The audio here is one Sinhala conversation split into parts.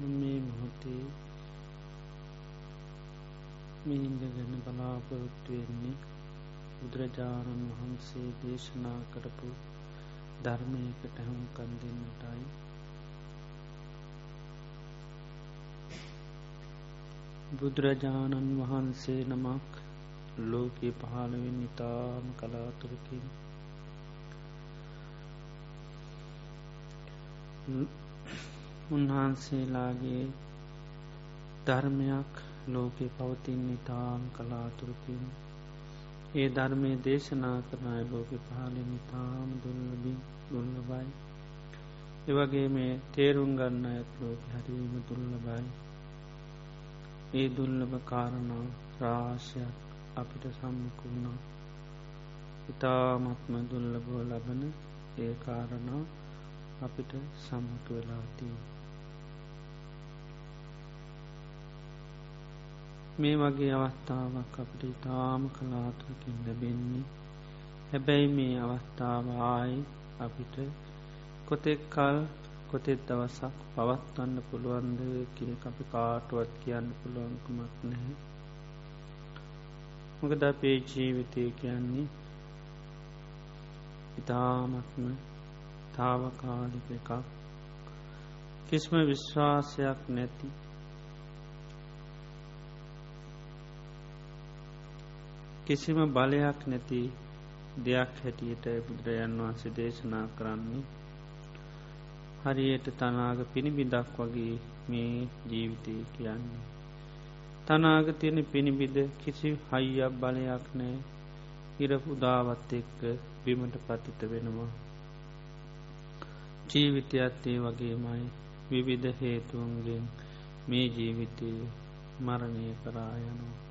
මේ මොහොතේ මිහින්දගන්න බලාපොරොත්තු වෙන්නේ බුදුරජාණන් වහන්සේ දේශනා කරපු ධර්මයකට හැමුකන් දෙන්නටයි. බුදුරජාණන් වහන්සේ නමක් ලෝකයේ පහළවෙන් ඉතාම කලාතුරකින් උන්වහන්සේලාගේ ධර්මයක් ලෝකෙ පවතින් ඉතාම් කලාතුරකින්. ඒ ධර්මය දේශනා කරනයි ලෝකෙ පහලින් ඉතාම දුල්ලබි දුල්ලබයි එවගේ මේ තේරුම් ගන්න ඇත් ලෝක හරීම දුල්ලබයි ඒ දුල්ලබ කාරණා රාශයක් අපිට සම්මකුණා ඉතාමත්ම දුල්ලබෝ ලබන ඒ කාරණා අපිට සම්මතු වෙලාතිී මේ වගේ අවස්ථාවක් අපට ඉතාම කලාතුරකින් ලැබෙන්නේ. හැබැයි මේ අවස්ථාවආයි අපිට කොතෙක් කල් කොතෙත් දවසක් පවත්වන්න පුළුවන්ද කිය අපි කාටුවත් කියන්න පුළුවන්කුමක් නැහැ. මොකද අපේ ජීවිතය කියන්නේ ඉතාමත්ම තාවකාලික එකක්. කිස්ම විශ්වාසයක් නැති කිසිම බලයක් නැති දෙයක් හැටියට බුදුරජන් වහන්සේ දේශනා කරන්නේ හරියට තනාග පිණිබිදක් වගේ මේ ජීවිතය කියන්නේ. තනාග තියෙන පිණිබිද කිසි හයියක් බලයක් නෑ ඉර පුදාවත් එක්ක බිමට පතිත වෙනවා. ජීවිතයත් ඒ වගේමයි විවිධ හේතුවන්ගෙන් මේ ජීවිතය මරණය කරා යනවා.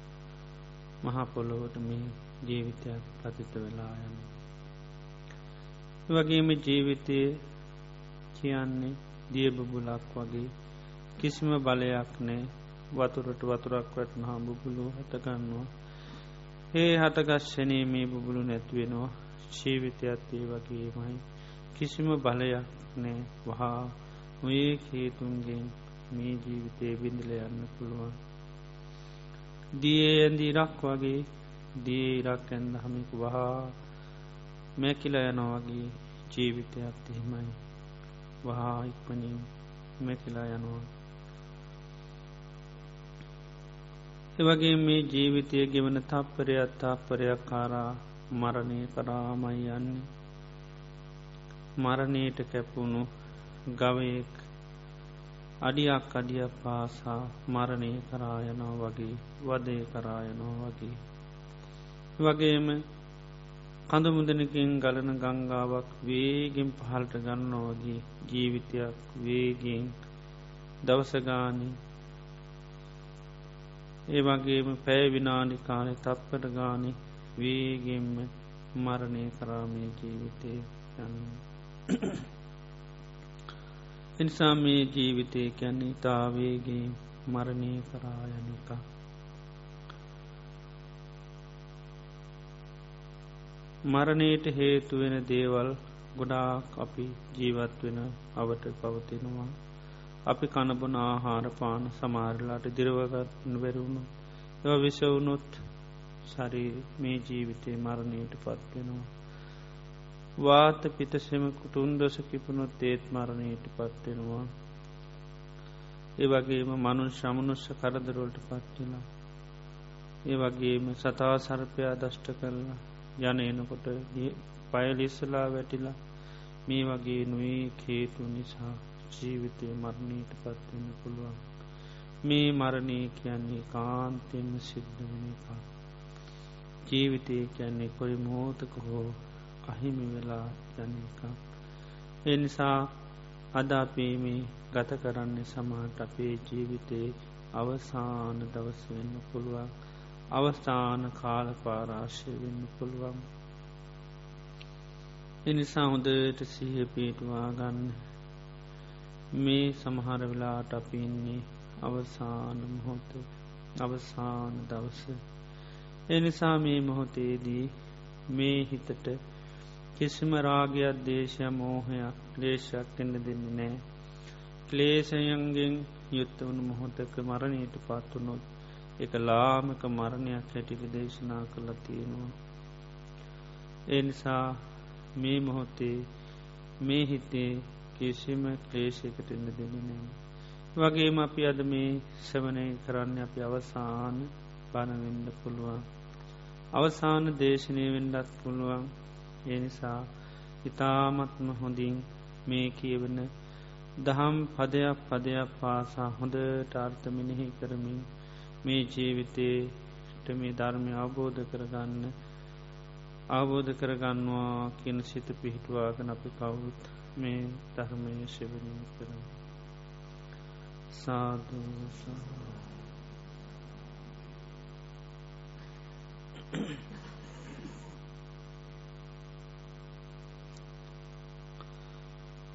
මහපොළොවට මේ ජීවිතයක් පතිත වෙලා යන. වගේම ජීවිතය කියන්නේ දියබබුලක් වගේ කිසිම බලයක් නෑ. වතුරට වතුරක් වටන හා බුබුලු හටගන්නවා. ඒ හටගශ්ෂනය මේ බුබුලු නැත්වෙනවා ජීවිතයත් ඒ වගේමයි. කිසිම බලයක් නෑ. වහා නොඒ හේතුන්ගෙන් මේ ජීවිතය බිඳල යන්න පුළුවන්. දිය ඇඳ ඉරක් වගේ දිය ඉරක් ඇන්ද හමික වහා මැකිල යනවාගේ ජීවිතයක් එහෙමයි. වහා ඉක්මනින් මැකිලා යනවා. එවගේ මේ ජීවිතය ගෙවන තප්පරයක් තාප්පරයක් කාරා මරණය කරාමයි යන්නේ. මරණයට කැපුණු ගවයෙක් අඩියක් අඩිය පාසා මරණය කරායනෝ වගේ වදය කරායනෝ වගේ. වගේම කඳමුදනකින් ගලන ගංගාවක් වේගෙන් පහල්ට ගන්නවගේ ජීවිතයක් වේගෙන් දවසගානි ඒ වගේම පැය විනාඩි කාලෙ තත්පට ගානෙ වේගෙන්ම මරණය කරාමය ජීවිතය යන්න. එනිසා මේ ජීවිතය කැන්නේ තාවේගේ මරණය කරායනික මරණයට හේතුවෙන දේවල් ගොඩාක් අපි ජීවත් වෙන අවට පවතිනවා. අපි කණබන ආහාර පාන සමාරලාට දිරවගත් වැරුණු එව විසවුනොත් සරී මේ ජීවිතය මරණයට පත්වෙනවා වාත පිතසෙම කුටුන් දොස කිපුණොත් ඒත් මරණයට පත්වෙනවා. ඒ වගේම මනුන් ශමනුස්ස කරදරොල්ට පත්වෙලා. ඒ වගේම සතා සර්පයා දෂ්ට කරලා යන එනකොට පයලිස්සලා වැටිලා මේ වගේ නොේ කේතු නිසා ජීවිතය මරණයට පත්වෙන පුළුවන්. මේ මරණය කියන්නේ කාන්තෙන්ම සිද්ධ වෙන එක. ජීවිතය කියන්නේ කොයි මෝතක හෝ අහිමි වෙලා යනක. එනිසා අදාපීමි ගත කරන්නේ සමාට අපේ ජීවිතයේ අවසාන දවස වෙන්න පුළුවන් අවස්ථාන කාල පාරාශය වෙන්න පුළුවන්. එනිසා හොදට සහ පීටවා ගන්න මේ සමහර වෙලාට අපින්නේ අවසාන මොහොත අවසාන දවස. එනිසා මේ මොහොතේදී මේ හිතට කිසිම රාගයක් දේශය මෝහයක් ලේෂයක් එන්න දෙන්න නෑ ක්ලේෂයන්ගෙන් යුත්ත වුණු මොහොතක මරණයට පත්වනොත් එක ලාමක මරණයක් හැටික දේශනා කළ තියෙනවා. ඒ නිසා මේ මොහොතේ මේ හිතේ කිසිම ක්ලේෂයකට ඉන්න දෙන නෑ. වගේම අපි අද මේ සවනය කරන්න අපි අවසාන බණවෙන්න පුළුවන්. අවසාන දේශනය වෙන්ඩත් පුළුවන් ඒ නිසා ඉතාමත්ම හොඳින් මේ කියවන දහම් පදයක් පදයක් පාසා හොඳට අර්ථමිනෙහි කරමින් මේ ජීවිතයට මේ ධර්මය අවබෝධ කරගන්න අවබෝධ කරගන්නවා කියන සිත පිහිටවාගෙන අපි කවුරුත් මේ ධර්මය ශෙවනී කරන සාධසා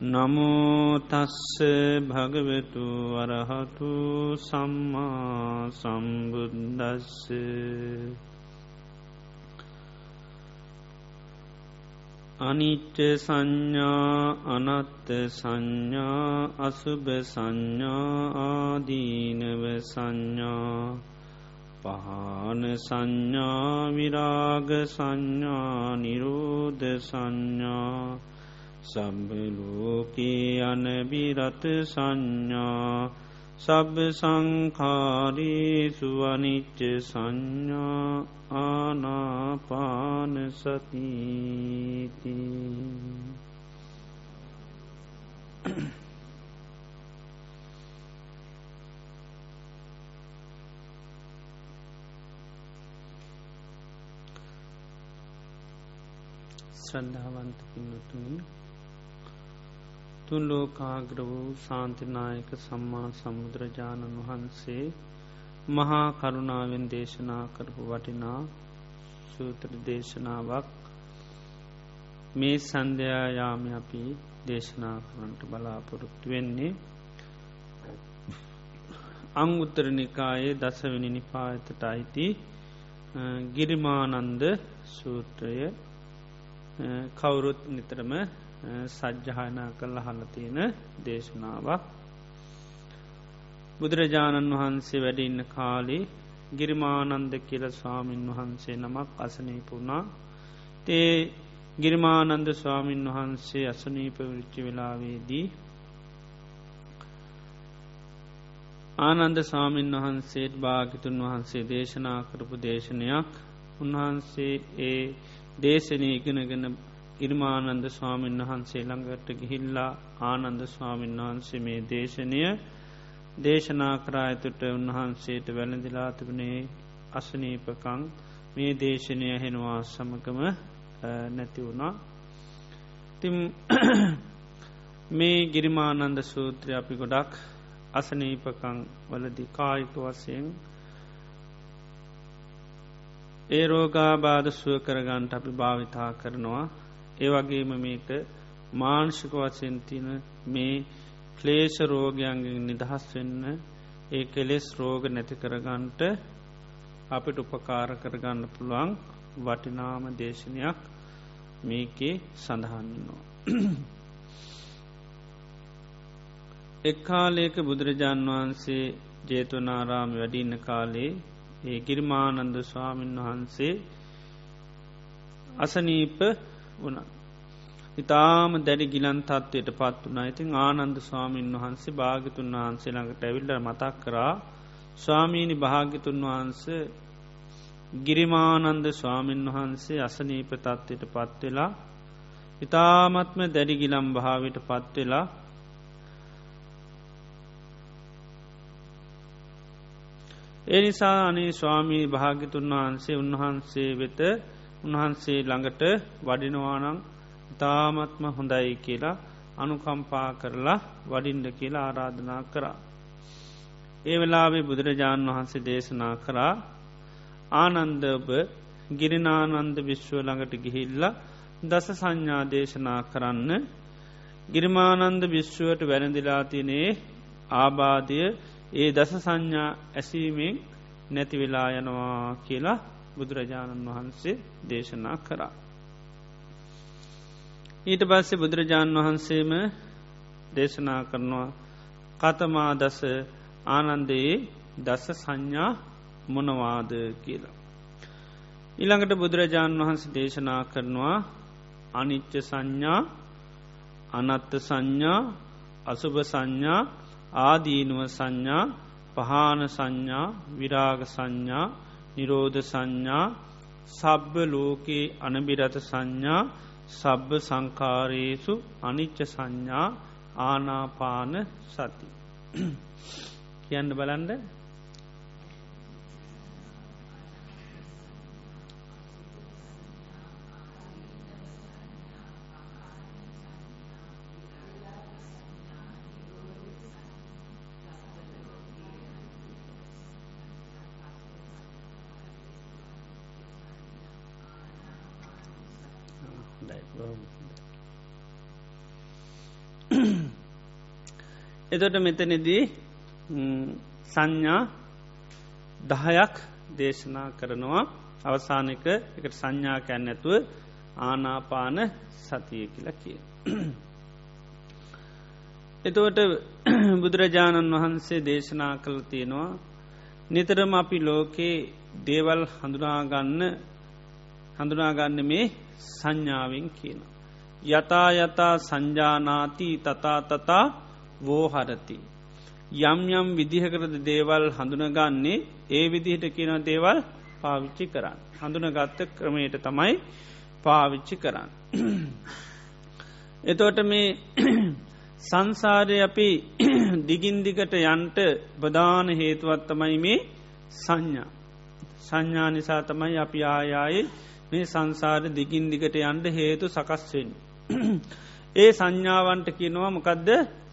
නමුතස්ස භගවෙතු වරහතු සම්මා සම්බුද්දස්ස. අනිච්ච සංඥා අනත්ත සංඥා අසුභ සංඥා ආදීනව සංඥා පහන සංඥා විරාග සංඥා නිරෝධ සංඥා සබ්බලෝකේ අනබිරත සංඥා සබ්බ සංකාරේසු අනිච්ච සංඥා ආනාපාන සතිීති. ශ්‍රද්ධාවන්ත පින්නතුනි තුන් ලෝකාග්‍ර වූ සාන්තිනායක සම්මා සමුදුරජාණන් වහන්සේ මහා කරුණාවෙන් දේශනා කරපු වටිනා සූත්‍ර දේශනාවක්. මේ සන්ධයායාම අපි දේශනා කරන්නට බලාපොරොත්තු වෙන්නේ අංඋත්තරනිකායේ දසවනි නිපායතට අයිති ගිරිමානන්ද සූත්‍රය. කවුරුත් නිතරම සජ්්‍යහයනා කල්ල හල තියෙන දේශනාවක් බුදුරජාණන් වහන්සේ වැඩඉන්න කාලේ ගිරිමානන්ද කියල ස්වාමීන් වහන්සේ නමක් අසනීපුුණා තේ ගිරිමානන්ද ස්වාමීන් වහන්සේ අසනීප විච්චි වෙලාවේදී ආනන්ද ස්වාමීන් වහන්සේත් භාගිතුන් වහන්සේ දේශනා කරපු දේශනයක්. උන්වහන්සේ ඒ දේශනය ඉගෙනගෙන ඉර්මානන්ද ස්වාමීන් වහන්සේ ළඟට ගිහිල්ලා ආනන්ද ස්වාමීන් වහන්සේ මේ දේශනය දේශනා කරායතුට උන්වහන්සේට වැළඳිලා තිබුණේ අසනීපකං මේ දේශනය හෙනවා සමගම නැති වුණා. තිම් මේ ගිරිමානන්ද සූත්‍රය අපි ගොඩක් අසනීපකං වලදි කායික වසයෙන් ඒ රෝගාබාධ සුව කරගන්ට අපි භාවිතා කරනවා. ඒවගේම මේක මාංශික වසයෙන් තින මේ ක්ලේෂ රෝගයන්ගෙන් නිදහස් වෙන්න ඒ කෙලෙස් රෝග නැති කරගන්ට අපිට උපකාර කරගන්න පුළුවන් වටිනාම දේශනයක් මේකේ සඳහන්නවා. එක්කාලේක බුදුරජාණන් වහන්සේ ජේතවනාරාම වැඩින්න කාලේ ඒ ගිර්මානන්ද ස්වාමීන් වහන්සේ අසනීප වුණ. ඉතාම දැඩි ගිලන් තත්වයට පත් වනා ඉතින් ආනන්ද ස්වාමීන් වහන්සේ භාගිතුන් වහන්සේ ළඟට ඇවිල්ල මතක් කරා ස්වාමීණි භාගිතුන් වහන්සේ ගිරිමානන්ද ස්වාමීන් වහන්සේ අසනීප තත්වයට පත්වෙලා ඉතාමත්ම දැඩිගිලම් භාවට පත්වෙලා ඒ නිසා අනේ ස්වාමී භාගිතුන් වහන්සේ උන්වහන්සේ වෙත උන්වහන්සේ ළඟට වඩිනවානං තාමත්ම හොඳයි කියලා අනුකම්පා කරලා වඩින්ඩ කියලා ආරාධනා කරා. ඒ වෙලාවේ බුදුරජාණන් වහන්සේ දේශනා කරා ආනන්දභ ගිරිනානන්ද විශ්ව ළඟට ගිහිල්ල දස සංඥා දේශනා කරන්න ගිරිමානන්ද විශ්ුවට වැරදිලාතිනේ ආබාධය ඒ දස සංඥා ඇසීමෙන් නැතිවෙලා යනවා කියලා බුදුරජාණන් වහන්සේ දේශනා කරා. ඊට පස්සේ බුදුරජාණන් වහන්සේම දේශනා කරනවා කතමා දස ආනන්දයේ දස සංඥා මොනවාද කියලා. ඉළඟට බුදුරජාණන් වහන්සේ දේශනා කරනවා අනිච්ච සංඥා අනත්ත සංඥා අසුභ සංඥා ආදීනුව සංඥා පහාන සංඥා විරාග සංඥා නිරෝධ සංඥා සබ්බ ලෝකයේ අනබිරත සංඥා සබ්බ සංකාරයේසු අනිච්ච සංඥා ආනාපාන සති. කියන්න බලන්ඩ එතොට මෙතනෙදී සංඥා දහයක් දේශනා කරනවා අවසානක එකට සංඥා කැන් ඇතුව ආනාපාන සතිය කියලා කිය. එතවට බුදුරජාණන් වහන්සේ දේශනා කළ තියෙනවා නිතරම අපි ලෝකයේ දේවල් හඳුනාගන්න හඳුනාගන්න මේ සංඥාවෙන් කියන. යතා යතා සංජානාති තතා තතා වෝහරති. යම් යම් විදිහකරද දේවල් හඳුනගන්නේ ඒ විදිහට කියන දේවල් පාවිච්චි කරන්න. හඳුනගත්ත ක්‍රමයට තමයි පාවිච්චි කරන්න. එතෝට මේ සංසාරය අපි දිගින්දිකට යන්ට බදාන හේතුවත්තමයි මේ සංඥා. සංඥා නිසා තමයි අපි ආයායේ මේ සංසාර දිගින් දිගට යන්ඩ හේතු සකස්වෙන්. ඒ සංඥාවන්ට කියනවා මොකදද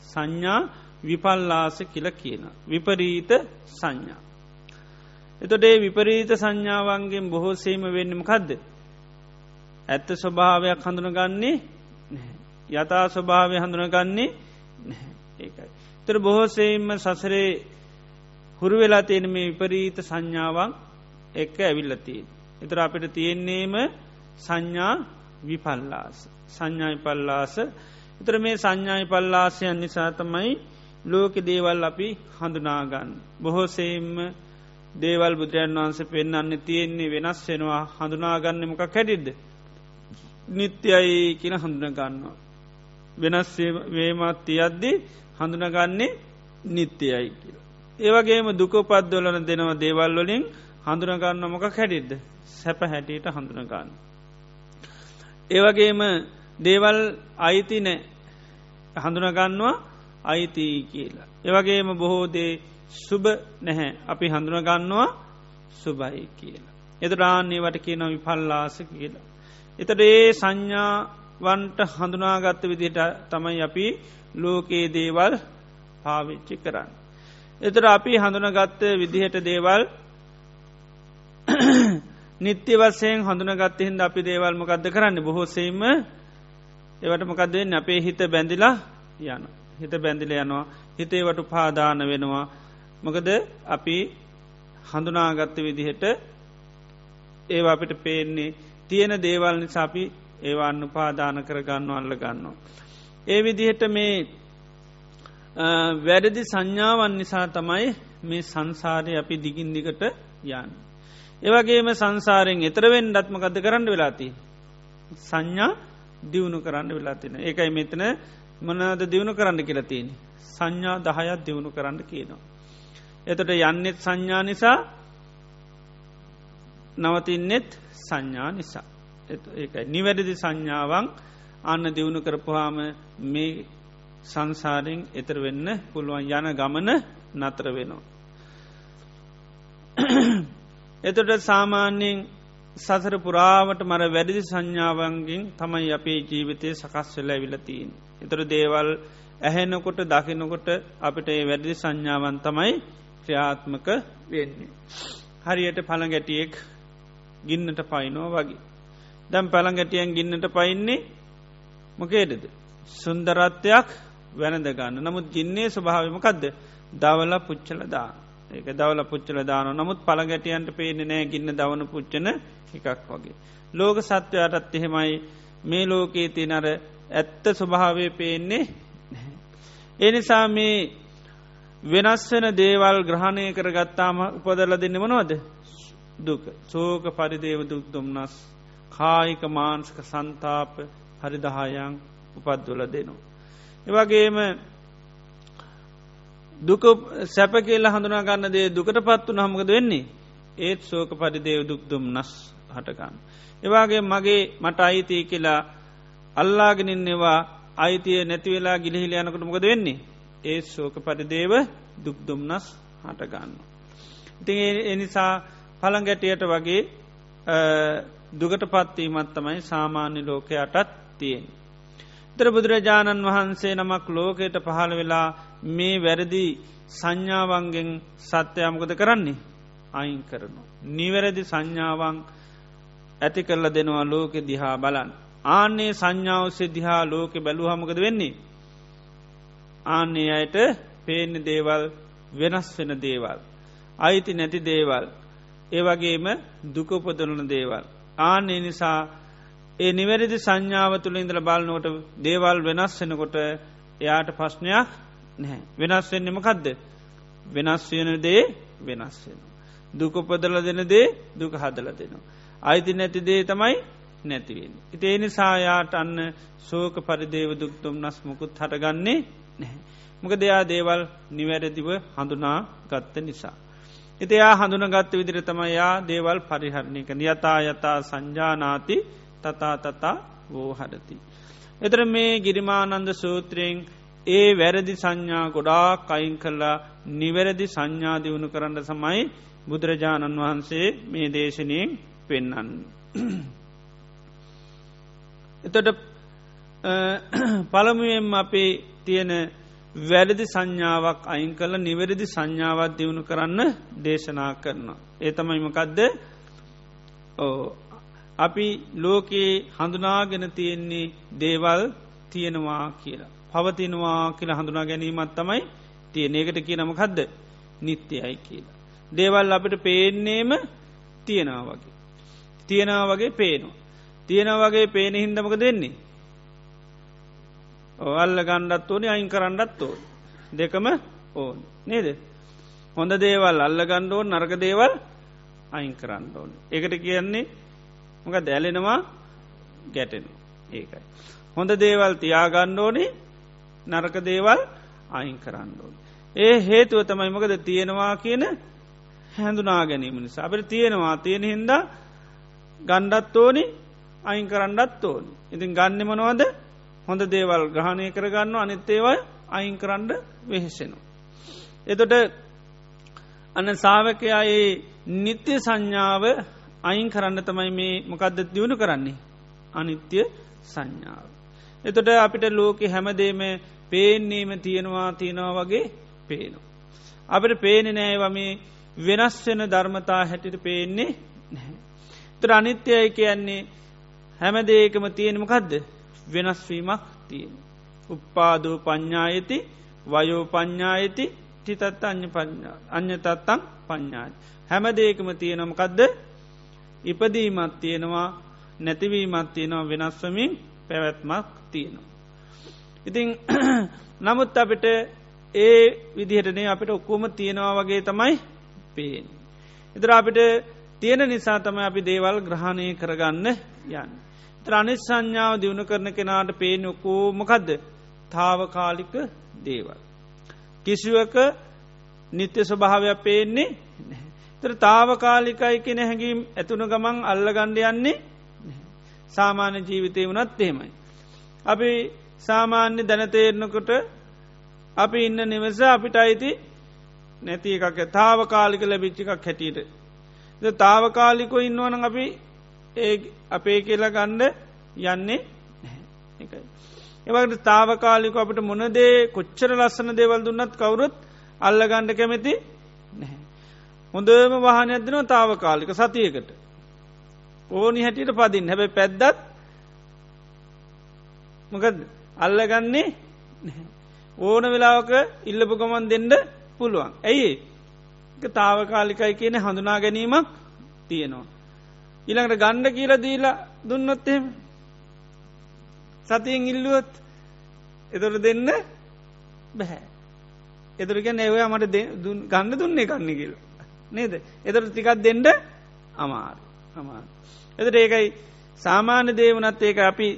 සංඥා විපල්ලාස කියල කියන. විපරීත සංඥා. එතොටේ විපරීත සංඥාවන්ගෙන් බොහෝසේම වෙන්නම කදද. ඇත්ත ස්වභාවයක් හඳුනගන්නේ යථා ස්වභාවය හඳුනගන්නේ ඒකයි. තර බොහෝසේම සසරේ හුරු වෙලා තියෙන මේ විපරීත සංඥාවන් එක්ක ඇවිල්ලතිී. එතර අපිට තියෙන්නේම සංඥා විපල්ලාස. සංඥායි පල්ලාස එතර මේ සංඥායි පල්ලාසයන් නිසා තමයි ලෝක දේවල් අපි හඳුනාගන්න. බොහෝසෙයිම්ම දේවල් බුදුරන් වහන්ස පෙන්න්න තියෙන්නේ වෙනස් වෙනවා හඳුනාගන්න මොක කැඩිද්ද. නිත්‍යයි කියන හඳුනගන්නවා. වෙනස් වේමත් තියද්දි හඳුනගන්නේ නිත්‍යයයි කියල. ඒවගේම දුකපත්දොලන දෙනව දේවල් වලින් හඳුනගන්න මොක කැඩිද්ද සැප හැටියට හඳුනගන්න. ඒවගේම දේවල් අයිති නෑ හඳුනගන්නවා අයිති කියලා. ඒවගේම බොහෝදේ සුබ නැහැ අපි හඳුනගන්නවා සුබයි කියලා. එත රාන්නේවට කියන විපල්ලාස කියලා. එතට ඒ සංඥාවන්ට හඳුනාගත්ත විදිට තමයි අපි ලෝකයේ දේවල් පාවිච්චි කරන්න. එතර අපි හඳුනගත්ත විදිහට දේවල් නිත්‍ය වසයෙන් හඳුනගත්ත හින්ද අපි දේවල් මොකක්ද කරන්න බොහෝසේම ඒවට මොකක්දවෙන්න අපේ හිත බැඳිලා යන හිත බැඳිල යනවා හිතේවට පාදාන වෙනවා මොකද අපි හඳුනාගත්ත විදිහට ඒවා අපිට පේන්නේ තියෙන දේවල් නිසාපි ඒවාන්න උපාදාන කරගන්න අල්ල ගන්නවා. ඒ විදිහට මේ වැඩදි සංඥාවන් නිසා තමයි මේ සංසාරය අපි දිගින් දිගට යන්න. ඒවගේම සංසාරෙන් එතරවෙන් ඩත්මකද කරන්න වෙලාති. සංඥා දියුණු කරන්න වෙලාතින. ඒකයි මෙතන මනද දියුණු කරන්න කියලතින්. සංඥා දහයත් දියුණු කරන්න කියනවා. එතට යන්නෙත් සංඥා නිසා නවතින්නෙත් සංඥා නිසා. ඒකයි නිවැරදි සංඥාවන් අන්න දියුණු කරපුහාම මේ සංසාරෙන් එතර වෙන්න පුළුවන් යන ගමන නතර වෙනවා. එතොට සාමාන්‍යයෙන් සසර පුරාවට මර වැඩදි සංඥාවන්ගෙන් තමයි අපේ ජීවිතය සකස් වෙල ඇවිලතිීන්. එතර දේවල් ඇහෙනකොට දකිනකොට අපිට ඒ වැඩදි සංඥාවන් තමයි ක්‍රියාත්මක වෙන්නේ. හරියට පළගැටියෙක් ගින්නට පයිනෝ වගේ. දැම් පළගැටියන් ගින්නට පයින්නේ මොකේදද. සුන්දරත්වයක් වැනද ගන්න නමුත් ගින්නේ ස්වභාවමකක්ද දවල පුච්චල දා ඒක දවල පුච්චල දාන නමුත් පළගැටියන්ට පේන නෑ ගින්න දවන පුච්චන එකක් වගේ. ලෝක සත්වයටත් එහෙමයි. මේ ලෝකයේ තිනර ඇත්ත ස්වභාවය පේන්නේ එනිසා මේ වෙනස් වෙන දේවල් ග්‍රහණය කර ගත්තාම උපදල දෙන්න මනවද? දුක. සෝක පරිදේව දුක් දුම්න්නස් කායික මාන්සක සන්තාප හරිදහායන් උපද්වල දෙනවා. එවගේම දුක සැප කියල්ලා හඳුනා ගන්න දේ දුකට පත්තු නහමකද වෙන්නේ? ඒත් සෝක පරිදේව දුක් දුම්න්නස් හටගන්න. එවාගේ මගේ මට අයිතිය කියලා අල්ලාගෙනන්නවා අයිතිය නැතිවෙලා ගිලිහිල යනකට මොකද වෙන්නේ ඒ ශෝක පරිදේව දුක්දුම්නස් හටගන්න. ඉතින් එනිසා පළගැටියට වගේ දුගට පත්වීමත් තමයි සාමාන්‍ය ලෝකයටත් තියෙන්. තර බුදුරජාණන් වහන්සේ නමක් ලෝකයට පහළ වෙලා මේ වැරදි සංඥාවන්ගෙන් සත්‍යයමකද කරන්නේ අයින් කරනු. නිවැරදි සංඥාවන් ඇති කරල දෙනවා ලෝකෙ දිහා බලන්. ආන්නේ සංඥාවසේ දිහා ලෝකෙ බැලූ හමකද වෙන්නේ. ආන්නේ අයට පේන්න දේවල් වෙනස් වෙන දේවල්. අයිති නැති දේවල්. ඒවගේම දුකපොදලන දේවල්. ආන්නේ නිසා ඒ නිවැරදි සංඥාව තුළ ඉඳල බලනකොට දේවල් වෙනස් වෙනකොට එයාට ප්‍රශ්නයක් නැහැ. වෙනස් වෙන්නම කදද. වෙනස් වෙන දේ වෙනස් වෙන. දුකපදල දෙන දේ දුක හදල දෙනවා. අයිති නැති දේ තමයි නැතිවෙන්. ඉති ඒ නිසායාට අන්න සෝක පරිදේව දුක්තුම් නස් මුකුත් හටගන්නේ නැහැ. මොක දෙයා දේවල් නිවැරදිව හඳුනා ගත්ත නිසා. එතියා හඳුන ගත්ත විදිර තම යා දේවල් පරිහරණයක යතා යතා සංජානාති තතා තතා වෝ හඩති. එතර මේ ගිරිමානන්ද සූත්‍රයෙන් ඒ වැරදි සංඥා ගොඩා කයින් කල්ලා නිවැරදි සංඥා දියුණු කරන්න සමයි බුදුරජාණන් වහන්සේ මේ දේශනයෙන් පෙන්නන්න. එතොට පළමුුවෙන් අපේ තියෙන වැරදි සංඥාවක් අයින් කල නිවැරදි සංඥාවත් දියුණු කරන්න දේශනා කරන. ඒ තමයිමකදද අපි ලෝකයේ හඳුනාගෙන තියෙන්නේ දේවල් තියෙනවා කියලා. පවතිනවා කියලා හඳුනා ගැනීමත් තමයි තියෙන ඒකට කිය නමකදද නිත්‍යයයි කියලා. දේවල් අපට පේන්නේම තියෙනවා වගේ. තියෙනවා වගේ පේනවා. තියෙන වගේ පේන හින්දමක දෙන්නේ. ඔල්ල ගණ්ඩත් ඕනි අයින් කරන්නත් ඕ. දෙකම ඕන් නේද. හොඳ දේවල් අල්ල ගණ්ඩෝන් නරක දේවල් අයින් කරන්න ඕන. එකට කියන්නේ මොක දැලෙනවා ගැටෙන ඒකයි. හොඳ දේවල් තියාගණ්ඩ ඕනේ නරක දේවල් අයින් කරන්න ඕන. ඒ හේතුව තමයි මොකද තියෙනවා කියන හැඳුනා ගැනීම නිසා අපට තියෙනවා තියෙන හින්දා ගණ්ඩත් ඕනි අයින් කරන්නත් ඕන. ඉතින් ගන්න මනවද හොඳ දේවල් ග්‍රහණය කරගන්න අනිත්තේවල් අයින් කරන්න වෙහෙසෙනු. එතොට අන්න සාාවකයා ඒ නිත්‍ය සංඥාව අයින් කරන්න තමයි මේ මොකක්ද දියුණු කරන්නේ. අනිත්‍ය සංඥාව. එතොට අපිට ලෝක හැමදේම පේන්නේම තියෙනවා තියෙනවා වගේ පේනු. අපට පේනෙ නෑවම වෙනස් වෙන ධර්මතා හැටිට පේන්නේ නැහැ. තර අනිත්‍යය කියන්නේ හැම දේකම තියෙනමකදද වෙනස්වීමක් තියෙන. උප්පාදූ ප්ඥායති වයෝ ප්ඥායති ටිතත් අ්‍ය අ්‍ය තත්තං ප්ඥාය. හැම දේකම තියෙනමකදද ඉපදීමත් තියෙනවා නැතිවීමත් තියෙනවා වෙනස්වමින් පැවැත්මක් තියෙනවා. ඉතිං නමුත් අපිට ඒ විදිහටනේ අපිට ඔක්කෝම තියෙනවා වගේ තමයි පේෙන්. එතර අපිට තියෙන නිසා තම අපි දේවල් ග්‍රහණය කරගන්න යන්න. ත්‍රනිස් සංඥාව දියුණු කරන කෙනාට පේනොකෝ මොකදද තාවකාලික දේවල්. කිසිවක නිත්‍ය ස්වභාවයක් පේන්නේ තර තාවකාලිකයි කෙන හැඟීම් ඇතුුණු ගමන් අල්ල ගණ්ඩ යන්නේ සාමාන්‍ය ජීවිතය වනත් එහෙමයි. අපි සාමාන්‍ය දැනතේරනකොට අපි ඉන්න නිවස අපිට අයිති නැති එකක් තාවකාලික ලැබිච්චිකක් හැටියට. තාවකාලිකො ඉන්නවන අපි ඒ අපේ කියලා ගණ්ඩ යන්නේ එකයි. ඒවකට තාවකාලික අපට මොනදේ කොච්චර ලස්සන දේවල් දුන්නත් කවුරුත් අල්ල ගණ්ඩ කැමැති නැහැ. හොඳම වාහනයක් දෙනවා තාව කාලික සතියකට ඕනි හැටියට පදින් හැබැ පැද්දත් මොකද අල්ලගන්නේ ඕන වෙලාවක ඉල්ලපු ගමන් දෙන්න පුළුවන්. ඇයි තාවකාලිකයි කියන හඳුනා ගැනීමක් තියෙනවා. ඉළඟට ගණ්ඩ කියල දීලා දුන්නොත් එහෙම සතියෙන් ඉල්ලුවොත් එතොට දෙන්න බැහැ. එතුරක නැවය මට ගන්න දුන්නේ කන්න කියල. නේද එතට ටිකක් දෙන්ඩ අමාර අමාර. එතට ඒකයි සාමාන්‍ය දේවනත් ඒක අපි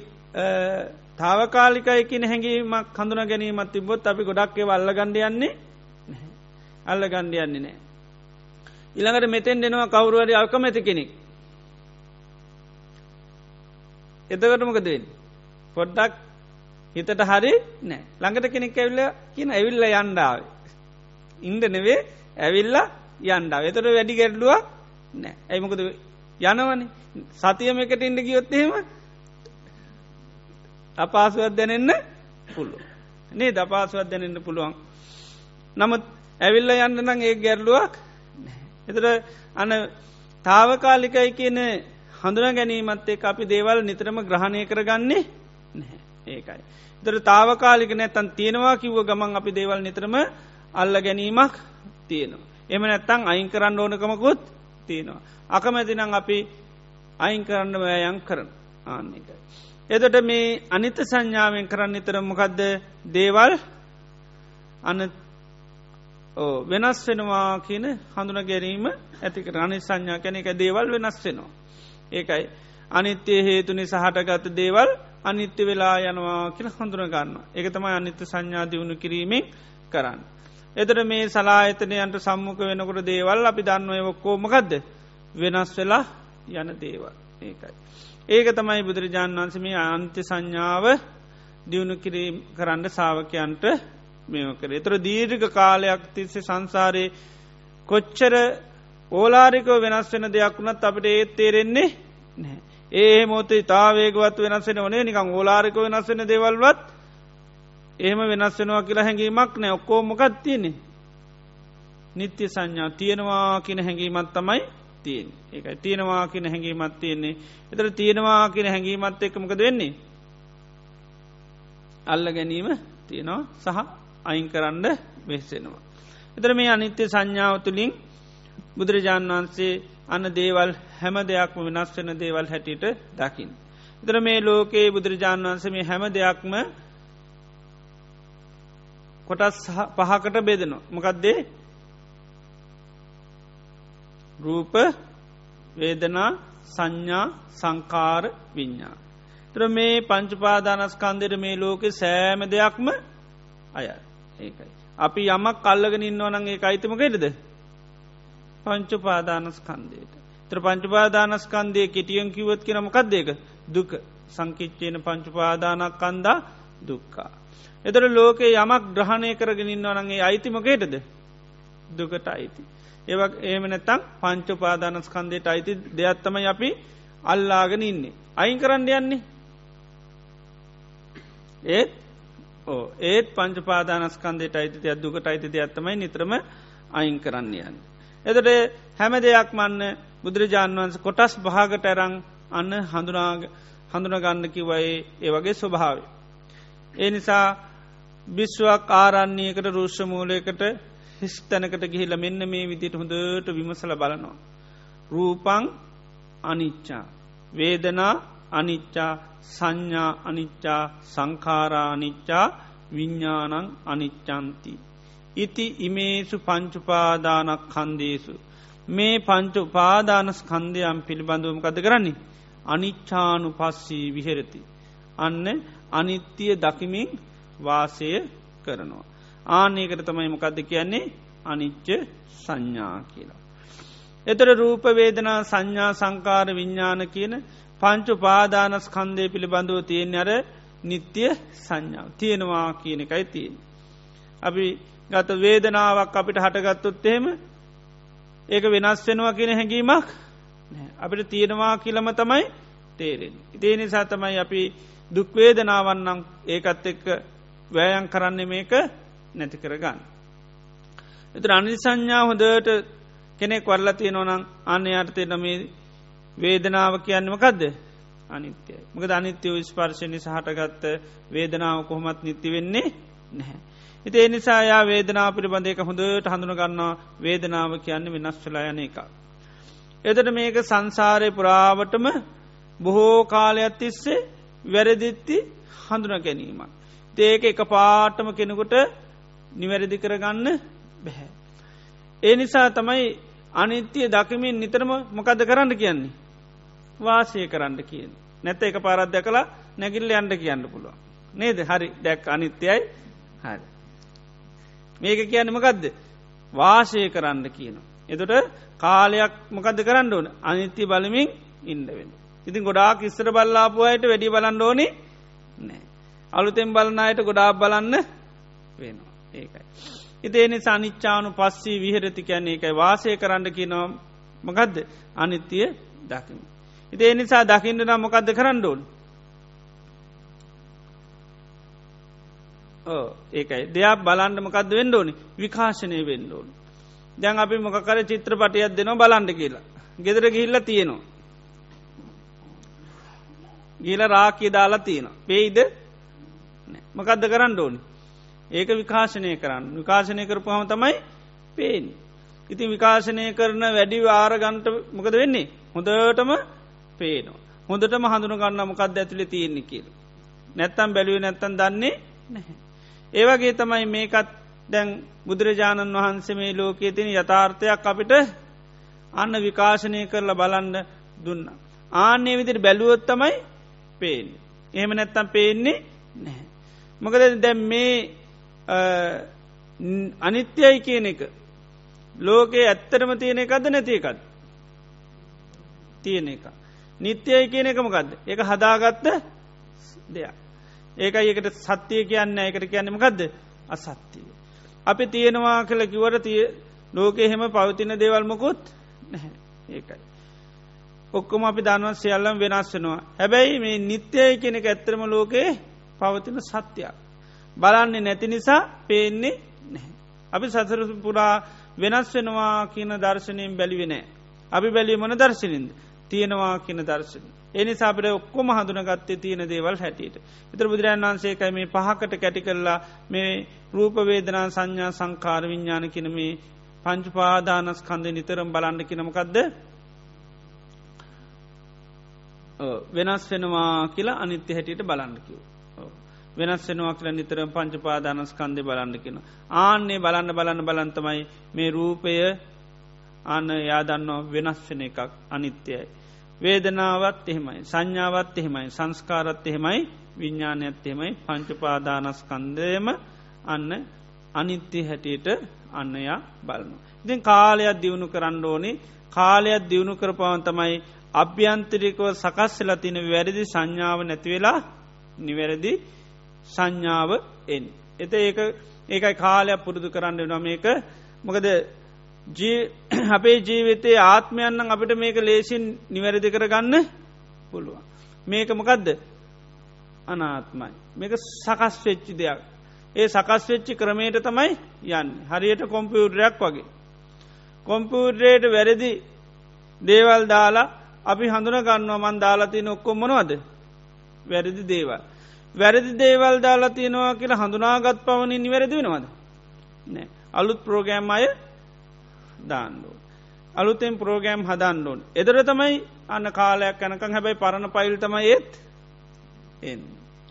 තාවකාලිකයි කියන හැඟීමක් හඳුන ගැනීමත් තිබොත් අපි ගොඩක්ේ අල්ල ගණඩ යන්නේ අල්ල ගණ්ඩ යන්නේ නෑ. ඉළඟට මෙතෙන් දෙනවා කවරුවරි අල්කමැති කෙනෙක්. එතකටමකදවෙන් පොඩ්ඩක් හිතට හරි නෑ ළඟට කෙනෙක් ඇවිල්ල කියන ඇවිල්ල යන්ඩාව. ඉන්ඩ නෙවේ ඇවිල්ල යන්ඩාව එතට වැඩි ගැඩලුවක් නෑ ඇයිමකද යනවන සතියම එකට ඉන්ඩ ගියොත්තේම අපාසුවත් දැනෙන්න පුළුව. නේ ද අපාසුවත් දැනෙන්න පුළුවන්. නමුත් ඇවිල්ල යන්න නම් ඒ ගැරලුවක් එතර අන තාවකාලිකයි කියන හඳුන ගැනීමත් එක් අපි දේවල් නිතරම ග්‍රහණය කරගන්නේ නැහැ ඒකයි. තර තාවකාලික නැත්තන් තියෙනවා කිව්ව ගමන් අපි දේවල් නිතරම අල්ල ගැනීමක් තියෙනවා. එම නැත්තං අයින් කරන්න ඕනකමකුත් තියෙනවා. අකමැතිනං අපි අයින් කරන්න වෑයන් කරන ආන්න එකයි. එදට මේ අනිත සංඥාවෙන් කරන්න නිතරමකක්ද දේවල් අන වෙනස් වෙනවා කියන හඳුන ගැරීම ඇතික රනි සංඥා කැන එක දේවල් වෙනස් වෙනවා. ඒකයි අනිත්‍යය හේතුනි සහටගත දේවල් අනිත්‍ය වෙලා යනවා කියල හඳුන ගන්න. එක තමයි අනිත්‍ය සංඥා දියුණු කිරීමෙන් කරන්න. එතර මේ සලාහිතනයන්ට සම්මුඛ වෙනකොට දේවල් අපි දන්නවය ඔක්කෝමකක්ද වෙනස් වෙලා යන දේවල් ඒකයි. ඒක තමයි බුදුරජාණන් වන්සමේ අන්ත්‍ය සංඥාව දියුණු කිරීම කරන්න සාාවකයන්ට මෙම කර. එතර දීර්ඝ කාලයක් තිස්සේ සංසාරයේ කොච්චර ඕලාරිකව වෙනස් වෙන දෙයක් වුණත් අපට ඒත් තේරෙන්නේ නෑ. ඒ මොත තාවේගවත් වෙනස්සෙන වනේ නිකං ඕලාරික වෙනස් වෙන දෙවල්වත් එහෙම වෙනස් වෙනවා කියලා හැඟීමක් නෑ ඔක්කෝ මොකත් තියෙනෙ. නිත්‍ය සංඥා තියෙනවා කියන හැඟීමත් තමයි තියෙන් ඒකයි තියෙනවා කියන හැඟීමත් තියෙන්නේ එතර තියෙනවා කියන හැඟීමත් එක්කමකද වෙන්නේ අල්ල ගැනීම තියෙනවා සහ අයින් කරන්න වෙස්සෙනවා. එතර මේ අනිත්‍ය සංඥාව තුළින් බුදුරජාණන් වහන්සේ අන්න දේවල් හැම දෙයක්ම වෙනස් වෙන දේවල් හැටියට දකිින්. එතර මේ ලෝකයේ බුදුරජාණන් වහන්සේ මේ හැම දෙයක්ම කොටස් පහකට බෙදනවා. මොකක්දේ රූප වේදනා සංඥා සංකාර විඤ්ඥා. තර මේ පංචුපාදානස්කන්දර මේ ලෝකෙ සෑම දෙයක්ම අය ඒකයි. අපි යමක් කල්ලගෙන ඉන්නවනන් ඒ අයිතමකෙටද පංචුපාදානස්කන්දයට. ත්‍ර පංචුපාදානස්කන්දය කෙටියන් කිවත් කියෙන මකක්දේක දුක සංකිච්චයන පංචුපාදානක්කන්දා දුක්කා. එතර ලෝකේ යමක් ග්‍රහණය කරගෙන ඉන්නවනගේ අයිතිමකේටද දුකට අයිති. ඒවක් ඒම නැතම් පංචපාදානස්කන්දයට අයිති දෙයක්ත්තමයි අපි අල්ලාගෙන ඉන්නේ. අයින් කරන්න යන්නේ. ඒත් ඕ ඒත් පංචපාදානස්කන්දයට අයිති දෙයක් දුකට අයිති දෙයක්ත්තමයි නිත්‍රම අයින් කරන්න යන්න. එතට හැම දෙයක් මන්න බුදුරජාණන් වන්ස කොටස් භාගට ඇරං අන්න හඳුනාග හඳුනගන්න කිවයි ඒ වගේ ස්වභාව. ඒ නිසා බිශ්වක් ආරන්නේකට රුෂ්‍ය මූලයකට හිස් තැනකට ගිහිල මෙන්න මේ විදිට හොඳට විමසල බලනවා. රූපං අනිච්චා. වේදනා අනිච්චා සංඥා අනිච්චා සංකාරානිච්චා විඤ්ඥානං අනිච්චන්ති. ඉති ඉමේසු පංචුපාදානක් කන්දේසු. මේ පංචු උපාදානස් කන්දයම් පිළිබඳවම කද කරන්නේ. අනිච්චානු පස්සී විහෙරති. අන්න අනිත්‍යය දකිමින් වාසය කරනවා. ආනයකට තමයි මොකක්ද කියන්නේ අනිච්ච සංඥා කියලා. එතර රූපවේදනා සංඥා සංකාර විඤ්ඥාන කියන පංචු පාදානස් කන්දය පිළිබඳව තියෙන් අර නිත්‍යය සංඥාව තියෙනවා කියන එකයි තියෙන්. අපි ගත වේදනාවක් අපිට හටගත්තුත් එහෙම ඒක වෙනස් වෙනවා කියන හැඟීමක් අපිට තියෙනවා කියලම තමයි තේරෙන්. ඉතිේ නිසා තමයි අපි දුක්වේදනාවන්නම් ඒකත් එක්ක වෑයන් කරන්න මේක නැති කරගන්න. එත අනි සංඥා හොදට කෙනෙක් වල්ලතිය නොනම් අන්න අර්ථය නම වේදනාව කියන්නමකක්ද අනිත්‍යයි මක අනිත්‍යව ස්පර්ශණි සහටගත්ත වේදනාව කොහොමත් නිති වෙන්නේ නැහැ. ඉති එනිසා යා වේදනා පිළිබඳයක හොඳට හඳුනගන්නවා වේදනාව කියන්න වෙනස්්චලා යන එක. එදට මේක සංසාරය පුරාවටම බොහෝ කාලයක් තිස්සේ වැරදිත්ති හඳුන ගැනීමක්. ඒක එක පාටම කෙනෙකුට නිවැරදි කරගන්න බැහැ. ඒ නිසා තමයි අනිත්‍යය දකිමින් නිතරම මොකද කරන්න කියන්නේ. වාසය කරන්න කියෙන්. නැත එක පාරත් දැකලා නැගිල්ල අන්ඩ කියන්න පුළුව. නේද හරි දැක් අනිත්‍යයයි හරි. මේක කියන්න මකදද වාසය කරන්න කියනවා. එතට කාලයක් මොකද කරන්න ඕන අනිත්‍ය බලමින් ඉන්ඩවෙන්න. ඉතින් ගොඩාක් ඉස්සර බල්ලාපුයට වැඩි බලන්න ඕනේ නෑ. අලුතෙන් බලන්නයට ගොඩාක් බලන්න වෙනවා ඒකයි. ඉතිේනි සනිච්චානු පස්සී විහරති කියන්නේ එකයි වාසය කරන්න කියනවා මකදද අනිත්‍යය දකිම. ඉතිේ නිසා දකිින්ට නම් මොකක්ද කරන්න ඕන්. ඒකයි දෙයක් බලන්ඩ මොකක්ද වෙන්න ඕනි විකාශනය වෙන්න ඕන. දැන් අපි මොකකර චිත්‍රපටයක් දෙනවා බලන්ඩ කියලා. ගෙදර ගිහිල්ල තියෙනවා. ගීල රාකී දාලා තියෙන. පේයිද මකදද කරන්න ඕනි. ඒක විකාශනය කරන්න විකාශනය කරපුහම තමයි පේෙන්. ඉතින් විකාශනය කරන වැඩි ආරගන්ට මොකද වෙන්නේ හොඳටම පේනවා. හොඳටම හඳුන ගන්න මොකක්ද ඇතුලි තියෙන්නේ කියල. නැත්තම් බැලුව නැත්තන් දන්නේ නැහැ. ඒවගේ තමයි මේකත් දැන් බුදුරජාණන් වහන්සේ මේ ලෝකයේ තින යථාර්ථයක් අපිට අන්න විකාශනය කරලා බලන්න දුන්න. ආන්නේ විදිර බැලුවොත් තමයි පේෙන්. එහෙම නැත්තම් පේන්නේ නැහැ. මොකද දැම් මේ අනිත්‍යයි කියන එක ලෝකයේ ඇත්තරම තියෙන එකද නැති එකත් තියෙන එක. නිත්‍යයි කියන එක මොකක්ද එක හදාගත්ත දෙයක්. ඒකයි එකට සත්‍යය කියන්න එකට කියන්න මකක්ද අසත්තිය. අපි තියෙනවා කළ කිවට තිය ලෝක එහෙම පවතින දේවල්මකුත් නැහැ ඒකයි. ඔක්කොම අපි දන්වන් සියල්ලම් වෙනස් වෙනවා. හැබැයි මේ නිත්‍යය කෙනෙක ඇත්තරම ලෝකයේ පවතින සත්‍යයක්. බලන්නේ නැති නිසා පේන්නේ නැහැ. අපි සසර පුරා වෙනස් වෙනවා කියන දර්ශනයෙන් බැලිවෙනෑ. අපි බැලි මන දර්ශනින්ද තියෙනවා කියන දර්ශන. එනිසා අපට ඔක්කොම හඳුනගත්තේ තියෙන දේවල් හැටියට. එතර බුදුරන් වන්සේකයි මේ පහකට කැටි කරලා මේ රූපවේදනා සංඥා සංකාර විඤ්ඥාන කියන මේ පංචුපාදානස් කන්ද නිතරම් බලන්න කිනමකක්ද වෙනස් වෙනවා කියලා අනිත්‍ය හැටියට බලන්නකිව. වෙනස් වෙනවා කියල නිතර පංචපාදානස්කන්දය බලන්න කෙන. ආන්නේ බලන්න බලන්න බලන්තමයි මේ රූපය අන්න යාදන්නවා වෙනස් වෙන එකක් අනිත්‍යයයි. වේදනාවත් එහෙමයි සංඥාවත් එහෙමයි සංස්කාරත් එහෙමයි විඤ්ඥානයත් එහෙමයි පංචපාදානස්කන්දයම අන්න අනිත්‍ය හැටියට අන්නයා බලනු. ඉතින් කාලයක් දියුණු කරන්න ඕනි කාලයක් දියුණු කරපවන් තමයි අභ්‍යන්තරිකව සකස්සල තින වැරදි සංඥාව නැතිවෙලා නිවැරදි සංඥාව එන්. එත ඒක ඒකයි කාලයක් පුරුදු කරන්න වෙනවා මේක මොකද අපේ ජීවිතයේ ආත්මයන්නම් අපිට මේක ලේසින් නිවැරදි කරගන්න පුළුවන්. මේක මොකදද අනාත්මයි. මේක සකස් වෙච්චි දෙයක්. ඒ සකස් වෙච්චි ක්‍රමයට තමයි යන්න හරියට කොම්පියුටරයක් වගේ. කොම්පියුටරේට වැරදි දේවල් දාලා අපි හඳුන ගන්නවා මන් දාලාතිය ඔක්කොම් මොනවද වැරදි දේවල්. වැරදි දේවල් දාලා තියෙනවා කියලා හඳුනාගත් පවනින් නිවැරදි වෙනවද නෑ අලුත් ප්‍රෝගෑම් අය දාන්නෝ. අලුතෙන් ප්‍රෝගෑම් හදන්ඩෝන්. එදර තමයි අන්න කාලයක් යනකං හැබැයි පරණ පයිල් තම ඒත් එන්.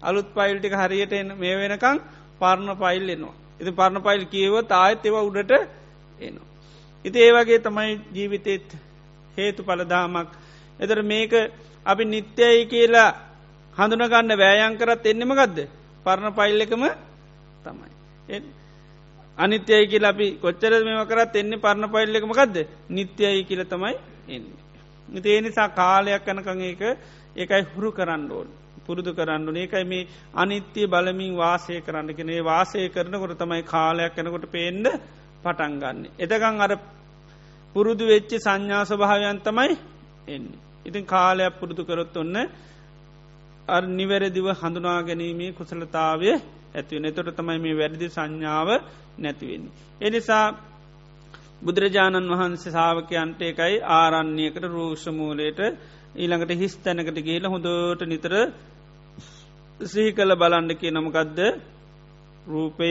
අලුත් පයිල්ටික හරියට මේ වෙනකං පරණ පයිල් එනවා. ඉති පරණ පයිල් කියවොත් ආයත් ඒව උඩට එනවා. ඉති ඒවගේ තමයි ජීවිතෙත් හේතු පලදාමක්. එතර මේක අපි නිත්‍යයි කියලා හඳුනගන්න වෑයන් කරත් එන්නෙම ගදද පරණ පයිල් එකම තමයි. අනිත්‍යයි කියලා අපි කොච්චර මෙම කරත් එන්නේ පරණ පයිල් එකම ගදද නිත්‍යයි කියල තමයි එන්නේ. ඒ නිසා කාලයක් කනකං ඒක ඒකයි හුරු කරන්න ඕන්. පුරුදු කරන්න ඒකයි මේ අනිත්‍ය බලමින් වාසය කරන්න කෙනේ වාසය කරනකොට තමයි කාලයක් කනකොට පේන්ඩ පටන්ගන්න. එතකං අර පුරුදු වෙච්චි සංඥා ස්වභාවයන් තමයි එන්නේ. ඉතින් කාලයක් පුරුදු කරොත් ඔන්න අ නිවැරදිව හඳුනා ගැනීමේ කුසලතාවය ඇතිවෙන එතොට තමයි මේ වැරදි සංඥාව නැතිවෙන්නේ. එනිසා බුදුරජාණන් වහන්සේ සාාවකයන්ට එකයි ආරණ්‍යයකට රෝෂමූලයට ඊළඟට හිස් තැනකට කියල හොඳට නිතර සිහි කළ බලන්ඩ කිය නමකදද රූපය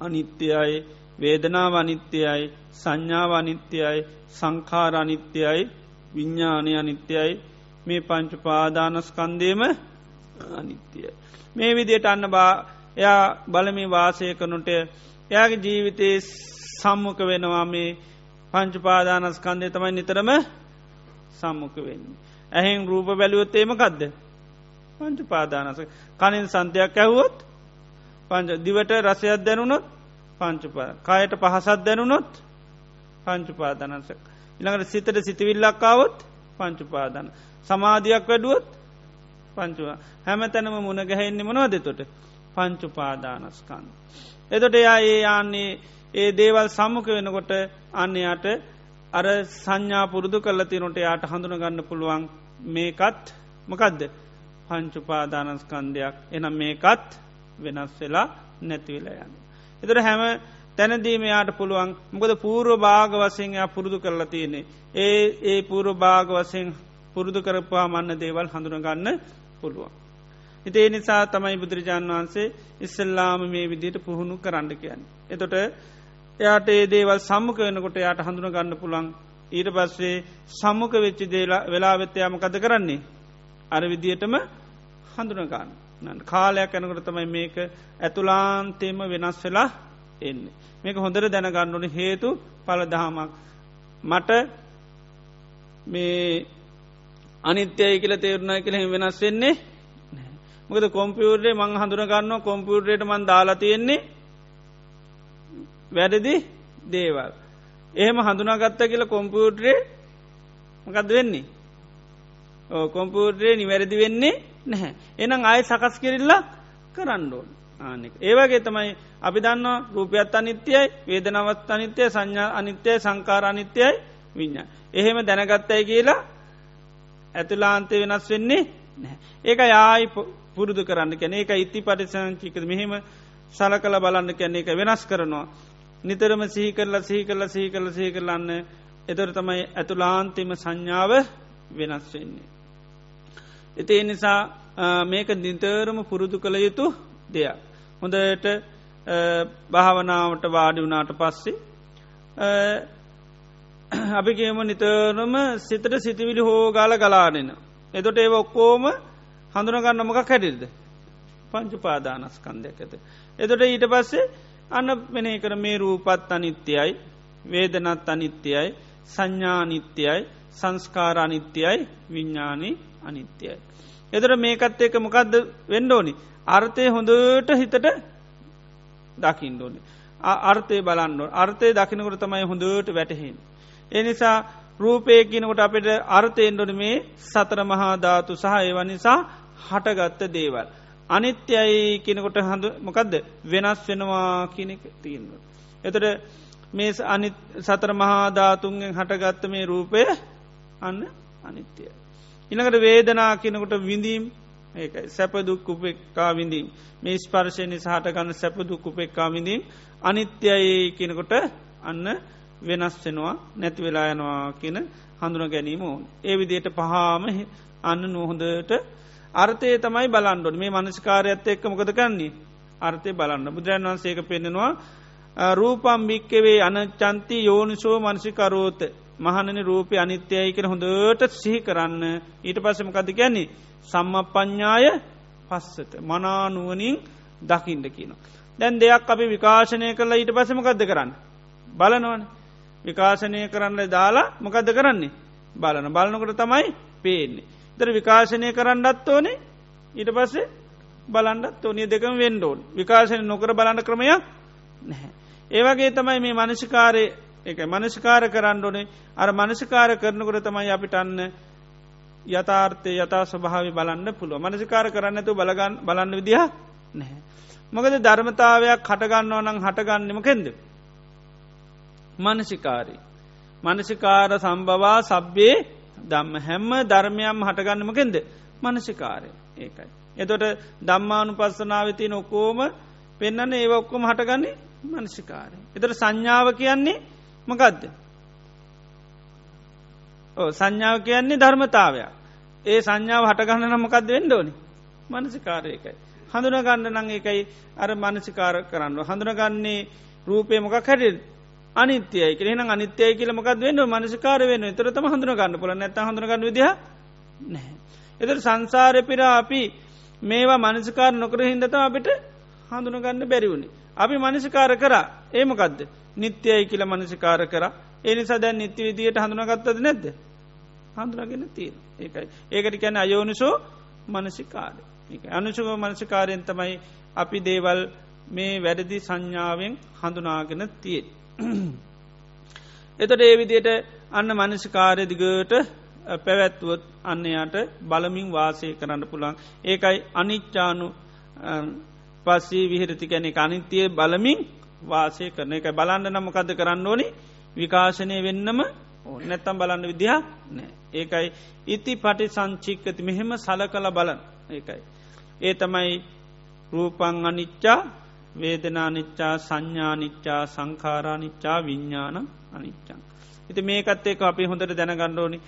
අනිත්‍යයි වේදනාව අනිත්‍යයි සංඥාව අනිත්‍යයි සංකාර අනිත්‍යයි විඤ්ඥානය අනිත්‍යයි මේ පංචු පාදානස්කන්දේම අනිත්‍යය. මේ විදියට අන්න බා එයා බලමි වාසය කනුට එයාගේ ජීවිතයේ සම්මුක වෙනවා මේ පංචුපාදානස්කන්දය තමයි නිතරම සම්මුක වෙන්න. ඇහෙන් රූප බැලුවොත්තේම කදද. පංචු පාදානස කනින් සන්තයක් ඇහුවොත් පංච දිවට රසයක් දැනුනොත් පංචුපා කායට පහසත් දැනුනොත් පංචුපාදානසක. ඉළඟට සිතට සිතිවිල්ලක්කාවොත් පංචුපාදාන. සමාධයක් වැඩුවොත් පංචුවා හැම තැනම මුණ ගැහෙන්නේ මනවාද තොට පංචුපාදානස්කන්න. එතොට එයා ඒ යන්නේ ඒ දේවල් සම්මුඛ වෙනකොට අන්නයාට අර සංඥා පුරුදු කල්ල තිනොට යාට හඳුන ගන්න පුළුවන් මේකත් මොකදද පංචුපාදානස්කන්දයක් එනම් මේකත් වෙනස් වෙලා නැතිවෙලා යන්න. එතර හැම තැනදීම යාට පුළුවන් මොකද පූර්ව භාග වසයෙන් පුරුදු කරලා තියෙන්නේ. ඒ ඒ පූර්ව භාග වසයෙන් පුරුදු කරපුවා මන්න දේවල් හඳුනගන්න පුළුවන්. ඉතේ නිසා තමයි බුදුරජාණන් වහන්සේ ඉස්සල්ලාම මේ විදියට පුහුණු කරන්න කියන්න. එතොට එයාට ඒ දේවල් සම්මුක වෙනකොට යායට හඳුන ගන්න පුළන් ඊට පස්සේ සම්මුක වෙච්චි දේලා වෙලා වෙත්තයාම කද කරන්නේ. අර විදියටම හඳුනගන්න කාලයක් යනකට තමයි මේක ඇතුලාන්තේම වෙනස් වෙලා එන්නේ. මේක හොඳර දැනගන්නඩන හේතු පලදහමක්. මට මේ අනිත්‍යය කියල තේරුණයි කියල වෙනස් වෙන්නේ මොකද කොම්පියුරේ මං හඳුනගන්න කොම්පියුරේට මන් දාලා තියෙන්නේ වැඩදි දේවල්. එහෙම හඳුනාගත්ත කියල කොම්පියුටරේ මකද වෙන්නේ. ඕ කොම්පියුටරේ නිවැරදි වෙන්නේ නැහැ. එනම් අය සකස් කිරල්ලා කරන්නඩෝන්. ආනෙක. ඒවගේ තමයි අපි දන්න රූපයත් අනිත්‍යයි වේදනවත් අනිත්‍යය සංඥා අනිත්‍යය සංකාර අනිත්‍යයයි විඤ්ඥා. එහෙම දැනගත්තයි කියලා ඇතුලාන්තය වෙනස් වෙන්නේ නැහැ. ඒක යායි පුරුදු කරන්න කැන ඒක ඉති පටිසංචික මෙහෙම සල කළ බලන්න කැන්නේ එක වෙනස් කරනවා. නිතරම සිහි කරලා සිහි කරලා සිහි කරල සිහි කරලන්න එතර තමයි ඇතුලාන්තිම සංඥාව වෙනස් වෙන්නේ. එති නිසා මේක නිතරම පුරුදු කළ යුතු දෙයක්. හොඳට භාවනාවට වාඩි වුණාට පස්සේ අපි කියම නිතරම සිතට සිතිවිලි හෝ ගාල ගලානෙන. එතොට ඒ ඔක්කෝම හඳුනගන්න මොකක් හැටිල්ද පංචු පාදානස්කන්දයක් ඇත. එතොට ඊට පස්සේ අන්න වෙනේ කර මේ රූපත් අනිත්‍යයි වේදනත් අනිත්‍යයි සංඥානිත්‍යයි සංස්කාරානිත්‍යයි විඤ්ඥානී අනිත්‍යයි. එතර මේකත් ඒක මොකක්ද වෙන්ඩෝනි අර්ථය හොඳට හිතට දකිින්ඩෝනි. අර්ථය බලන්න අර්ථය දකිනකොට තමයි හොඳට වැටහෙන්. එනිසා රූපය කියනකොට අපට අර්ථයෙන්ඩොන මේ සතර මහා ධාතු සහ ඒව නිසා හටගත්ත දේවල්. අනිත්‍යයි කෙනකොට හඳ මොකක්ද වෙනස් වෙනවා කියනෙක තියෙන්ව. එතට මේ අනි සතර මහාධාතුන්ගෙන් හටගත්ත මේ රූපය අන්න අනිත්‍යය. ඉනකට වේදනා කියනකොට විඳීම් ඒකයි සැපදුක්කුපෙක්කා විඳීම් මේ ස්පර්ශයනි සහටගන්න සැපදුක්කුපෙක්කා විඳීම් අනිත්‍යයි කියනකොට අන්න වෙනස් වෙනවා නැති වෙලා යනවා කියන හඳුන ගැනීම ඕන්. ඒ විදියට පහාම අන්න නොහොඳට අර්ථය තමයි බලන්ඩොට මේ මනස්කාරයත්ත එක්ක මොකද කන්නේ අර්ථය බලන්න. බුදුරන් වන්සේක පෙන්නෙනවා රූපම් භික්කවේ අනචන්ති යෝනිසෝ මනසිකරෝත. මහනන රූපය අනිත්‍යයයි කර හොඳට සිහි කරන්න. ඊට පස්සමකද ගැන්නේ සම්ම ප්ඥාය පස්සත. මනානුවනින් දකිින්ට කියන. දැන් දෙයක් අපි විකාශනය කරලා ඊට පසමකක්ද කරන්න. බලනවන. විකාශනය කරන්න දාලා මොකද කරන්නේ? බලන බලනකොට තමයි පේන්නේ. දර විකාශනය කරන්නත් ඕනේ ඊට පස්සේ බලන්නත් ඕනිය දෙකම වෙන්ඩෝන් විකාශනය නොකර බලන්න ක්‍රමයක් නැහැ. ඒවගේ තමයි මේ මනසිකාරය එක මනසිකාර කරන්න ඕනේ අර මනසිකාර කරනකොට තමයි අපිට අන්න යථාර්ථය යතා ස්වභාවි බලන්න පුළුව මනසිකාර කරන්නතු බලගන්න බලන්න විදිහ නැහැ. මොකද ධර්මතාවයක් හටගන්න ඕනං හටගන්නම කෙන්ද. මනසිකාරී. මනසිකාර සම්බවා සබ්බේ දම්ම හැම්ම ධර්මයම් හටගන්නමකෙන්ද මනසිකාරය. ඒකයි. එතොට දම්මානු පස්සනාවති නොකෝම පෙන්න්න ඒ ඔක්කොම හටගන්නේ මනසිකාරය. එතට සංඥාව කියන්නේ මකදද? සංඥාව කියන්නේ ධර්මතාවයක්. ඒ සංඥාව හටගන්න නමකක්ද වෙන්න ඕනි? මනසිකාරයකයි හඳුනගන්න නං එකයි අර මනසිකාර කරන්න හඳුනගන්නේ රූපය මොකක් හැට අනිත්‍යය කියලෙන අනිත්‍යය කියල මොකක් වෙන්න? මනසිකාර වෙන තරතම හඳුනගන්න පුල නැත හඳුනගන්න විදිහ නැහැ. එතර සංසාරය පිරා අපි මේවා මනසිකාර නොකර හින්දත අපිට හඳුනගන්න බැරිවුණේ. අපි මනසිකාර කරා. ඒමකක්ද නිත්‍යයයි කියල මනසිකාර කර. එනිසා දැන් නිත්‍ය විදියට හඳුනගත්තද නැද්ද? හඳුනගෙන තියෙන ඒකයි. ඒකට කැන අයෝනිසෝ මනසිකාරය. අනුසුක මනසිකාරයෙන් තමයි අපි දේවල් මේ වැඩදි සංඥාවෙන් හඳුනාගෙන තියෙන්. එතොට ඒ විදියට අන්න මනසිකාරය දිගට පැවැත්වොත් අන්නයාට බලමින් වාසය කරන්න පුළන් ඒකයි අනිච්චානු පස්සේ විහිරති කැනෙ අනිත්‍යය බලමින් වාසය කරන. එක බලන්න නමකද කරන්න ඕනි? විකාශනය වෙන්නම නැත්තම් බලන්න විදිහ නෑ ඒකයි ඉති පටි සංචික්කති මෙහෙම සල කළ බලන් ඒකයි. ඒ තමයි රූපං අනිච්චා වේදනානිච්චා සංඥානිච්චා සංකාරානිච්චා විඤ්ඥාන අනිච්චං. ඉති මේකත් ඒක අපි හොඳට දැනගණ්ඩෝනි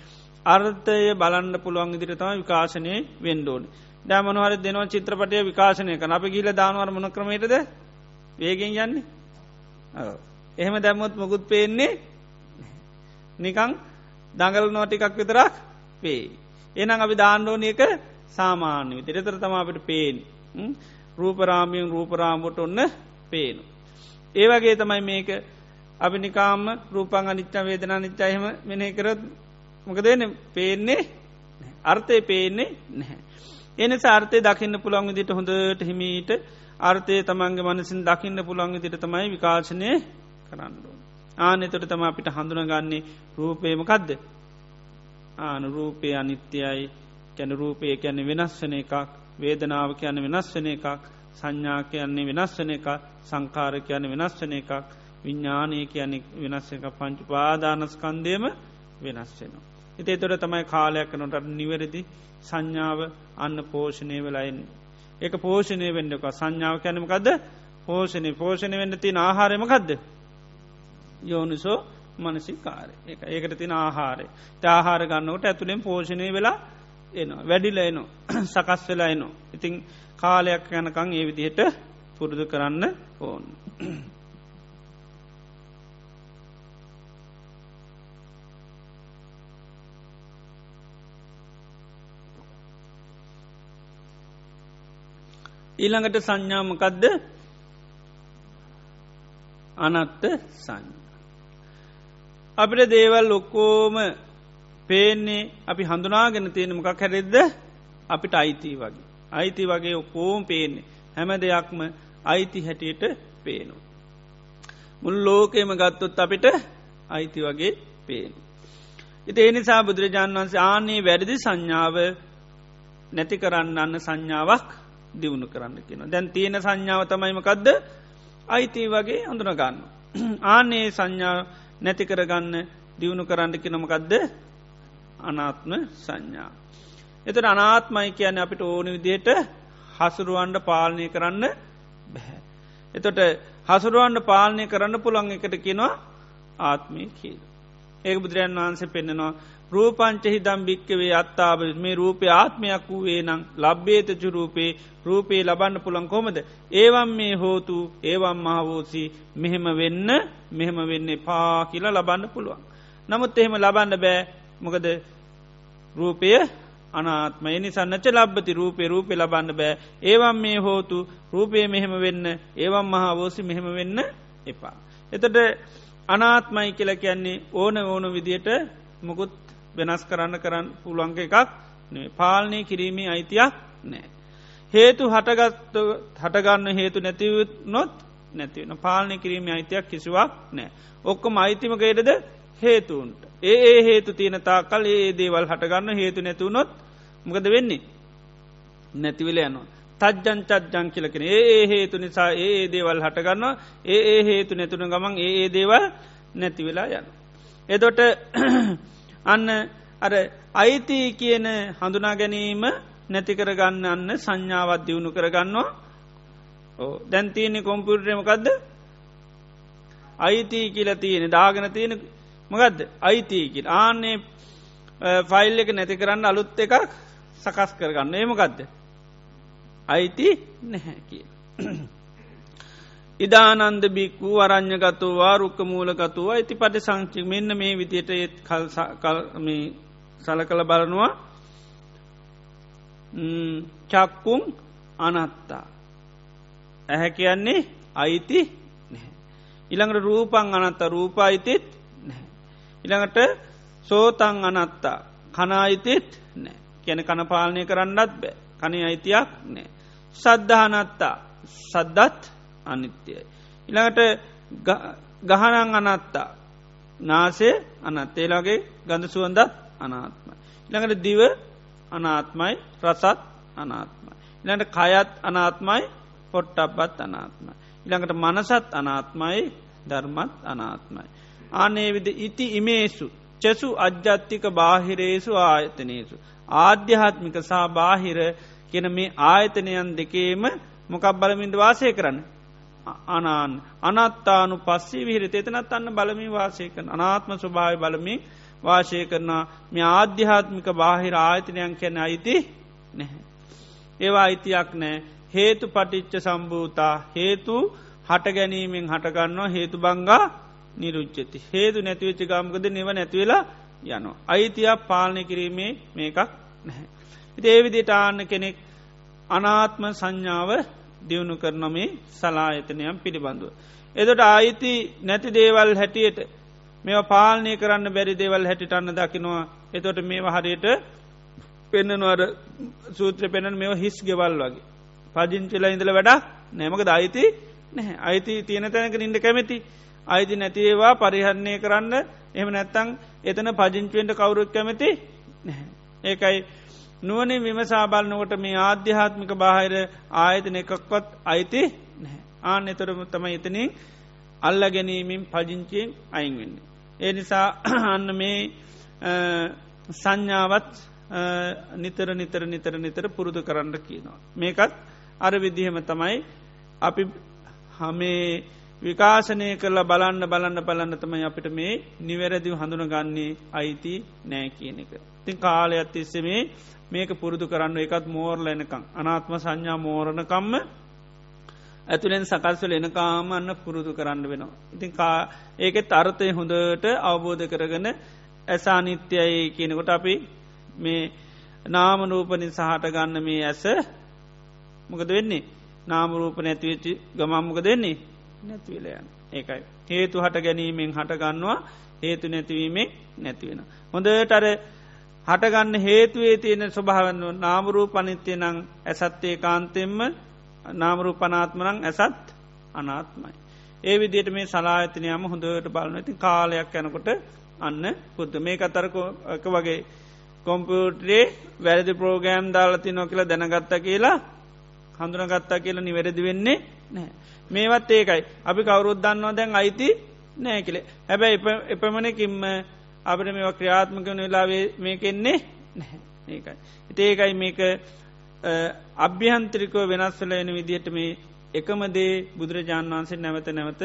අර්ථය බලන්න පුළුවන් ඉදිරි තම විකාශනය වෙන්ඩෝනි. දෑමනහර දෙනවා චිත්‍රපටය විකාශනය කන අප ගීල දානවර මොන ක්‍රමයටද? වේගෙන් යන්නේ. එහෙම දැම්මොත් මොකුත් පේන්නේ නිකං දඟල නෝටිකක් විතරක් පේ. එනම් අපි දාණ්ඩෝනය එක සාමාන්‍ය විතරතර තම අපට පේෙන් රූපරාමියෙන් රූපරාමට ඔන්න පේනු. ඒවගේ තමයි මේක අපි නිකාම රූපං අනිච්චා වේදනා නිච්චායම මෙනෙ කරත් මොකදන පේන්නේ අර්ථය පේන්නේ නැහැ. එන සාර්ථය දකින්න පුළන් විදිට හොඳට හිමීට අර්ථය තමන්ගේ මනසින් දකින්න පුළන් විදිට තමයි විකාශනය කරන්නු. ආනෙතොට තම අපිට හඳුනගන්නේ රූපයමකදද ආනු රූපය අනිත්‍යයි කැන රූපය කියන්නේ වෙනස් වන එකක් වේදනාව කියන්න වෙනස් වන එකක් සංඥා කියන්නේ වෙනස් වන එක සංකාර කියන්න වෙනස් වන එකක් විඤ්ඥානය කියන්නේ වෙනස් එක පංචු පාදානස්කන්දයම වෙනස් වෙනවා. එතේ තොර තමයි කාලයක් නොට නිවැරදි සංඥාව අන්න පෝෂණය වෙලයින්. එක පෝෂණය වෙන්නක සංඥාව කැනමකක්ද පෝෂණය. පෝෂණය වෙන්න තින ආහාරමකක්ද යෝනිසෝ මනසිකාරය. එක ඒකට තින ආහාරය. තාහාර ගන්නවට ඇතුළෙන් පෝෂණය වෙලා එනවා. වැඩිල එනවා. සකස් වෙලා එනවා. ඉතිං කාලයක් යනකං ඒ විදිහට පුරුදු කරන්න ඕන්. ඊළඟට සංඥාමකදද අනත්ත සංඥ. අපිට දේවල් ඔක්කෝම පේන්නේ අපි හඳුනාගෙන තියෙන මොකක් හැරෙද්ද අපිට අයිති වගේ. අයිති වගේ ඔක්කෝම් පේන්නේ හැම දෙයක්ම අයිති හැටියට පේනු. මුල් ලෝකෙම ගත්තොත් අපිට අයිති වගේ පේනු. ඉති එනිසා බුදුරජාණන් වන්සේ ආනේ වැරදි සංඥාව නැති කරන්න අන්න සංඥාවක් දියුණු කරන්න කියෙන. දැන් තියෙන සංඥාව තමයිමකක්ද අයිති වගේ අඳුනගන්න. ආනේ සංඥා නැති කරගන්න දියුණු කරන්න කිනොමකක්ද අනාත්ම සංඥා. එතට අනාත්මයි කියන අපිට ඕන විදියට හසුරුවන්ඩ පාලනය කරන්න බැහැ. එතොට හසුරුවන්ඩ පාලනය කරන්න පුළන් එකට කියෙනවා ආත්මය කියල. ඒක බුදුරයන් වහන්සේ පෙන්න්නනවා රූපංචහි දම් භික්කවේ අත්තාව මේ රූපය ආත්මයක් වූවේ නම් ලබ්බේතචු රූපේ රූපේ ලබන්න පුළන් කොමද ඒවම් මේ හෝතු ඒවම් මහවෝසි මෙහෙම වෙන්න මෙහෙම වෙන්නේ පා කියලා ලබන්න පුළුවන්. නමුත් එහෙම ලබන්න බෑ මොකද රූපය අනාත්ම එනිසන්නච ලබ්බති රූපේ රූපය ලබන්න බෑ ඒවම් මේ හෝතු රූපය මෙහෙම වෙන්න ඒවම් මහාවෝසි මෙහෙම වෙන්න එපා. එතට අනාත්මයි කියල කියන්නේ ඕන ඕන විදියට මුකුත් වෙනස් කරන්න කරන්න පුළුවන්ග එකක් පාලනය කිරීමේ අයිතියක් නෑ. හේතු හටගත්ත හටගන්න හේතු නැතිවත් නොත් නැතිවන පාලනය කිරීම අයිතියක් කිසිවක් නෑ. ඔක්කොම අයිතිමකේටද හේතුන්ට. ඒ ඒ හේතු තියෙන තා කල් ඒ දේවල් හටගන්න හේතු නැතුවනොත් මොකද වෙන්නේ නැතිවිල යනවා. තජ්ජන් චද්ජං කියලකෙන ඒ ඒ හේතු නිසා ඒ දේවල් හටගන්න ඒ ඒ හේතු නැතුන ගමන් ඒ ඒ දේවල් නැතිවෙලා යන. එදොට අන්න අර අයිති කියන හඳුනා ගැනීම නැතිකරගන්න අන්න සංඥාවත් දියුණු කරගන්නවා ඕ දැන්තියනෙ කොම්පියුටරමකක්ද අයිතිී කියල තියෙන දාගෙන තියෙන මගදද අයිතිීකිල් ආන්නේ ෆයිල් එක නැති කරන්න අලුත් එකක් සකස් කරගන්න ඒමකදද අයිති නැහැ කිය. ඉදානන්ද බික්වූ අරං්ඥගතුවා රුක්ක මූලකතුව ඇති පට සංචි මෙන්න මේ විදියට ඒත් කල් සල කළ බලනවා චක්කුම් අනත්තා ඇහැ කියන්නේ අයිති නැහැ. ඉළඟට රූපන් අනත්ත රූපායිතිත් නැහැ. ඉළඟට සෝතං අනත්තා කනායිතිත් නෑ කියන කනපාලනය කරන්නත් බෑ කනේ අයිතියක් නෑ. සද්ධහනත්තා සද්දත් අනිත්‍යයි. ඉළඟට ගහනං අනත්තා නාසේ අනත්තේලාගේ ගඳ සුවන්දත් අනාත්ම. ඉළඟට දිව අනාත්මයි රසත් අනාත්මයි. ඉළඟට කයත් අනාත්මයි පොට්ටබ්බත් අනාත්මයි. ඉළඟට මනසත් අනාත්මයි ධර්මත් අනාත්මයි. ආනේ විද ඉති ඉමේසු චසු අජ්ජත්තික බාහිරේසු ආයතනේසු. ආධ්‍යාත්මික සහ බාහිර කෙන මේ ආයතනයන් දෙකේම මොකක් බලමින්ද වාසය කරන්න. අනාන් අනත්තානු පස්සේ විහිර තෙතනත් අන්න බලමි වාසය කරන අනාත්ම ස්වභාව බලමින් වාශය කරනා මේ ආධ්‍යාත්මික බාහිර ආයතනයන් කැන අයිති නැහැ. ඒවා අයිතියක් නෑ හේතු පටිච්ච සම්භූතා හේතු හට ගැනීමෙන් හටගන්නවා හේතු බංගා නිරුච්චති. හේතු නැතිවෙච්ච ගාමකද නිව නැතිවෙලා යනවා. අයිතියක් පාලනය කිරීමේ මේකක් නැහැ. ඉති ඒවිදිට ආන්න කෙනෙක් අනාත්ම සංඥාව දියුණු කරනොමේ සලායතනයම් පිළිබඳුව. එදට අයිති නැති දේවල් හැටියට මේ පාලනය කරන්න බැරි දේවල් හැටිටන්න දකිනවා එතොට මේ හරියට පෙන්නනවර සූත්‍ර පෙනන් මෙ හිස් ගෙවල් වගේ. පජිංචිල ඉඳල වැඩක් නෑමක දයිති නැහැ අයිති තියෙන තැනක ඉන්න කැමැති අයිති නැතිේවා පරිහරණය කරන්න එම නැත්තං එතන පජිංචුවෙන්ට කවුරුත් කැමති නැහැ. ඒකයි නුවනින් විමසා බලන්නකොට මේ ආධ්‍යාත්මික බාහිර ආයතන එකක්වත් අයිති නැහැ. ආන එතරම තම එතනින් අල්ල ගැනීමෙන් පජිංචයෙන් අයින්වෙන්නේ. ඒ නිසා අන්න මේ සංඥාවත් නිතර නිතර නිතර නිතර පුරුදු කරන්න කියනවා. මේකත් අර විදිහම තමයි අපි හමේ විකාශනය කරලා බලන්න බලන්න බලන්න තමයි අපිට මේ නිවැරදිව හඳුනගන්නේ අයිති නෑ කියන එක. තින් කාලයක් තිස්සේ මේ මේක පුරුදු කරන්න එකත් මෝර්ල එනකං අනාත්ම සංඥා මෝරණකම්ම ඇතුළෙන් සකස්වල එනකාම අන්න පුරුදු කරන්න වෙනවා. ඉතින් කා ඒකෙත් අර්ථය හොඳට අවබෝධ කරගන ඇසානිත්‍යයි කියනකොට අපි මේ නාමරූපනින් සහට ගන්න මේ ඇස මොකද වෙන්නේ නාමරූප නැතිවෙච්චි ගමම්මක දෙන්නේ නැතිවලයන් ඒකයි. හේතු හට ගැනීමෙන් හටගන්නවා හේතු නැතිවීමෙන් නැතිවෙන. හොඳට අර හටගන්න හේතුවේ තියෙන ස්වභාවන්න නාමරූ පනිත්‍යය නං ඇසත්තේ කාන්තෙන්ම නාමරූ පනාත්මනං ඇසත් අනාත්මයි. ඒ විදියට මේ සලාඇතිනයම හොඳට බලන ඇති කාලයක් යැනකොට අන්න පුද්ද මේ අතරක වගේ කොම්පියුටරේ වැරදි ප්‍රෝගෑම් දාලති නො කියලා දැනගත්ත කියලා හඳුනගත්තා කියලා නිවැරදි වෙන්නේ නෑ. මේවත් ඒකයි අපි කවුරුත් දන්නවා දැන් අයිති නෑ කියලේ හැබැයි එපමණකින්ම අපට මේ ක්‍රියාත්මක වෙලාවේ මේකෙන්නේ නැහැ ඒකයි. ඉතඒකයි මේක අභ්‍යහන්ත්‍රිකව වෙනස්වල එන විදිහට මේ එකමදේ බුදුරජාණන් වන්සේ නැවත නැවත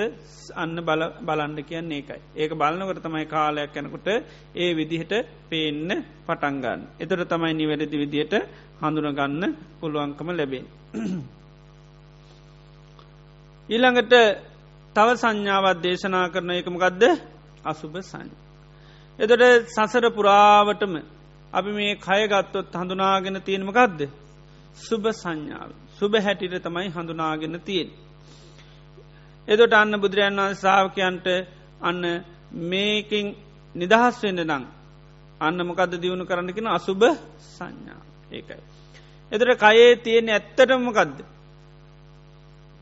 අන්න බලන්ඩ කියන්න ඒකයි. ඒක බලනකට තමයි කාලයක් යැනකොට ඒ විදිහට පේන්න පටන්ගන්න. එතොට තමයි නිවැරදි විදිහට හඳුනගන්න පුළුවන්කම ලැබේ. ඊළඟට තව සංඥාවත් දේශනා කරන එකමකක්ද අසුභ සංඥ. එතොට සසර පුරාවටම අපි මේ කයගත්තොත් හඳුනාගෙන තියෙනමකක්ද සුභ සංඥාව සුභ හැටිට තමයි හඳුනාගෙන තියෙන්. එදොට අන්න බුදුරජන් වන්ස සාාවකයන්ට අන්න මේකින් නිදහස් වෙන්න නං අන්න මොකද දියුණු කරන්නකින අසුභ සංඥා ඒකයි. එතට කයේ තියෙන ඇත්තටමකක්ද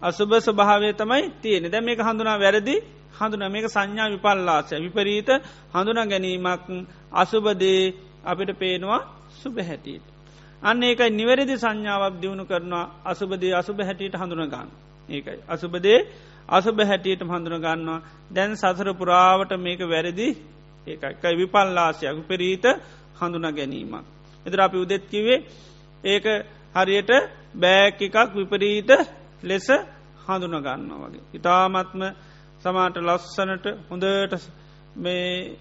අසුභ ස්වභාවය තමයි තියෙන දැ මේක හඳුනා වැරදි හඳුන මේක සංඥා විපල්ලාසය විපරීත හඳුන ගැනීමක් අසුබදේ අපිට පේනවා සුබ හැටියට. අන්න ඒකයි නිවැරදි සංඥාවක් දියුණු කරනවා අසුබදේ අසුභ හැටියට හඳුනගන්න. ඒකයි. අසුබදේ අසුභ හැටියට හඳුන ගන්නවා දැන් සසර පුරාවට මේක වැරදි ඒකයි විපල්ලාසයක් විපරීත හඳුන ගැනීමක්. එතර අපි උදෙත්කිවේ ඒක හරියට බෑක් එකක් විපරීත ලෙස හඳුනගන්න වගේ. ඉතාමත්ම සමාට ලස්සනට හොඳට මේ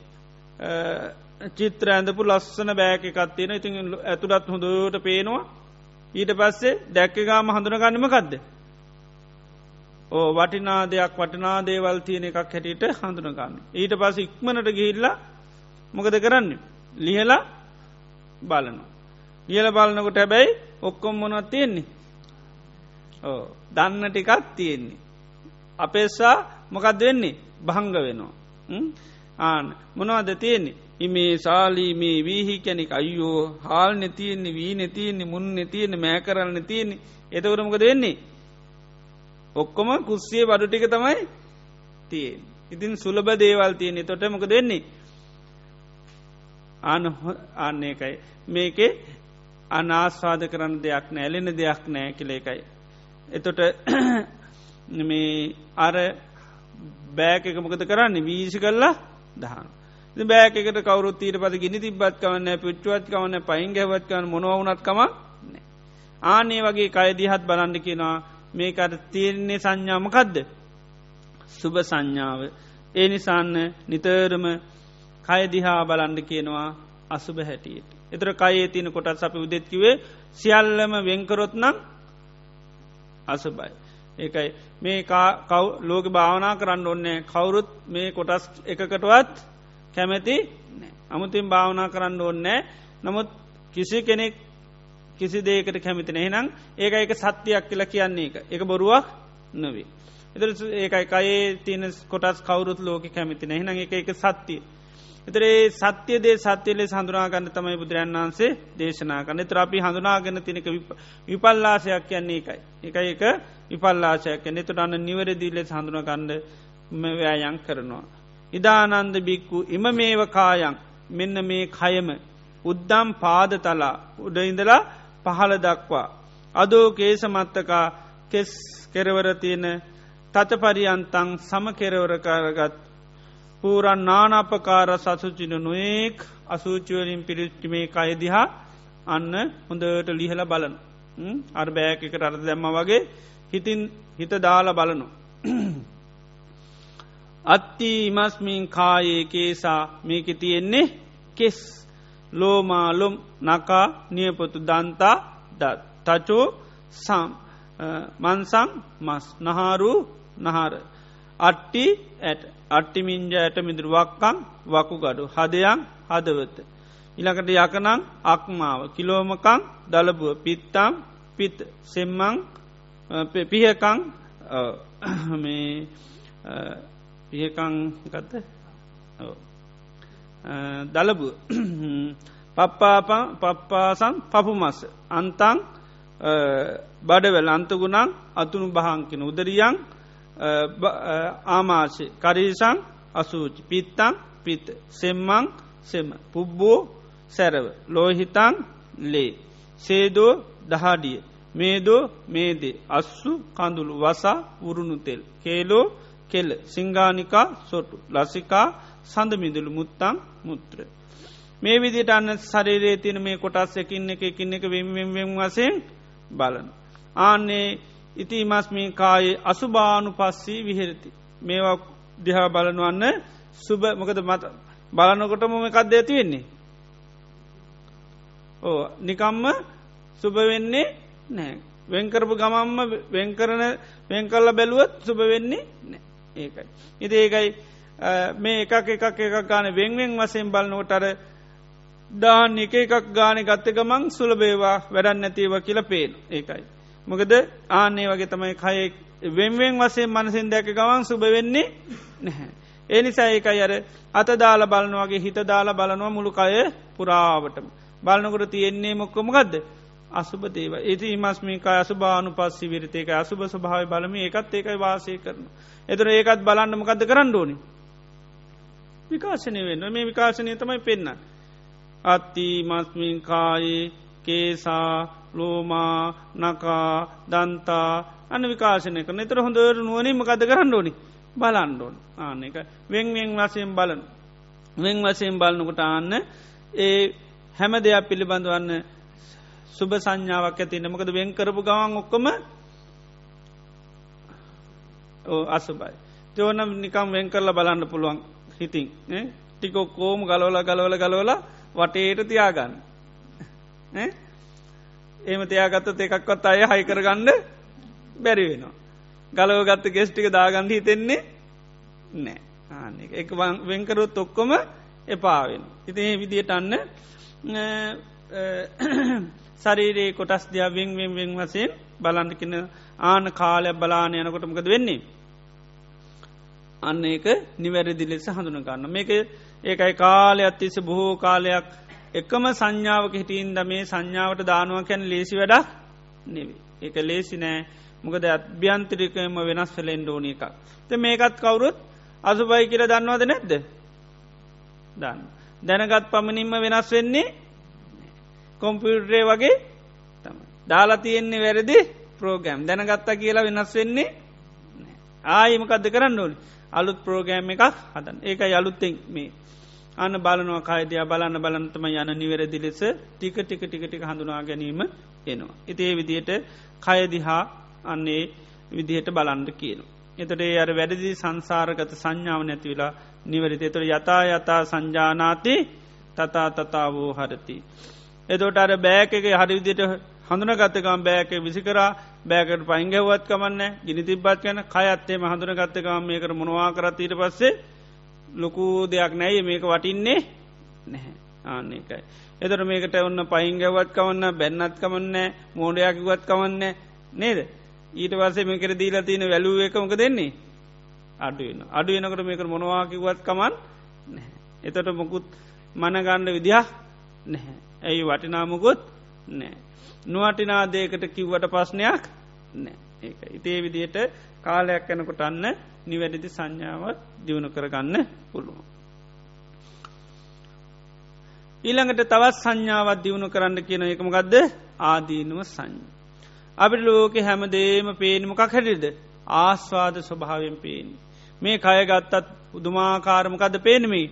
චිත්‍ර ඇඳපු ලස්සන බෑක එකත්තියෙන ඉතින් ඇතුළත් හොඳට පේනවා. ඊට පස්සේ දැක්කගාම හඳුනගන්නම කක්ද ඕ වටිනා දෙයක් වටනා දේවල් තියෙන එකක් හැටියට හඳුනගන්න. ඊට පස්ස ඉක්මනට ගිහිල්ලා මොකද කරන්න? ලිහලා බලනවා. ලියල බලනකොට හැබැයි ඔක්කොම් මොනත් තියෙන්නේ? ඕ දන්න ටිකත් තියෙන්නේ. අපේසා මොකක්ද වෙන්නේ? භංග වෙනවා. ආන මොනවද තියෙන්නේ? ඉමේ සාලී මේ වීහි කැනෙක්. අයියෝ හාල් නැතියෙන්නේ වී නැතියෙන්නේ මුන් නැතියෙන්නේ මෑ කරන්න තියෙන්නේ එතකරමක දෙන්නේ ඔක්කොම කුස්සිය බඩු ටික තමයි තියෙන් ඉතින් සුලබ දේවල් තියෙන්නේ. තොට මොක දෙන්නේ අන අන්නේකයි මේකේ අනාස්වාද කරන්න දෙයක් නෑ ඇලෙන දෙයක් නෑ කලේකයි එතොට මේ අර බෑක එක මොකද කරන්නේ? වීසි කල්ලා දහන බෑකට කවරුත් ඊට පද ගිනි තිබත් කවන්න පිච්චුවත් කවන්න පයින් ගැවත් කවන්න මොනවනත්කම ආනේ වගේ කයදිහත් බලන්න කියෙනවා මේකට තීරන්නේ සංඥාමකදද සුභ සංඥාව. ඒ නිසාන්න නිතරම කයදිහා බලන්ඩ කියනවා අසුභ හැටියට. එතර කයේ තියන කොටත් අපි උදෙත්කිවේ සියල්ලම වෙන්කරොත් නම් අසුබයි. ඒකයි. මේ ලෝක භාවනා කරන්න ඔන්නේ කවුරුත් මේ කොටස් එකකටවත් කැමැති අමුතින් භාවනා කරන්න ඕන්නෑ නමුත් කිසි කෙනෙක් කිසි දේකට කැමිතින එහෙනම් ඒක එක සත්‍යයක් කියලා කියන්නේ එක එක බොරුවක් නොවේ. එතර ඒකයි කයේ තියන කොටස් කවරුත් ලෝක කැමිතින එහෙනම් එක එක සත්‍යය. එතරේ සත්‍ය දේ සත්‍යලේ හඳුනාගන්න තමයි බුදුරන් වන්සේ දේශනා කන්න ත්‍රාපි හඳුනාගන්න තිනක විපල්ලාසයක් කියන්නේ එකයි. එකයි එක විපල්ලාශයක් එනෙතුට අන්න නිවරදිීලෙ හඳුනගන්න වෑයන් කරනවා. ඉදානන්ද බික්කු ඉම මේව කායන් මෙන්න මේ කයම උද්දම් පාද තලා උඩඉඳලා පහළ දක්වා. අදෝ කේසමත්තකා කෙස් කෙරවර තියෙන තතපරියන්තං සම කෙරවරකාරගත් පූරන් නානපකාර සසුචින නොයෙක් අසූචිවලින් පිරිච්චි මේ කයදිහා අන්න හොඳට ලිහල බලන අර්බෑක එකට අර්ථ දැම්ම වගේ හිතින් හිත දාලා බලනු. අත්ති ඉමස්මින් කායේ කේසා මේක තියෙන්නේ කෙස්. ලෝමාලුම් නකා නියපොතු දන්තා දත්. තචෝ සම් මන්සං මස්. නහාරු නහර. අට්ටි ඇට. අට්ටිමින්ජ ඇට මිදුර වක්කං වකුගඩු හදයන් හදවත. ඉලකට යකනං අක්මාව කිලෝමකං දලබුව පිත්තම් පිත් සෙම්මං පිහකං මේ පිහකං ගත්ත දලබුව. පප්පාපා පප්පාසන් පපුමස. අන්තං බඩවැල් අන්තගුණන් අතුනු බහන්කින උදරියන් ආමාශය. කරීසං අසූචි. පිත්තං පිත. සෙම්මං සෙම. පුබ්බෝ සැරව. ලෝහිතන් ලේ. සේදෝ දහඩිය. මේදෝ මේදේ. අස්සු කඳුළු වසා උරුණු තෙල්. කේලෝ කෙල්ල සිංගානිකා සොටු. ලසිකා සඳමිදුළු මුත්තං මුත්‍ර. මේ විදිට අන්න සරේරේ තින මේ කොටස් එකින් එක එකින් එක වෙම්වෙම් වසයෙන් බලන. ආන්නේ ඉති මස්මී කායේ අසුභානු පස්සී විහෙරති. මේවා දිහා බලනවන්න සුබ මොකද මත බලනකොට මොම එකක්ද ඇති වෙන්නේ. ඕ නිකම්ම සුභ වෙන්නේ නෑ. වෙන්කරපු ගමම්ම වෙන්කරන වෙන්කල්ල බැලුවත් සුභ වෙන්නේ නෑ ඒකයි. ඉති ඒකයි මේ එකක් එකක් එකක් ගාන වෙන්වෙන් වසයෙන් බලන්නෝටර දාන්න එක එකක් ගාන ගත්ත ගමන් සුලබේවා වැඩන්න නැතිව කියල පේන ඒකයි. මොකද ආනේ වගේ තමයි කයෙ වෙන්වෙන් වසේ මනසින් දැක ගවන් සුභ වෙන්නේ නැහැ. ඒ නිසා ඒකයි අර අත දාල බලනවගේ හිත දාලා බලනවා මුළු කය පුරාවටම. බලනකොට තියෙන්නේ මොක්කොම ගදද. අසුබ දේව ඒති මස්මිකා අසුභානු පස්සි විරිතේක අසුභ ස්භාව බලම ඒකත් ඒකයි වාසය කරන. එතර ඒකත් බලන්නමකද කරන්න ඕනි. විකාශනය වෙන්න මේ විකාශනය තමයි පෙන්න්න. අත්ති මස්මින් කායේ කේසා ලෝමා නකා දන්තා අන්න විකාශනය කන එතර හොඳර නුවනීම කද කරන්න ඕනි? බලන්ඩෝන් ආන එක වෙන්වෙන් වසයෙන් බලන. වෙන් වසයෙන් බලනකොට ආන්න ඒ හැම දෙයක් පිළිබඳවන්න සුභ සංඥාවක් ඇති නමකද වෙන් කරපු ගවන් ඔක්කොම ඕ අසුබයි. තෝනම් නිකම් වෙන් කරලා බලන්න පුළුවන් හිතින් ටිකො කෝම ගලවල ගලවල ගලවල වටේට තියාගන්න. ඒම තියාගත්ත එකක්වත් අය හයි කරගන්න බැරි වෙනවා. ගලව ගත්ත ගෙස්ටික දාගන්න හිතෙන්නේ නෑ ආන එක වෙන්කරොත් ඔක්කොම එපාවෙන. ඉති ඒ විදියට අන්න සරීරයේ කොටස් දයා වෙන් වෙන් වෙන් වසයෙන් බලන්ටකින ආන කාලයක් බලාන යනකොටමකද වෙන්නේ. අන්න ඒක නිවැරදි ලෙස හඳුන ගන්න මේක ඒකයි කාලයක් තිස බොහෝ කාලයක් එකම සංඥාවක හිටින්ද මේ සංඥාවට දානුව කැන ලේසි වැඩක් නෙවේ. ඒක ලේසි නෑ මොකද අභ්‍යන්තරිකයම වෙනස් වෙලෙන්ඩ ඕන එකක්. ත මේකත් කවුරුත් අසුබයි කියර දන්නවද නැද්ද. දන්න. දැනගත් පමණින්ම වෙනස් වෙන්නේ කොම්පියුටරේ වගේ තම. දාලා තියෙන්නේ වැරදි ප්‍රෝගෑම් දැනගත්තා කියලා වෙනස් වෙන්නේ ආයමකක්ද කරන්න ඕනි අලුත් ප්‍රෝගෑම් එකක් හදන් ඒක යළුත්තෙන් මේ අන්න බලනවා කායිදයා බලන්න බලන්තම යන නිවැරදි ලෙස ටික ටික ටික ටික හඳුනා ගැනීම එනවා. ඉතිේ විදියට කයදිහා අන්නේ විදිහට බලන්ඩ කියන. එතට ඒ අර වැඩදි සංසාරගත සංඥාව නැතිවෙලා නිවැරිත එතුර යතා යතා සංජානාති තතා තතා වූ හරති. එතොට අර බෑක එක හරිවිදියට හඳුන ගත්තකම් බෑක විසිකරා බෑකට පයිංගවත් කමන්න ගිනි තිබ්බත් යන කයත්තේ හඳුන ගත්තකම් මේකට මොනවා කරතීට පස්සේ ලොකු දෙයක් නැයි මේක වටින්නේ නැහැ. ආන්නේකයි. එතර මේකට ඔන්න පයිංගවත් කවන්න බැන්නත් කමන්න මෝඩයකිවත් කවන්න නේද. ඊට වසේ මේකර දීලා තියෙන වැලුව එකමක දෙන්නේ අඩුවෙන අඩු වෙනකට මේක මොනවාකිවත් කමන් එතට මොකුත් මනගණ්ඩ විදිහ නැහැ. ඇයි වටිනාමකුත් නෑ නුවටිනාදේකට කිව්වට පස්්නයක් නෑ ඒ ඉතේ විදියට කාලයක් යැනකොට අන්න නිවැරදි සංඥාවත් දියුණු කරගන්න පුළුවන්. ඊළඟට තවත් සංඥාවත් දියුණු කරන්න කියන එකම ගදද ආදීනුව සංඥ. අපිට ලෝක හැමදේම පේනමකක් හැටිද ආස්වාද ස්වභාවෙන් පේනි. මේ කය ගත්තත් උදුමාකාරමකද පේනමි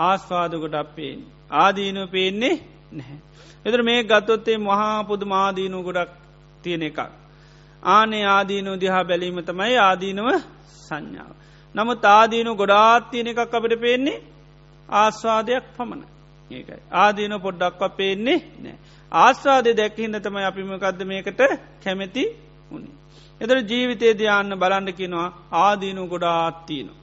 ආස්වාද ගොඩක් පේෙන්. ආදීනුව පේන්නේ නැහැ. එතර මේ ගත්තොත්තේ මහා පුදුමාදීනු ගොඩක් තියෙන එකක්. ආනේ ආදීනු දිහා බැලීම තමයි ආදීනව සංඥාව. නමුත් ආදීනු ගොඩාත් තියෙන එකක් අපට පේන්නේ ආස්වාදයක් පමණ ඒකයි. ආදීන පොඩ්ඩක්ව පේන්නේ නෑ. ආස්වාදය දැක්හින්ද තමයි අපිමකක්ද මේකට කැමැති උුණේ. එතර ජීවිතේ දයාන්න බලන්න කිනවා ආදීනු ගොඩාත්තියනවා.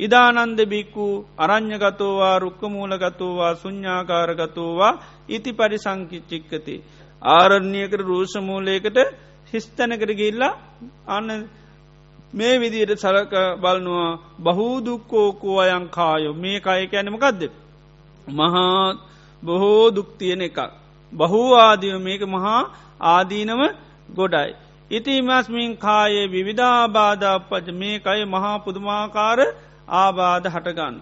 ඉදානන්ද බික්කු අරං්ඥගතෝවා රුක්කමූලගතෝවා සුඤ්ඥාකාරගතෝවා ඉති පරිසංකිච්චික්කති. ආරණ්‍යයකට රූෂමූලයකට හිස්තැනකට ගිල්ලා අන්න මේ විදියට සලක බලනවා බහූදුක්කෝකෝ අයංකායෝ මේ කය කැනමකක්ද. මහා බොහෝ දුක්තියන එකක්. බහූ ආදිය මේක මහා ආදීනව ගොඩයි. ඉතිමස්මින් කායේ විවිධාබාධපජ මේ අය මහා පුදුමාකාර ආබාධ හටගන්න.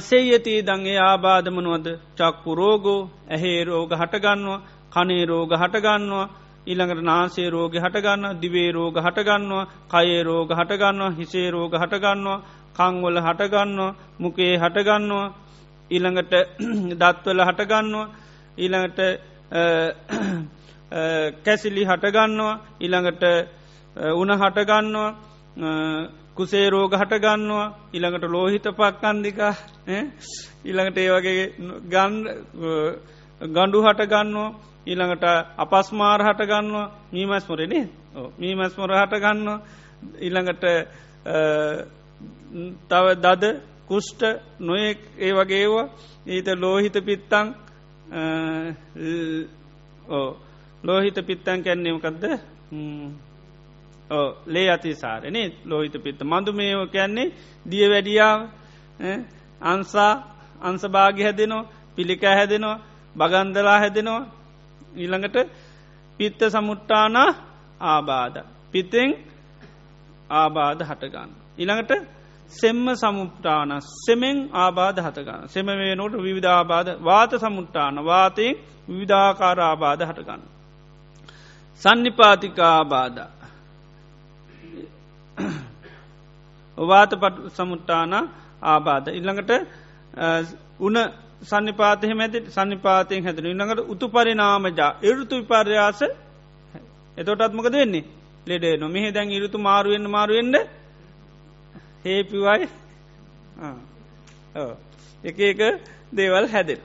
සේයති දංගේ ආබාධමනුවද චක්කු රෝගෝ ඇහේ රෝග හටගන්නවා කනේ රෝග හටගන්නවා ඊළඟට නාසේ රෝග හටගන්න දිවේ රෝග හටගන්නවා කයේ රෝග හටගන්නවා හිසේ රෝග හටගන්නවා කංවල හටගන්නවා මුකේ හටගන්නවා ඊළඟට දත්වල හටගන්නවා ඊළඟට කැසිලි හටගන්නවා ඊළඟට උන හටගන්නවා කුසේ රෝග හටගන්නවා ඊළඟට ලෝහිත පක්කන්දිකා ඊළඟට ඒ වගේ ගන් ගණ්ඩු හටගන්නවා ඊළඟට අපස්මාර හටගන්නවා මීමස් මොරනේ මීමස් මොර හටගන්නවා ඊළඟට තව දද කුෂ්ට නොයෙක් ඒ වගේවා ඊත ලෝහිත පිත්තං ලෝහිත පිත්තන් කැන්නේමකක්ද ලේ අතිසාරනේ ලෝහිත පිත්ත. මඳු මේෝ කියන්නේ දිය වැඩියාව අන්සා අන්සභාගි හැදෙනවා පිළිකෑ හැදෙනවා බගන්දලා හැදෙනවා ඊළඟට පිත්ත සමුට්ටාන ආබාධ පිතෙන් ආබාධ හටගන්න. ඉළඟට සෙම්ම සමුට්ටාන සෙමෙන් ආබාධ හතගන්න සෙම වේ නොට විවිධාබාධ වාත සමුට්ටාන වාතයෙන් විවිධාකාර ආබාධ හටගන්න. සන්නිපාතිකාබාධ වාත පට සමුට්ටාන ආබාධ ඉල්ළඟට උන සන්නිපාතය මැති සන්නිපාතයෙන් හැදෙන ඉන්නඟට උතු පරිනාමජා එරුතු විපර්යාස. එතොටත්මකද වෙන්නේ? ලෙඩේ නොමෙහෙ දැන් ඉරුතු මාරුවෙන්න්න මාරුවෙන්ඩ හේපිවයි. එක එක දේවල් හැදෙන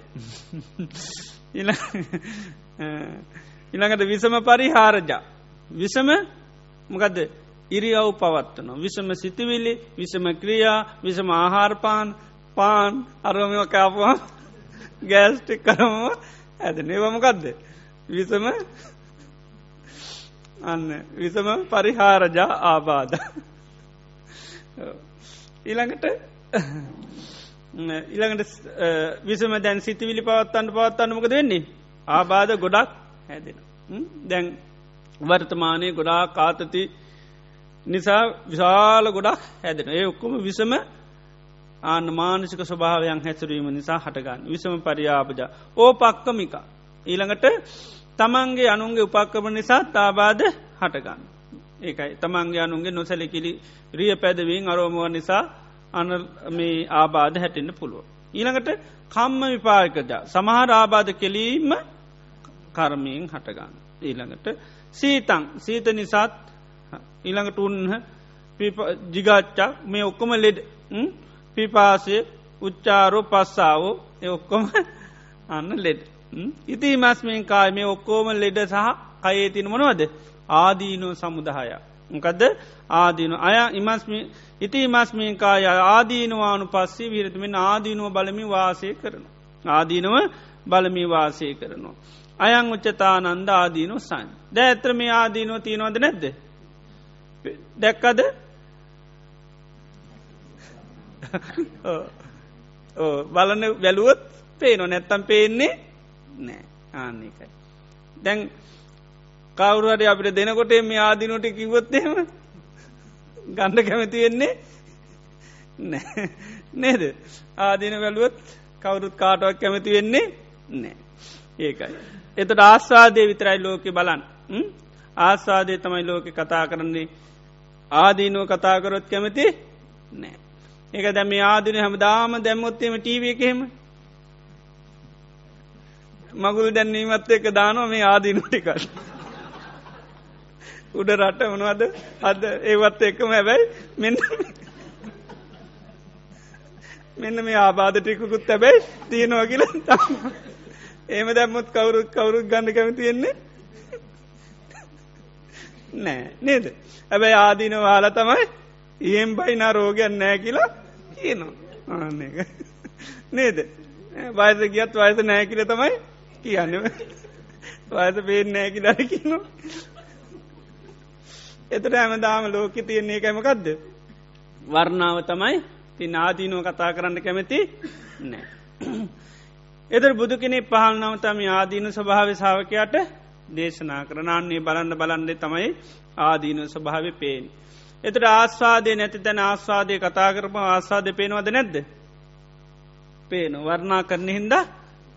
ඉළඟට විසම පරිහාරජා. විසම මොකදද? ඉරියව් පවත්වන විසම සිතිවිලි විසම ක්‍රියා විසම ආහාරපාන් පාන් අරමව කාපුවා ගෑස්ටික් කරම. ඇද නේවමකක්ද විසම අන්න විසම පරිහාරජා ආබාධ. ඊළඟට ඉළඟට විසම දැන් සිතිවිලි පවත්තන්න පවත්තන්නමකද වෙන්නේ? ආබාධ ගොඩක් හැදෙන දැන් වර්තමානය ගොඩා කාතති නිසා විශාල ගොඩක් හැදෙන ඒ ඔක්කොම විසම ආන මානසික ස්වභාවයන් හැසරීම නිසා හටගන්න. විසම පරියාපජ. ඕ පක්කමික ඊළඟට තමන්ගේ අනුන්ගේ උපක්කම නිසා තාබාද හටගන්න. ඒකයි. තමන්ගේ අනුන්ගේ නොසැලකිලි රිය පැදවීන් අරෝමුව නිසා අන මේ ආබාධ හැටෙන්න්න පුළුව. ඊළඟට කම්ම විපාර්කජා සමහර ආබාධ කෙලීම කර්මයෙන් හටගන්න. ඊළඟට සීතං. සීත නිසාත් ඊළඟට උන්හ ජිගාච්චා මේ ඔක්කොම ලෙඩ පිපාසය උච්චාරෝ පස්සාාවෝ එ ඔක්කොම අන්න ලෙඩ. ඉති මස්මෙන් කාය මේ ඔක්කෝම ලෙඩ සහ කයේ තින මොනවද ආදීනෝ සමුදහය. මොකදද ආදීනු අය ඉමස්මි ඉති මස්මීන් කාය ආදීනවානු පස්සේ විරතුමෙන් ආදීනුව බලමි වාසය කරන. ආදීනව බලමි වාසය කරනවා. අයං උච්චතානන්ද ආදීනු සන්. ද ඇත්‍ර මේ ආදීනෝ තියනවද නැද්ද. දැක්කද බලන වැලුවොත් පේනො නැත්තම් පේන්නේ නෑ. ආන්නේකයි. දැන් කවුරුවට අපිට දෙනකොට මේ ආදිනොට කිවොත්තේම ගණ්ඩ කැමතියෙන්නේ නේද? ආදින වැලුවත් කවුරුත් කාටුවක් කැමති වෙන්නේ නෑ. ඒකයි. එතට ආස්වාදය විතරයි ලෝකෙ බලන් ආස්වාදය තමයි ලෝකෙ කතා කරන්නේ. ආදීනුව කතාකරොත් කැමති නෑ. ඒක දැම ආදින හැම දාම දැම්මොත්තේම ටීව එකහෙම මගුල් දැන්නීමත් එක දානවා මේ ආදීනුටිකල්. උඩ රට වනවද අද ඒවත් එකම හැබැයි මෙන්න මෙන්න මේ ආබාධ ටිකුකුත් හැබැයි තියෙනවා කියල තම ඒම දැම්මුත් කවුරුත් කවුරුත් ගන්න කැමතියෙන්නේ නෑ නේද? ඇබැයි ආදීන වාල තමයි ඒම් බයිනා රෝගයන් නෑ කියලා කියනවා ආන්න නේද? වයස ගියත් වයස නෑ කියල තමයි කියන්න. වයස පේෙන් නෑ කියලා කියනවා. එතට හැමදාම ලෝක තියන්නේ කැමකක්ද වර්ණාව තමයි ති නාදීනුව කතා කරන්න කැමති නෑ. එදර බුදු කෙනෙ පහල් නවතම ආදීන ස්වභාව සාාවකයාට දේශනා කරනන්නේ බලන්න බලන්ඩ තමයි ආදීන ස්වභාව පේෙන්. එතට ආස්වාදය නැති තැන ආස්වාදය කතා කරම ආස්වාද පේනවද නැද්ද. පේන වර්ණා කරන හින්ද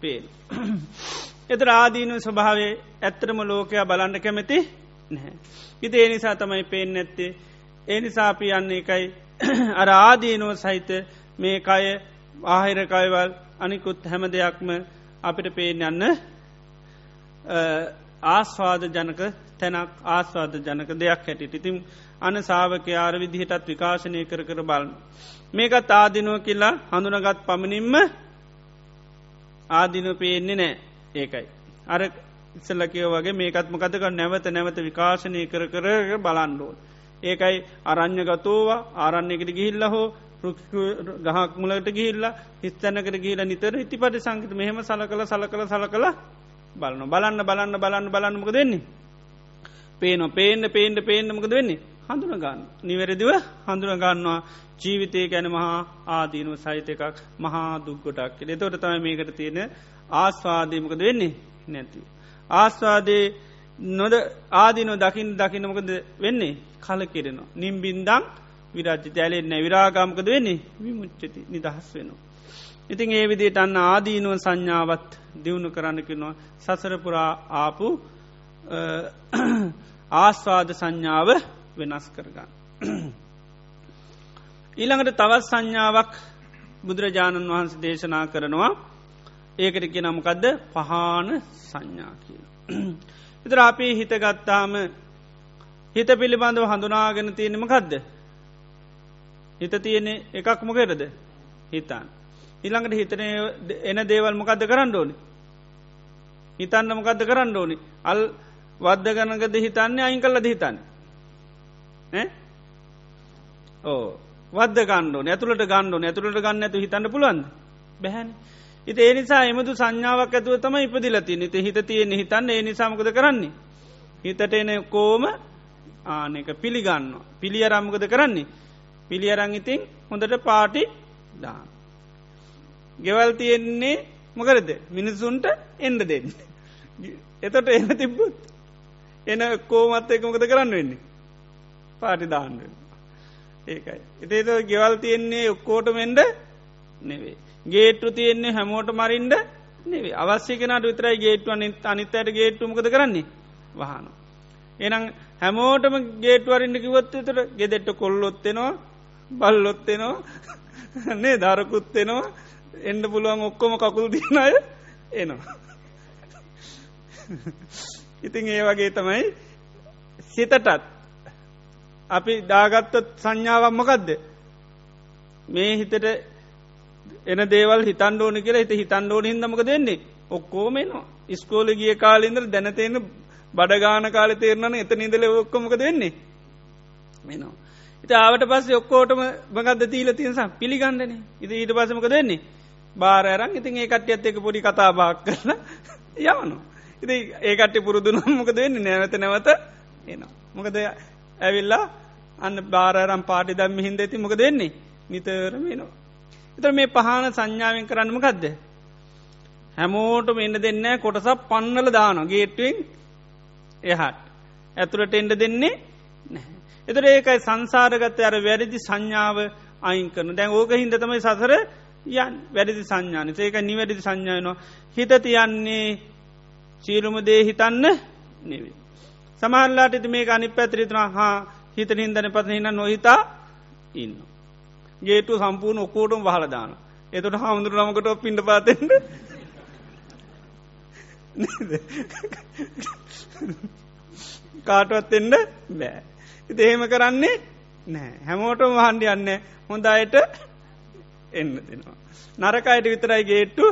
පේන. එතර ආදීන ස්වභාවේ ඇත්තරම ලෝකයා බලන්න කැමති නැහැ. ඉති ඒ නිසා තමයි පේෙන් නැත්තේ ඒ නිසාපි යන්නේ එකයි අර ආදීනුව සහිත මේ කය ආහිරකයිවල් අනිකුත් හැම දෙයක්ම අපිට පේෙන් යන්න ආස්වාද ජනක තැනක් ආස්වාද ජනක දෙයක් හැටිට ඉතින් අන සාාවක ආර විදිහටත් විකාශනය කර කර බලන්න. මේකත් ආදිනුව කියලා හඳුනගත් පමණින්ම ආදිනුව පේන්නේ නෑ ඒකයි. අර ඉස්සල්ල කියව වගේ මේකත්ම කතක නැවත නැවත විකාශනය කර කර බලන්ඩෝල්. ඒකයි අරං්ඥ ගතෝවා ආරන්නයකට ගිහිල්ල හෝ ගහක් මුලට ගිහිල්ලා හිස්තැනකට ගිහිල නිතර ඉති පටි සංගත මෙහෙම සල කළ සල කළ සල කළ බලන්න බලන්න බලන්න බලන්න බලන්නමක දෙන්නේ. පේන පේන්න පේන්ට පේන්නමකද වෙන්නේ හඳුනගන්න නිවැරදිව හඳුනගන්නවා ජීවිතය ගැන මහා ආදීනුව සහිත එකක් මහා දුක්ගොටක් එතොට තමයි මේකට තියෙන ආස්වාදීමකද වෙන්නේ? නැතිව. ආස්වාදේ නොද ආදිනො දකිින් දකිනමකද වෙන්නේ? කල කෙරෙනවා. නිම්බින්දම් විරජ්‍ය තැලෙන්න විරාගාමකද වෙන්නේ? විමුච්චති නිදහස් වෙනවා. ඉතින් ඒ විදිට අන්න ආදීනුව සංඥාවත් දියුණු කරන්නකිනවා සසරපුරා ආපු ආස්වාද සංඥාව වෙනස් කරගන්න. ඊළඟට තවත් සංඥාවක් බුදුරජාණන් වහන්සේ දේශනා කරනවා ඒකට කිය නමකදද පහන සංඥා කියල. එතර අපේ හිතගත්තාම හිත පිළිබඳව හඳුනාගෙන තියෙනම කදද. හිත තියෙනෙ එකක් මොකෙරද හිතන්. ඉළඟට හිතන එන දේවල් මොකක්ද කරන්න ඕනි. හිතන්න මොකක්ද කරන්න ඕනි. අල් වද්ධ ගනගද හිතන්නේ අයින් කල්ලද හිතන්න. ඕ වද ගණ්ඩෝ ඇතුළට ගණ්ඩෝ ඇතුළට ගන්න ඇතු හිතන්න පුළුවන්ද? බැහැන්. ඉති ඒ නිසා එමදු සංඥාවක් ඇතුව තම ඉපදිලති නිත හිත තියෙන හිතන්න. ඒ නිසාමකද කරන්නේ? හිතට එන කෝම ආනක පිළිගන්න පිළි අරම්මකද කරන්නේ? පිළියරං ඉතින් හොඳට පාටි දා ගෙවල් තියෙන්නේ මොකරද? මිනිසුන්ට එන්ඩ දෙන්න. එතට එන තිබ්බුත් එන කෝමත් එකමකද කරන්න වෙන්නේ? පාටි දාන්න ඒකයි. එතේත ගෙවල් තියෙන්නේ ඔක්කෝට මෙන්ඩ නෙවේ. ගේට්ටු තියෙන්නේ හැමෝට මරින්ඩ නෙවේ අවශ්‍ය කෙනට විතරයි ගේට්ුව අනිත්තයට ගේට්ටුමකද කරන්නේ වහන. එනම් හැමෝටම ගේටුවරින්ට කිවොත්තතට ගෙදෙට්ට කොල්ලොත්තෙනවා බල්ලොත්තෙනවා නේ දරකුත්තෙනවා එන්ඩ පුළුවන් ඔක්කොම කකුල් තියන අය එනවා. ඉතින් ඒ වගේ තමයි සිතටත් අපි දාගත්තත් සංඥාවම්මකක්ද මේ හිතට එන දේවල් හිතන් ඕන කියලා හිත හිතන් ඕන හිදමක දෙන්නේ ඔක්කෝමෙනවා ඉස්කෝල ගිය කාලින්දර දැනතේන බඩගාන කාල තේරණන එත නිදල ඔක්කොමක දෙන්නේ මෙනවා. ඉත ආවට පස්සේ ඔක්කෝටම මගද තීල තියසා පිළිගන්නන. ඉති ඊට පසමක දෙන්නේ බාරයරන් ඉතින් ඒ කට්ටියත් එක පොඩි කතාබාක් කරන යවනු. ඉති ඒකට පුරුදුනම් මොක දෙන්නේ නැවත නැවත එනවා. මොකද ඇවිල්ලා අන්න බාරරම් පාටි දම්ම හින්ද ඇති මොක දෙන්නේ නිතරම වෙනවා. එතර මේ පහන සංඥාවෙන් කරන්නම කදද. හැමෝටම එන්න දෙන්න කොටසක් පන්නල දාන ගේටුවෙන් එහට ඇතුළට එන්ඩ දෙන්නේ නැහැ. එතර ඒකයි සංසාරගත අර වැරදි සංඥාව අයින් කරන දැන් ඕක හින්ද තමයි සසර යන් වැඩදි සංඥාන ඒක නිවැරදි සංඥායනවා හිත තියන්නේ සීරුම දේ හිතන්න නෙවේ. සමහල්ලාට ඉති මේ අනි පැත්‍රිතුනා හා හිත හින්දන පත හින්න නොහිතා ඉන්න. ගේටු සම්පූර්ණ ඔකෝටම වහලදාන. එතට හාමුදුර නමකට පිඩ පාතෙන්ට කාටවත් එන්න බෑ. ඉති එහෙම කරන්නේ නෑ හැමෝටම වහන්ඩි යන්න හොඳ අයට එන්න දෙනවා. නරකයට විතරයි ගේට්ටු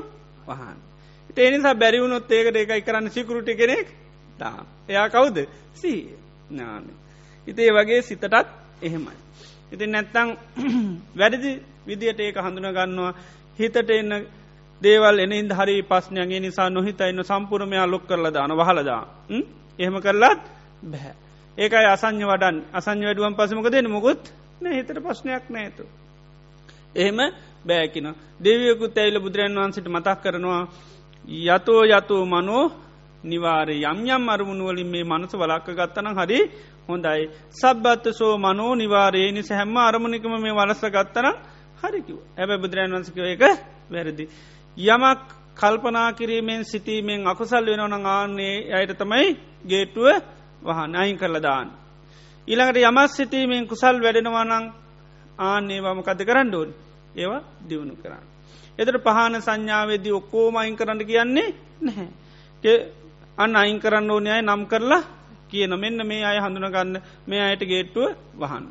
වහන්. ඒනිසා බැරිවුණොත් ඒකට එකයි කරන්න සිකරුටි කෙනෙක් දාන. එයා කවුද සී ඥාන. ඉතේ වගේ සිතටත් එහෙමයි. ඉතින් නැත්තං වැඩදි විදියට ඒක හඳුන ගන්නවා හිතට එන්න දේවල් එනින් හරි පස්්නයගේ නිසා නොහිතයින්න සම්පුරමයා ලොක් කරල දාන වහලදා එහෙම කරලාත් බැහැ. ඒකයි අසං්‍ය වඩන් අසං වැඩුවන් පසමක දෙන මොකුත් නෑ හිතට ප්‍රශ්නයක් නෑතු. එහෙම බෑකින දෙවියකුත් ඇයිල බුදුරන් වන්සිට මතක් කරනවා යතෝ යතු මනෝ නිවාරය යම් යම් අරමුණුවලින් මේ මනස වලක්ක ගත්තන හරි හොඳයි. සබ්බත්ත සෝ මනෝ නිවාරයේ නිස හැම්ම අරමුණිකම මේ වලස ගත්තන හරිකිව. ඇබ බුදුරන් වන්සකව එක වැරදි. යමක් කල්පනා කිරීමෙන් සිතීමෙන් අකුසල් වෙනවන ආන්නේ අයට තමයි ගේටුව වහන් අයින් කරල දාන්න. ඊළඟට යමස් සිතීමෙන් කුසල් වැඩෙනවානං ආන්නේ වමකද කරන්න ඕන් ඒවා දියුණු කරන්න. එතට පහන සංඥාවේදී ඔක්කෝම අයින් කරන්න කියන්නේ නැහැ. අන්න අයින් කරන්න ඕනයයි නම් කරලා කියන මෙන්න මේ අය හඳුනගන්න මේ අයට ගේට්ටුව වහන්.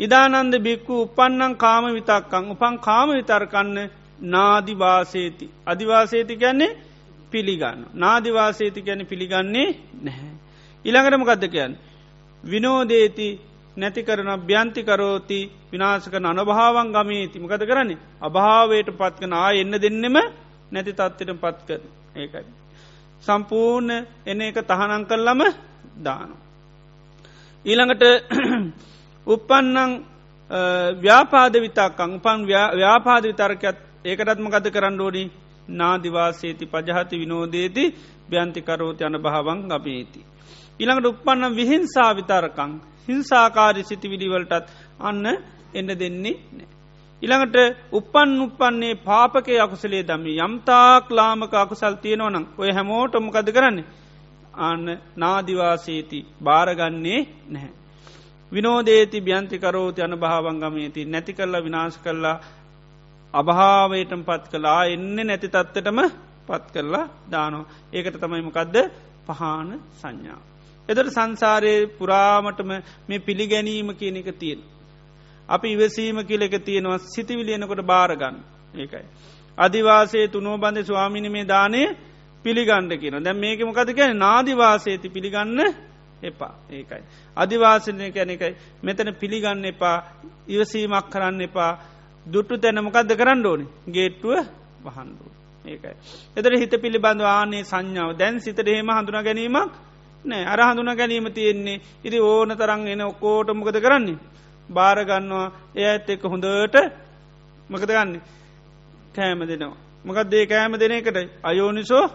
ඉදානන්ද බික්කු උපන්නන් කාම විතක්කං උපන් කාම විතර්කන්න නාදිවාසේති. අධිවාසේති ගැන්නේ පිළිගන්න. නාදිවාසේති ගැන පිළිගන්නේ නැහැ. ඉළඟටම ගදකයන්. විනෝදේති නැති කරන භ්‍යන්තිකරෝති විනාශක අනභාවන් ගමේති මකද කරන්නේ අභාවයට පත්කන ආ එන්න දෙන්නෙම නැති තත්වට පත්කර ඒකයි. සම්පූර්ණ එන එක තහනං කල්ලම දානු. ඊළඟට උපන්නං ව්‍යාපාද විතාකං උපන් ව්‍යාපාද විතර්කත් ඒකටත්ම ගත කරන්න ඕනි නාදිවාසේති පජහති විනෝදේති භ්‍යන්තිකරෝති අන භාවන් ගමේති. ඉළඟට උපන්නම් විහිංසා විතරකං හිංසාකාරි සිතිවිලිවලටත් අන්න එන්න දෙන්නේ නෑ. ඉළඟට උපන් උපන්නේ පාපක අකුසලේ දමි යම්තාක් ලාමක අකුසල් තියෙනවනම් ඔය හැමෝටොමකද කරන්නේ අන්න නාදිවාසේති භාරගන්නේ නැහැ. විනෝදේති බ්‍යන්තිකරෝති අන භාවංගමේති නැති කරලා විනාශ කරලා අභාවයටම පත් කලා එන්න නැති තත්වටම පත් කරලා දානෝ ඒකට තමයිමකදද පහන සංඥා. එදට සංසාරය පුරාමටම මේ පිළිගැනීම කියන එක තියෙන. අපි ඉවසීම කියල එක තියෙනවා සිතිවිලියනකොට බාරගන්න ඒකයි. අධිවාසේ තුනෝ බන්ධ ස්වාමිනි මේ දානය පිළිගණ්ඩ කියන දැ මේක මොකද කියන නාදිවාසේති පිළිගන්න එපා. ඒකයි. අධිවාසනය කැන එකයි මෙතන පිළිගන්න එපා. ඉවසීමක් කරන්න එපා. දුට්ටු තැනමකක්ද කරන්න ඕනි? ගේට්ටුව වහන්ඩු ඒකයි. එතර හිත පිළිබඳව ආනේ සංඥාව. දැන් සිතට හෙම හඳුන ගැනීමක් නෑ අර හඳුන ගැනීම තියෙන්නේ ඉරි ඕන තරන් එන ඔක්කෝටමකද කරන්නේ. භාරගන්නවා එය ඇත් එක්ක හොඳට මකද ගන්නේ කෑම දෙනවා. මකත් දේ කෑම දෙන එකට අයෝනිසෝ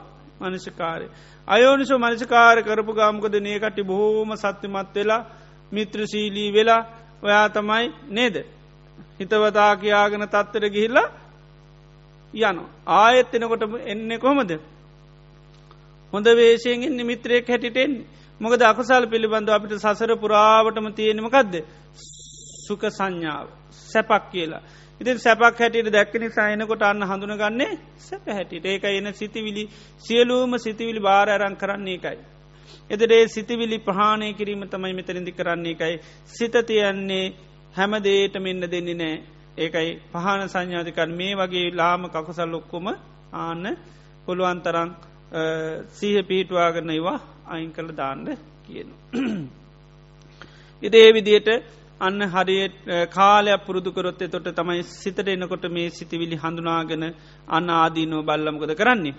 මනසිකාරය. අයෝනිසෝ මනසිකාර කරපු ගාමකද නේකටි බොහෝම සත්‍යමත් වෙලා මිත්‍රශීලී වෙලා ඔයා තමයි නේද. හිතවතා කියාගෙන තත්තර ගිහිල්ලා යන ආයෙත් එනකොට එන්නේ කොහොමද. හොඳ වේශයෙන් ඉන්න මිත්‍රයෙක් හැටිටෙන් මොකද අකුසල් පිළිබඳ අපිට සසර පුරාවටම තියෙනමකක්ද සුක සංඥාව සැපක් කියලා. ඉතින් සැපක් හැටියට දැක්ක නිසායනකොට අන්න හඳුනගන්නේ සැප හැටියට ඒක එන සිතිවිලි සියලූම සිතිවිලි භාර අරං කරන්නේ එකයි. එදරේ සිතිවිලි ප්‍රහාණය කිරීම තමයි මෙතරිදි කරන්නේ එකයි. සිත තියන්නේ හැමදේට මෙන්න දෙන්නේ නෑ ඒකයි පහන සංඥාතිකන් මේ වගේ ලාම කකුසල් ඔක්කොම ආන්න පුළුවන්තරං සීහ පිහිටවාගන්න ඒවා අයින් කළ දාන්න කියනු. ඉදේ විදියට අන්න හරියට කාලයක් පුරුදුකරොත්තේ තොට තමයි සිතට එනකොට මේ සිතිවිලි හඳුනාගෙන අන්න ආදීනුව බල්ලමකොද කරන්නේ.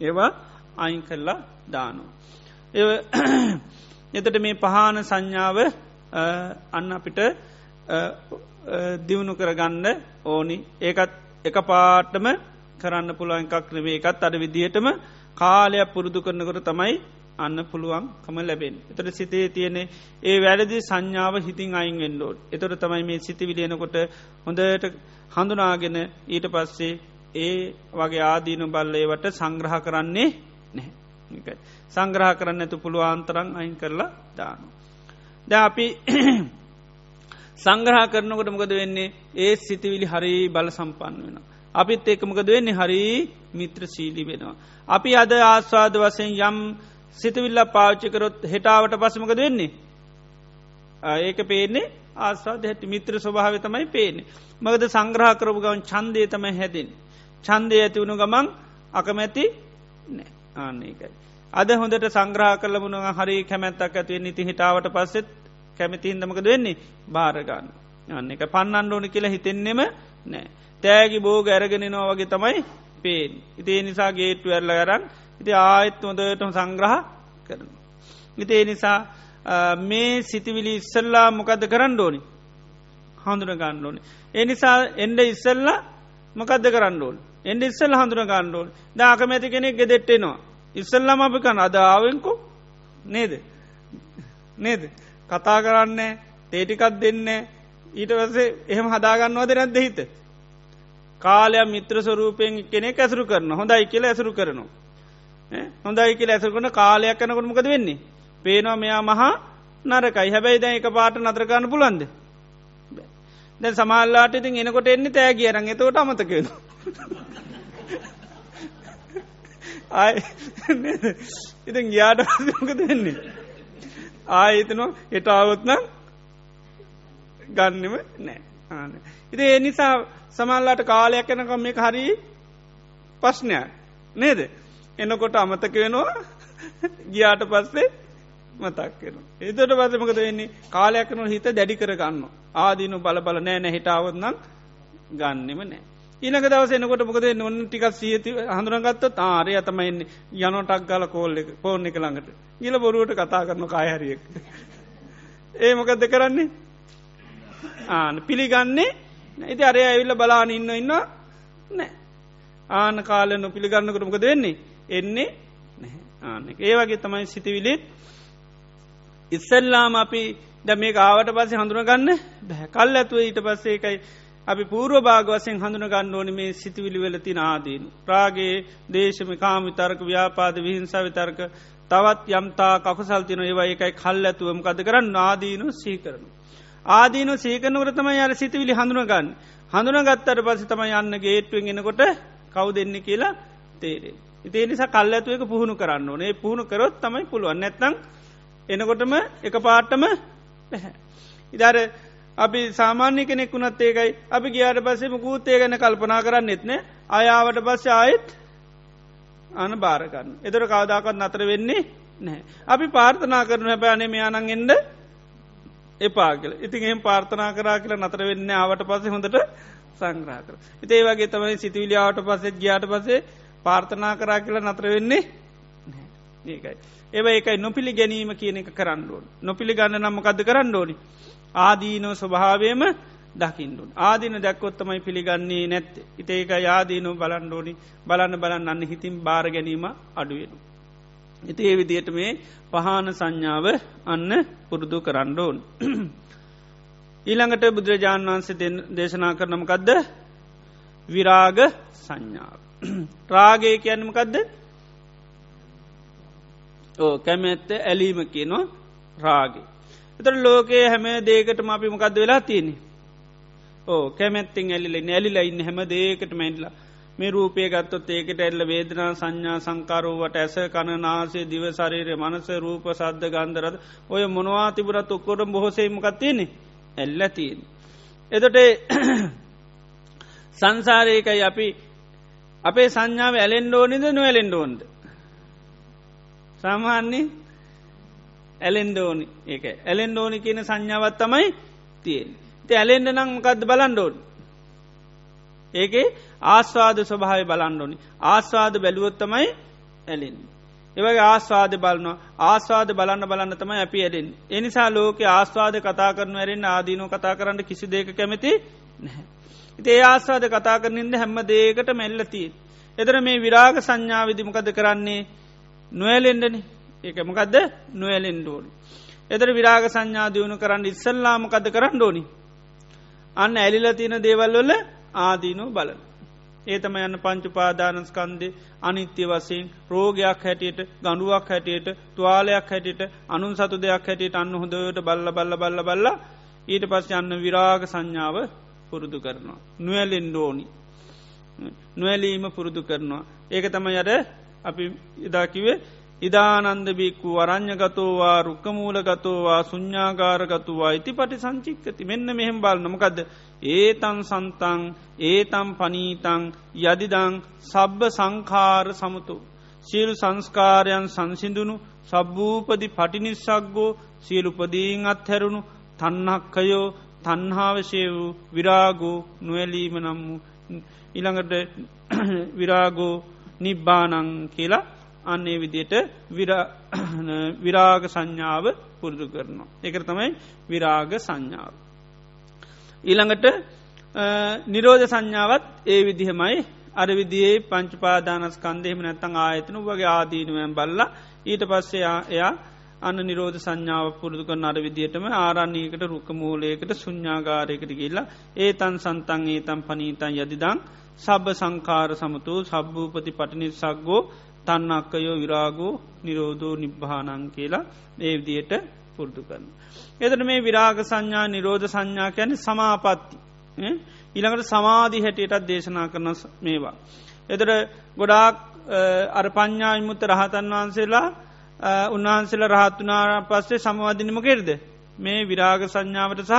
ඒවා අයින් කරලා දානු. එතට මේ පහන සංඥාව අන්න අපිට දියුණු කරගන්න ඕනි ඒකත් එක පාටම කරන්න පුළුවන් එකක් නෙවේ එකත් අඩ විදිහටම කාලයක් පුරුදු කරනකොට තමයි අන්න පුළුවන්කම ලැබෙන්. එතට සිතේ තියෙනෙ ඒ වැලදි සංඥාව හිතින් අයින් වෙන්ඩෝඩ්. එතොට තමයි මේ සිතිවිලියනකොට හොඳට හඳුනාගෙන ඊට පස්සේ ඒ වගේ ආදීනු බල්ලේවට සංග්‍රහ කරන්නේ නැහැ. සංග්‍රහ කරන්න ඇතු පුළුවන්තරං අයින් කරලා දානු. ද අපි සංග්‍රහ කරනකොට මොකද වෙන්නේ ඒ සිතිවිලි හරි බල සම්පන්න වෙන. අපිත් ඒකමකද වෙන්නේ හරි මිත්‍ර සීලි වෙනවා. අපි අද ආස්වාද වසයෙන් යම් සිතවිල්ල පාච්චිකරොත් හෙටාවට පසමකද වෙන්නේ. ඒක පේන්නේ ආස්වාද හැටි මිත්‍ර ස්වභාව තමයි පේන්නේ. මකද සංග්‍රහ කරපු ගවන් චන්දය තමයි හැදින්. චන්දය ඇති වුණු ගමන් අකමැති ආන්නේකයි. අද හොඳට සංග්‍රහ කරල මුණ හරි කැමැත්තක් ඇතිව නිති හිටාවට පස්සෙත් කැමතිහින්දමකද වෙන්නේ භාරගන්න. අන්න එක පන්නන්න ඕනි කියලා හිතෙන්නෙම නෑ. තෑගි බෝග ඇරගෙනනවා වගේ තමයි පේෙන්. ඉතිේ නිසා ගේට්ටු ඇරල අරන් ඉති ආයත් හොඳටම සංග්‍රහ කරන. ඉතිේ නිසා මේ සිතිවිලි ඉස්සල්ලා මොකද කරන්න ඕනි? හඳුන ගන්න ඕනි. එනිසා එන්ඩ ඉස්සල්ලා මොකද කරන්න ඕල් එන්ඩ ඉස්සල් හඳුන ගන්න ඕල් දාකමැති කෙනෙක් ගෙදෙට්ටෙනවා. ඉස්සල්ලම අපි කන අදාවෙන්කු නේද? නේද? කතා කරන්නේ තේටිකත් දෙන්න ඊට වසේ එහෙම හදාගන්නවද නැද්ද හිත? කාලයක් මිත්‍ර ස්වරූපයෙන් කෙනෙ ඇසරු කරන හොඳයි කියල ඇසරු කරනවා. හොඳයි කියල ඇසරුකන කාලයක් කනකොට මොකද වෙන්නේ? පේනවා මෙයා මහා නරකයි. හැබැයි දැන් එක පාට නතරගන්න පුලන්ද දැ සමල්ලාට ඉතින් එනකොට එන්නේ තෑ කියරන් එතවට අමතකෙන ආය ඉතින් ගියාට මොකද වෙන්නේ? ආයතනවා එටාවත්නම් ගන්නෙම නෑ. ආන ඉති ඒ නිසා සමල්ලාට කාලයක් යනකම් මේ හරි ප්‍රශ්නයක්. නේද? එනකොට අමතක වෙනවා. ගියාට පස්සේ මතක් වෙන. ඒතට පසමකද වෙන්නේ? කාලයක්කනු හිත දැඩි කර ගන්න. ආදීනු බල බල නෑ නැහිටාවත්නම් ගන්නෙම නෑ. ඊනක දවස එනකොට මොකද නොන්න ටිකක් සියති හඳුරගත්ත තාරය අතමයින්නේ යනොටක් ගල කෝල්ල පෝර්ණ එක ළඟට. ගිල බොරුවට කතා කරන කායහරියෙක්. ඒ මොකක්ද කරන්නේ? ආන පිළිගන්නේ ඉති අරය ඇවිල්ල බලාන ඉන්න ඉන්න නෑ. ආන කාලය නො පිළිගන්නකට මොකද වෙන්නේ? එන්නේ ආන ඒ වගේ තමයි සිතිවිලිත් ඉස්සල්ලාම අපි ද මේ ආවට පස්සේ හඳුනගන්න බැ කල් ඇතුව ඊට පස්සේ එකයි අපි පූර්ව භාග වසයෙන් හඳුන ගන්න ඕන මේ සිතිවිලි වෙලති ආදීන. ප්‍රාගේ දේශම කාම විතර්ක ව්‍යාපාද විහිංසා විතර්ක තවත් යම්තා කකුසල්තින ඒවා එකයි කල් ඇතුවම කද කරන්න ආදීනු සීකරනු. ආදීනු සීකනවරතම යාර සිතිවිලි හඳුනගන්න. හඳුනගත්තර පසි තම යන්න ගේට්ුවෙන් එනකොට කව් දෙන්න කියලා තේරේ. ඉතිේ නිසා කල් ඇතුවක පුහුණු කරන්න ඕනේ පුහුණු කරොත් තමයි පුළුවන් නැත්තං එනකොටම එක පාට්ටම පැහැ. ඉදර අපි සාමාන්‍ය කෙනෙක් වුණත් ඒකයි අපි ගියාට පස්සෙම කූත්තේ ගැන කල්පනා කරන්න එත්න අයාවට පස්ස ආයෙත් අන භාරකන්න. එතර කවදාකත් නතර වෙන්නේ නැහැ. අපි පාර්ථනා කරන හැබෑනේ මෙයානං එන්ඩ එපා කියල ඉතින් එහම පාර්ථනා කරා කියලා නතර වෙන්න ආවට පස්සේ හොඳට සංග්‍රහ කර. ඉතේ වගේ තමයි සිතුවිලියාවට පස්සෙත් ගියාට පසේ පාර්ථනා කරා කියලා නතර වෙන්නේ ඒකයි. ඒව ඒකයි නොපිළි ගැනීම කියන එක කරන්න ඕන. නොපිළි ගන්න නම්මකද කරන්න ඕනි. ආදීනෝ ස්වභාවයම දකිින්ඩුන්. ආදින දැක්කොත්තමයි පිළිගන්නේ නැත්තේ. ඉතඒක යාදීනෝ බලන්ඩෝනි බලන්න බලන්න අන්න හිතින් බාර ගැනීම අඩුවෙනු. ඉති ඒ විදියට මේ පහන සංඥාව අන්න පුරුදු කරන්න ඕන්. ඊළඟට බුදුරජාණන් වහන්සේ දේශනා කරනමකදද විරාග සංඥාව. රාගය කියන්නමකදද ඕ කැමැත්ත ඇලීම කියනවා රාගේ. එතර ලෝකයේ හැම දේකටම අපි මොකක්ද වෙලා තියෙනෙ. ඕ කැමැත්තිෙන් ඇලිල ඇලිලා ඉන්න හැම දේකට මැන්ලා මේ රූපය ගත්තොත් ඒකට එල්ල වේදනා සංඥා සංකාරුවට ඇස කණනාසේ දිවසරීරය මනස රූප සද්ධ ගන්ධරද ඔය මොනවා තිබුරත් ඔක්කොට බොහොසේමකත්තියනෙ එල්ලතියෙන්. එතොට සංසාරයකයි අපි අපේ සංඥාව ඇලෙන්ඩෝනිද නොවැලෙන්ඩෝන්ද. සාමාන්නේ ඇලෙන්ඩෝනි ඒක ඇලෙන්ඩෝනි කියන සංඥාවත් තමයි තියෙන්. ති ඇලෙන්ඩ නම් මකක්ද බලන්ඩෝන්. ඒකේ ආස්වාද ස්වභාව බලන්ඩෝනි ආස්වාද බැලුවොත්තමයි ඇලෙන්. ඒවගේ ආස්වාද බලනවා ආස්වාද බලන්න බලන්න තමයි අපි ඇරෙන්. එනිසා ලෝක ආස්වාද කතා කරන ඇරෙන් ආදීනෝ කතා කරන්න කිසි දෙක කැමති නැහැ. ඉතේ ආස්වාද කතා කරනින්ද හැම්ම දේකට මෙල්ලතිී. එතර මේ විරාග සංඥාවිදිමකද කරන්නේ නොවැලෙන්ඩන ඒකමකදද නොවැලෙන්ඩෝනි. එතර විරාග සංඥා දියුණු කරන්න ඉස්සල්ලාමකද කරන්න ඕනි. අන්න ඇලිල තියෙන දේවල්වල ආදීනෝ බලන. ඒතම යන්න පංචුපාදානස්කන්දේ අනිත්‍ය වසයෙන් රෝගයක් හැටියට ගඩුවක් හැටියට තුවාලයක් හැටියට අනුන් සතු දෙයක් හැටියට අන්න හොඳට බල්ල බල්ල බල්ල බල්ල ඊට පස් යන්න විරාග සංඥාව පුරුදු කරනවා. නුවැලෙන්ඩෝනි. නොවැලීම පුරුදු කරනවා. ඒක තම යට අපි ඉදාකිවේ ඉදානන්දබික්කු අරං්ඥගතෝවා රුක්කමූලගතෝවා සුඤ්ඥාගාරගතුවා ඉති පටි සංචික්කති මෙන්න මෙහෙම බාල නොමකද ඒතන් සන්තන් ඒතම් පනීතං යදිදං සබ්බ සංකාර සමුතු. සියලු සංස්කාරයන් සංසිඳුණු සබ්භූපදි පටිනිස්සක්ගෝ සියලුපදීන් අත්හැරුණු තන්නක්කයෝ තන්හාවශය වූ විරාගෝ නොවැලීම නම් වූ ඉළඟට විරාගෝ නිබ්බානං කියලා අන්නේ විදියට විරාග සංඥාව පුරුදු කරනවා. එක තමයි විරාග සංඥාව. ඊළඟට නිරෝධ සංඥාවත් ඒ විදිහමයි අර විදියේ පංචපාදානස්කන්දෙම නැත්තං ආයතන වගේ ආදීනුවයන් බල්ලා ඊට පස්සේ එයා අන්න නිරෝධ සංඥාව පුරුදු කරන අර විදිහටම ආරන්නේකට රුක මූලයකට සුඥාගාරයකට කියලා ඒ තන් සන්තන් ඒ තම් පනීතන් යදිදං සබ සංකාර සමතු සබ්භූපති පටිනි සක්ගෝ තන්නක්කයෝ විරාගෝ නිරෝධෝ නිබ්භානං කියලා ඒ විදියට පුරුදු කරන. එතට මේ විරාග සංඥා නිරෝධ සංඥා කැන සමාපත්ති. ඊළඟට සමාධි හැටියටත් දේශනා කරන මේවා. එතට ගොඩාක් අර පඤ්ඥා ඉමුත්ත රහතන් වහන්සේලා උන්වහන්සේල රහත්තුනාර පස්සේ සමවදිනම කෙරද. මේ විරාග සංඥාවට සහ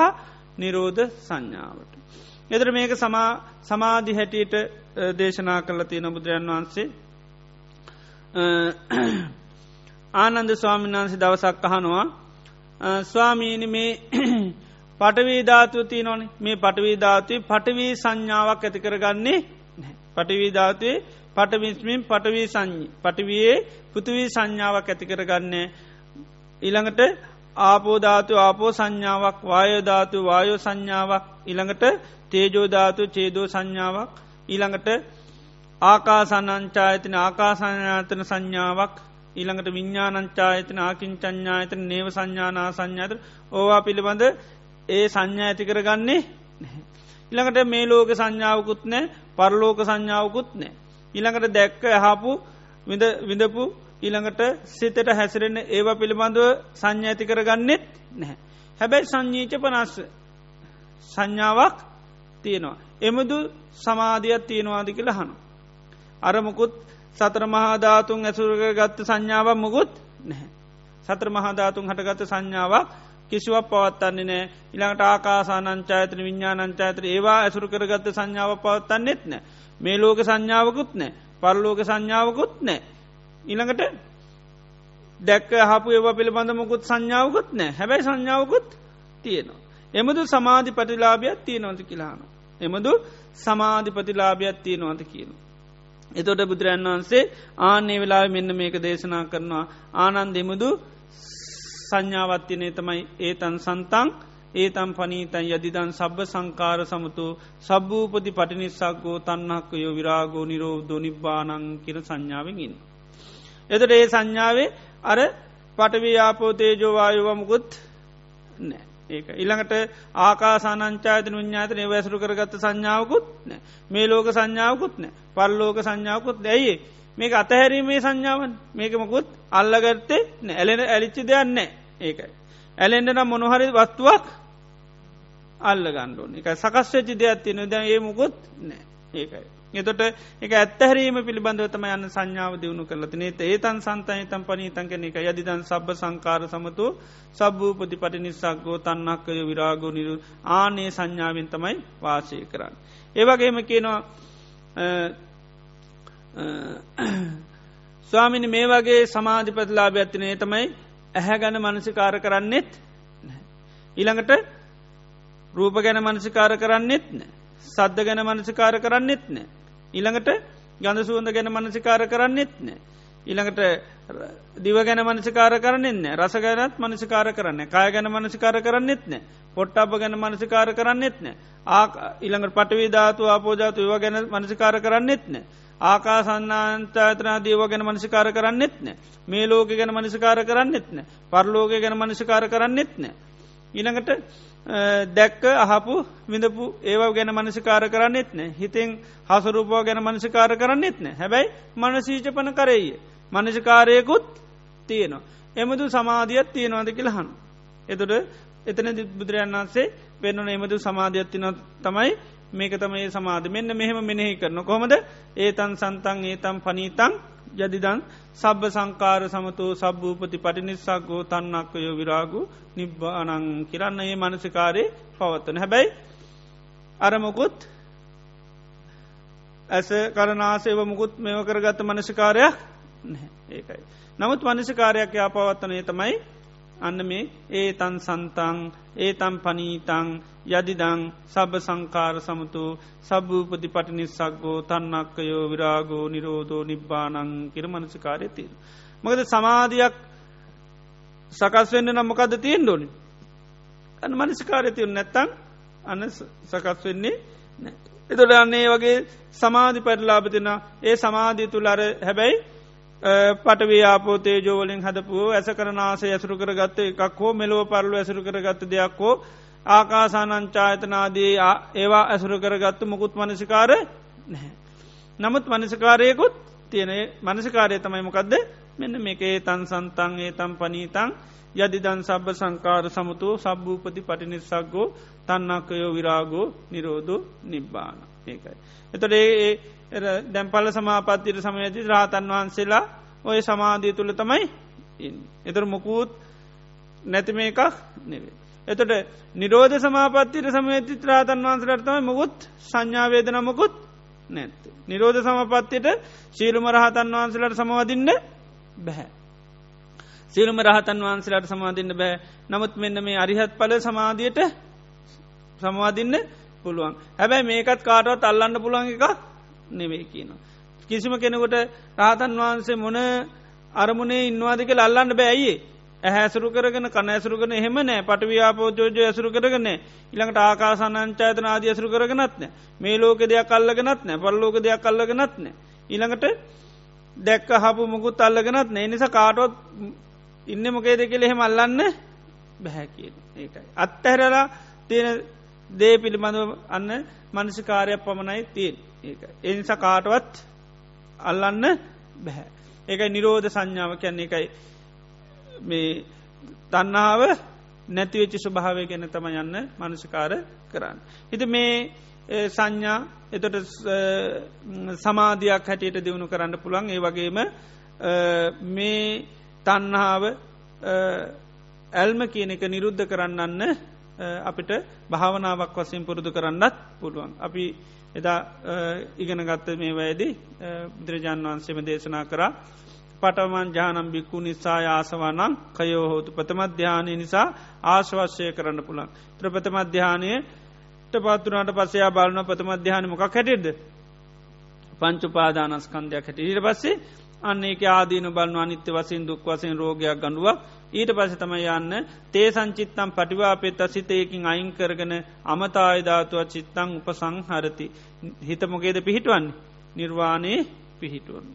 නිරෝධ සංඥාවට. එතර මේක සමාධි හැටියට දේශනා කරල තියෙන බුදුරජන් වහන්සේ ආනන්ද ස්වාමීන් වහන්සේ දවසක් අහනවා ස්වාමීනි මේ පටවීධාතුව තියනොන මේ පටවීධාතුවේ පටවී සංඥාවක් ඇති කරගන්නේ පටවීධාතුවේ පටවිස්මින් පටවී සංඥි පටවයේ පෘතිවී සංඥාවක් ඇති කරගන්නේ. ඊළඟට ආපෝධාතු ආපෝ සංඥාවක් වායෝධාතු වායෝ සංඥාවක් ඉළඟට තේජෝධාතු චේදෝ සංඥාවක් ඊළඟට ආකාසනංචායතන ආකාසඥාතන සංඥාවක් ඊළඟට විඤ්ඥානංචායතන ආකින් චඥායතන නේව සංඥානා සංඥාතර ඕවා පිළිබඳ ඒ සංඥා ඇති කරගන්නේ ඉළඟට මේ ලෝක සංඥාවකුත් නෑ පරලෝක සංඥාවකුත් නෑ. ඊළඟට දැක්ක ඇහපු විඳපු ඊළඟට සිතට හැසිරෙන ඒව පිළිබඳව සංඥ ඇති කරගන්නෙත් නැහැ. හැබැයි සංඥීච පනස්ස සංඥාවක් තියෙනවා. එමුදු සමාධයක් තියෙනවාදි කියලා හනු. අරමුකුත් සතර මහාධාතුන් ඇසුරක ගත්ත සංඥාවක් මුකුත් නැහැ. සත්‍ර මහධාතුන් හටගත සංඥාවක් කිසිවක් පවත්තන්නේ නෑ ඉළඟට ආකාසානංචායතන විඤ්ඥානංචාතර ඒවා ඇසුරු කරගත්ත සංඥාව පවත්තන්නෙත් නෑ මේ ලෝක සංඥාවකුත් නෑ පරලෝක සංඥාවකුත් නෑ ඉළඟට දැක්ක හපු ඒවා පිළිබඳ මොකුත් සංඥාවකුත් නෑ හැබැයි සංඥාවකුත් තියෙනවා. එමදු සමාධි පටිලාභයක් තියෙනවත කියලාන. එමදු සමාධි ප්‍රතිලාභයක් තියෙනවත කියන. එතොට බුදුරන් වහන්සේ ආනේ වෙලා මෙන්න මේක දේශනා කරනවා ආනන්ද එමුදු සංඥාවත්‍යනේ තමයි ඒතන් සන්තං ඒතම් පනීතන් යදිදන් සබ්බ සංකාර සමතු සබ්භූපති පටිනිස්සක්ගෝ තන්නක්කයෝ විරාගෝ නිරෝධෝ නිබ්බානං කිර සංඥාවගින්. එතට ඒ සංඥාවේ අර පටවයාපෝතේජෝවායෝවමකුත් නෑ. ඒක ඉළඟට ආකාසානංචාතන විඤ්ඥාතනය වැසරු කරගත්ත සංඥාවකුත් නෑ මේ ලෝක සංඥාවකුත් නෑ පල්ලෝක සංඥාවකුත් දැයි මේක අතහැරීමේ සංඥාවන්. මේකමකුත් අල්ලගත්තේ ඇලෙන ඇලිච්චි දෙයන්නේ ඒකයි. ඇලෙන්ඩ නම් මොනොහරි වස්තුවක් අල්ල ගණ්ඩුවන එක සකස්වෙච්චි දෙයක් තියෙන දැ ඒ මුකුත් නෑ ඒකයි. එතොට එක ඇත්තහැරීම පිළිබඳවතම යන්න සංඥාව දියුණු කරලති නේත ඒතන් සන්තයි තම් පනීතන් කෙන එක යදිදන් සබ සංකාර සමතු සබ්භූපති පටි නිසක්ගෝ තන්නක්කය විරාගෝ නිරු ආනේ සංඥාවෙන් තමයි වාසය කරන්න. ඒවගේම කියනවා ස්වාමිනි මේ වගේ සමාධිපතිලාභ ඇතිනේ තමයි ඇහැ ගැන මනසිකාර කරන්නෙත් ඊළඟට රූප ගැන මනසිකාර කරන්නෙත් නෑ සද්ධ ගැන මනසිකාර කරන්නෙත් නෑ ඊළඟට ගඳ සුවඳ ගැන මනසිකාර කරන්නෙත් නෑ ඊළඟට දිව ගැන මනසිකාර කරන්නෙන්න රස ගැනත් මනසිකාර කරන්න කාය ගැන මනසිකාර කරන්නෙත් නෑ පොට්ටබ ගැන මනසිකාර කරන්නෙත් නෑ ආ ඉළඟට පටවී ධාතු ආපෝජාතු ඒව ගැන මනසිකාර කරන්නෙත් නෑ ආකා සන්නාන්තාතනා දේව ගැන මනසිකාර කරන්නෙත් නෑ. මේ ලෝක ගැන මනසිකාර කරන්නෙත් නෑ. පරලෝක ගැන මනසිකාර කරන්නෙත් නෑ. ඊළඟට දැක්ක අහපු විඳපු ඒව ගැන මනසිකාර කරන්නෙත් නෑ. හිතෙන් හසුරූපව ගැන මනසිකාර කරන්නෙත් නෑ. හැබැයි මනසීචපන කරෙය මනසිකාරයකුත් තියෙනවා. එමදු සමාධියත් තියෙනවාද කියලහනු එතුට එතන බුදුරයන් වන්සේ වෙන්නන එමදු සමාධියත්තින තමයි මේක තමයි සමාධ. මෙන්න මෙහෙම මෙනෙහි කරන කොමද ඒතන් සන්තන් ඒතම් පනීතං යදිදන් සබ්බ සංකාර සමතු සබ්භූපති පටිනිස්සක්ගෝ තන්නක්කයෝ විරාගු නිබ්බානං කිරන්න ඒ මනසිකාරය පවත්තන හැබැයි අරමොකුත් ඇස කරනාසේව මුකුත් මෙව කරගත්ත මනසිකාරයක් ඒකයි. නමුත් මනසිකාරයක් යා පවත්තනය තමයි අන්න මේ ඒ තන් සන්තං ඒ තම් පනීතං යදිදං සබ සංකාර සමතු සබභූපති පටිනිස්සක්ගෝ තන්නක්කයෝ විරාගෝ නිරෝධෝ නිබ්බානං කිර මනසිකාරය තිීර. මොකද සමාධයක් සකස් වෙන්න නම්මකද තියෙන් ඩෝනි. අන්න මනසිකාරය තියුන් නැත්තං අන්න සකස් වෙන්නේ එතොට අන්නේ වගේ සමාධි පැටලාපතින ඒ සමාධී තුළ අර හැබැයි පටවේ ආපෝතේ ජෝවලින් හදපුුව ඇස කරනාස ඇසුරු කරගත්ත එකක් හෝ මෙලෝ පරලු ඇසුරු කරගත්ත දෙයක් හෝ ආකාසානංචායතනාදී ඒවා ඇසුරු කරගත්තු මුකුත් මනසිකාර නැහැ. නමුත් මනසිකාරයකුත් තියෙන මනසිකාරය තමයි මොකක්ද මෙන්න මේකේ තන් සන්තන් ඒ තම් පනීතං යදිදන් සබ්බ සංකාර සමුතු සබ්භූපති පටිනිස්සක්ගෝ තන්නක්කයෝ විරාගෝ නිරෝධෝ නිබ්බාන ඒකයි. එතොට ඒ දැම්පල සමාපත්තියට සමයති රාතන් වහන්සේලා ඔය සමාධී තුළ තමයි එතර මොකූත් නැතිම එකක් නෙවේ. එතට නිරෝධ සමාපත්තියට සමයති රාතන් වහන්සලටතම මොකුත් සංඥාවේදන මොකුත් නැත්. නිරෝධ සමපත්තියට ශීලුම රහතන් වහන්සලට සමවදින්න බැහැ. සියලුම රහතන් වහන්සේලාට සමාධන්න බෑ නමුත් මෙන්න මේ අරිහත් පල සමාධියයට සමවාදින්න පුළුවන්. හැබැයි මේකත් කාටවත් අල්ලන්න පුළුවන් එකක් නෙවේ කියනවා. කිසිම කෙනෙකුට රාතන් වහන්සේ මොන අරමුණේ ඉන්නවාදක අල්ලන්න බෑයියේ ඇහැසුරු කරගෙන කන ඇසුරු කන එහෙම නෑ. පටව්‍යාපෝජෝජය ඇසුරු කරගන ඉළඟට ආකාසනංචාතන ආද ඇසුරු කරගනත්න මේ ලෝක දෙයක් අල්ලගෙනත් නෑ. පල්ලෝක දෙයක් අල්ලගෙනත් නෑ. ඉළඟට දැක්ක හපු මුකුත් අල්ලගෙනත් නේ නිසා කාටොත් ඉන්න මොකේද කෙළ එහෙම අල්ලන්න බැහැ කියන ඒකයි. අත්තහැරලා තියෙන දේ පිළිබඳව අන්න මනසිකාරයක් පමණයි තියෙන් ඒක. එනිසා කාටවත් අල්ලන්න බැහැ. ඒකයි නිරෝධ සංඥාව කියන්නේ එකයි මේ තන්නාව නැතිවෙච්චි ස්වභාවය ගැන තම යන්න මනසිකාර කරන්න. හිත මේ සංඥා එතොට සමාධයක් හැටියට දියුණු කරන්න පුළන් ඒ වගේම මේ තන්නාව ඇල්ම කියන එක නිරුද්ධ කරන්නන්න අපිට භාවනාවක් වසින් පුරුදු කරන්නත් පුළුවන්. අපි එදා ඉගෙන ගත්ත මේ වැයදි බුදුරජාන් වන්සේම දේශනා කරා පටමන් ජානම් බික්කු නිසා ආසවනං කයෝහෝතු ප්‍රථමධ්‍යානය නිසා ආශවශ්‍යය කරන්න පුළන් ත්‍රපතමධ්‍යානය පත්තුනට පසයා බලන ප්‍රථමධ්‍යාන මොකක් හැටිද පංචුපාදානස්කන්ධයක් හැට ඊට පස්සේ අන්න ඒක ආදීන බලන අනිත්‍ය වසින් දුක් වසින් රෝගයක් ගඩුවක් ඊට පස තම යන්න තේ සංචිත්තම් පටිවාපෙත්ත සිතයකින් අයින් කරගෙන අමතායධාතුව චිත්තං උපසංහරති. හිතමොගේද පිහිටුවන්නේ? නිර්වාණයේ පිහිටුවන්.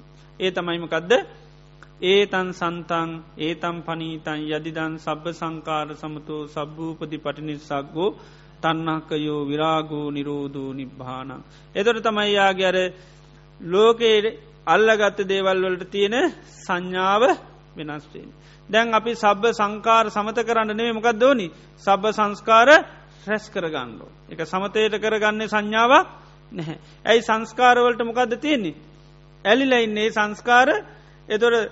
ඒ තමයිමකදද ඒතන් සන්තන් ඒතම් පනීතන් යදිදන් සබ්බ සංකාර සමතු සබ්භූපති පටිනිස්සක්ගෝ තන්නහකයෝ විරාගෝ නිරෝධූ නිබ්භානං. එතොට තමයියාගේ අර ලෝකයේ අල්ලගත්ත දේවල් වලට තියෙන සංඥාව වෙනස්වෙන්. දැන් අපි සබ්බ සංකාර සමත කරන්න නෙේ මොකක් දෝනි සබ්බ සංස්කාර රැස් කරගන්නඩෝ. එක සමතයට කරගන්නේ සංඥාවක් නැහැ. ඇයි සංස්කාරවලට මොකක්ද තියෙන්නේ. ඇලිලයින්නේ සංස්කාර එතොට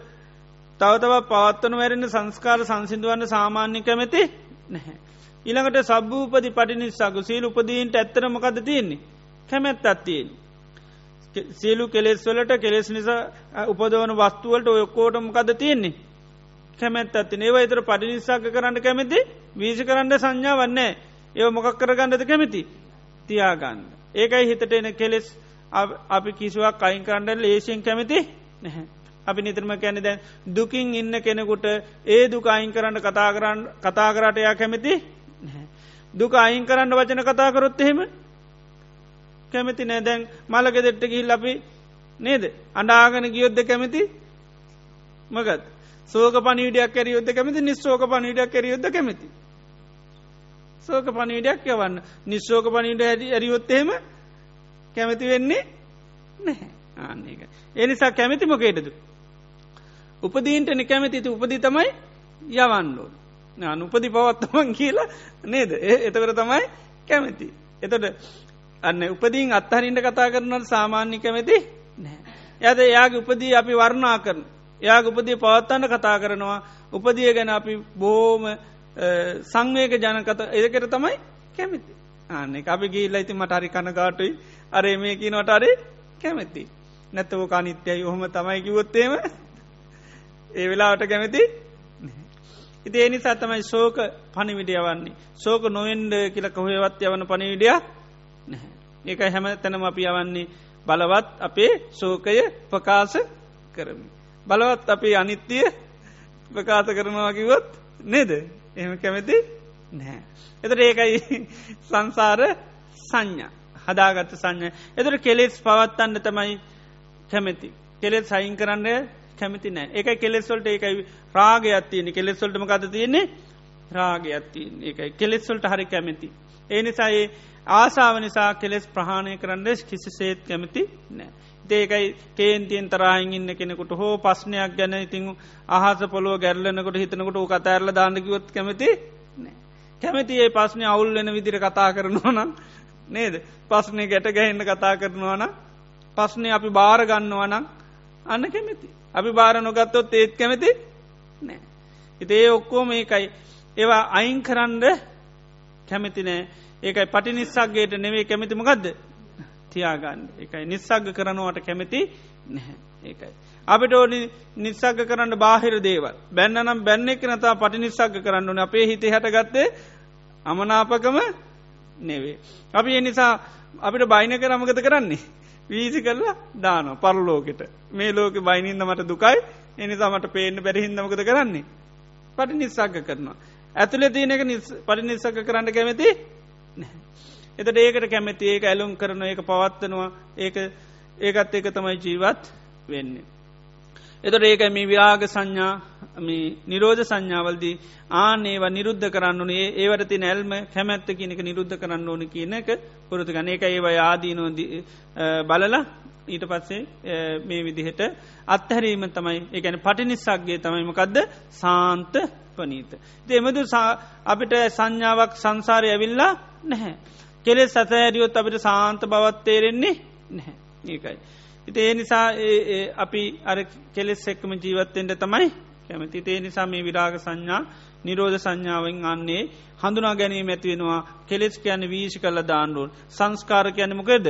තවතව පවත්වන වැරෙන සංස්කාර සංසිදුවන්න සාමාන්‍ය කැමැති නැහැ. ඉළඟට සබ්භූපති පටිනිස්සාකු සීල උපදීන්ට ඇත්තර මොකද තියෙන්නේ? කැමැත් අත්තියෙන්. සියලු කෙලෙස් වලට කෙලෙස් නිසා උපදවන වස්තුවලට ඔයොක්කෝට මොකද තියෙන්නේ? කැමැත් ඇති ඒව එතර පටිනිස්සාක කරන්න කැමති? වීශ කරන්න සංඥා වන්නේ ඒව මොකක් කරගන්නද කැමති? තියාගන්න. ඒකයි හිතට එන කෙලෙස්. අපි කිසිවක් අයින් කරන්නට ලේසියෙන් කැමති නැහැ. අපි නිතරම කැනෙ දැන් දුකින් ඉන්න කෙනෙකුට ඒ දුක අයින් කරන්න කතා කරන්න කතා කරට එයා කැමති දුක අයින් කරන්න වචන කතා කරොත් එහෙම? කැමති නෑ. දැන් මළක දෙට්ට ගිහිල් අපි නේද? අඩාගන ගියොද්ද කැමති? මගත් සෝක පනිවිඩයක් කැරියොද්ද කැමති? නිස්සෝක පනිවිඩයක් කැරියොද්ද කැමති? සෝක පනිවිඩයක් යවන්න. නිස්සෝක පනිවිඩ ඇඩි ඇරියොත්තේම කැමති වෙන්නේ නැහැ. ආන්නේක එනිසා කැමති මොකේටද උපදීන්ට නිකැමතිති උපදි තමයි යවන්නෝ අනුපදි පවත්තමන් කියලා නේද? එතකට තමයි කැමති. එතට අන්න උපදීන් අත්හරින්ට කතා කරනට සාමාන්‍ය කැමති? නෑ. ඇද එයාගේ උපදී අපි වර්ණා කරන එයා උපදී පවත්තන්න කතා කරනවා. උපදිය ගැන අපි බෝම සංවේක ජනකත එදකර තමයි කැමති. ආන්න අපි ගීල්ල ඉති මටරි කනගාටුයි. අරේ මේ කියනවට අරේ කැමැති. නැත්තවෝ කානිත්‍යයි ඔහොම තමයි කිවොත්තේම ඒ වෙලාවට කැමති? ඉති එනිසා තමයි සෝක පනිවිඩිය වන්නේ සෝක නොවෙන්ඩ කියල කොහේවත් යවන පනිවිඩිය ඒකයි හැම තැනම අපි යවන්නේ බලවත් අපේ සෝකය ප්‍රකාශ කරමි. බලවත් අපේ අනිත්‍යය ප්‍රකාශ කරනවා කිවොත් නේද එහෙම කැමති නෑ. එතට ඒකයි සංසාර සංඥා හදාගත්ත සංඥ එතට කෙලෙස් පවත්තන්න තමයි කැමැති. කෙලෙත් සයින් කරන්න කැමති නෑ එක කෙලෙස්වල්ට ඒකයි රාගයත්තියන කෙලෙස්වල්ටම කත තියෙන්නේ රාගයත්තිය ඒකයි කෙලෙස්වල්ට හරි කැමැති. ඒ නිසායේ ආසාාව නිසා කෙලෙස් ප්‍රහණය කරන්න කිසි සේත් කැමති නෑ. ඒකයි කේන්තියෙන් තරාහින් ඉන්න කෙනෙකුට හෝ පස්්නයක් ගැන ඉතින් අහස පොලෝ ගැල්ලනකොට හිතනකොට කතඇරල දාන්නකිවොත් කැමති නෑ. කැමති ඒ පස්්නය අවුල් වෙන විදිර කතා කරනවා නම් නේද පස්්නය ගැට ගැහෙන්න කතා කරනවා නම් පස්්නය අපි භාරගන්නවා නම් අන්න කැමති. අපි භාර නොගත්තොත් ඒත් කැමති නෑ. හිතේ ඔක්කෝ මේකයි ඒවා අයින් කරන්ඩ කැමති නෑ ඒකයි පටි නිස්සක්ගේට නෙවේ කැමතිමකක්ද තියාගන්න එකයි නිස්සක්ග කරනවට කැමති නැහැ ඒකයි. අපිට ඕනි නිස්සක්ග කරන්න බාහිර දේවල් බැන්නනම් බැන්නෙක් නතා පටි නිස්සක්ග කරන්නන අපේ හිත හටගත්තේ අමනාපකම නෙවේ. අපි එනිසා අපිට බයින කරමගත කරන්නේ. වීසි කරලා දාන පරලෝකෙට මේ ලෝක බයිනින්ද මට දුකයි එනිසා මට පේන්න බැරිහින්දමකද කරන්නේ. පටි නිස්සක්ග කරනවා. ඇතුළ තියනක පටි නිස්සක්ග කරන්න කැමති එතට ඒකට කැමැති ඒක ඇලුම් කරන ඒක පවත්වනවා ඒක ඒකත් ඒක තමයි ජීවත් වෙන්නේ. එතට ඒක මේ විරාග සංඥා නිරෝධ සංඥාවල්දී ආනේව නිරුද්ධ කරන්නුනේ ඒවට ති නැල්ම කැමැත්ත කියනක නිරුද්ධ කරන්න ඕන කියන එක පුරතු ගන එක ඒව ආදීනෝ බලලා ඊට පස්සේ මේ විදිහට අත්හැරීම තමයි එකන පටිනිස්සක්ගේ තමයිමකක්ද සාන්ත පනීත. දෙමදු අපිට සංඥාවක් සංසාරය ඇවිල්ලා නැහැ. කෙලෙ සතඇරියොත් අපිට සාන්ත බවත්තේරෙන්නේ නැහැ ඒකයි. ඉති ඒ නිසා අපි අර කෙලෙස් එක්කම ජීවත්තෙන්ට තමයි කැමති. තේ නිසා මේ විරාග සංඥා නිරෝධ සංඥාවෙන් අන්නේ හඳුනා ගැනීම ඇතිවෙනවා කෙලෙස් කියන්න වීශි කල්ල දාන්නුවන් සංස්කාර කියන්නමකද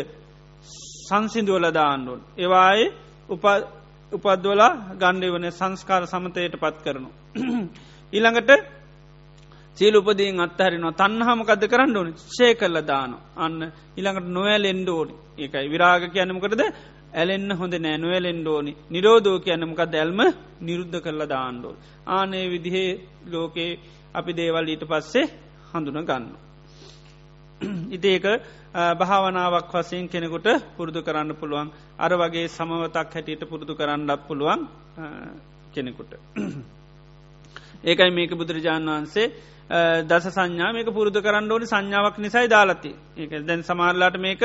සංසිදුවල දාන්නුවන් ඒවායේ උපද්වලා ගණ්ඩ වන සංස්කාර සමතයට පත් කරනු. ඊළඟට සීල උපදීන් අත්හරිනවා. තන්නහමකද කරන්න ඕනි? ෂය කල්ල දාන අන්න ඉළඟට නොවැල් එන්ඩෝනි ඒකයි. විරාග කියන්නමකරද ඇලෙන්න්න හොඳ නෑනුවලෙන්ඩ ඕනි. නිරෝධෝ කියන්නමක දැල්ම නිරුද්ධ කරලා දාණ්ඩෝල් ආනේ විදිහේ ලෝකේ අපි දේවල් ඊට පස්සේ හඳුන ගන්න. ඉතිඒක භාවනාවක් වසයෙන් කෙනෙකුට පුරුදු කරන්න පුළුවන්. අර වගේ සමවතක් හැටියට පුරුදු කරන්නත් පුළුවන් කෙනෙකුට. ඒකයි මේක බුදුරජාණන් වහන්සේ දස සංඥා මේක පුරුදු කරන්න ඕනි සංඥාවක් නිසයි දාලති ඒක දැන් සමාරලාට මේක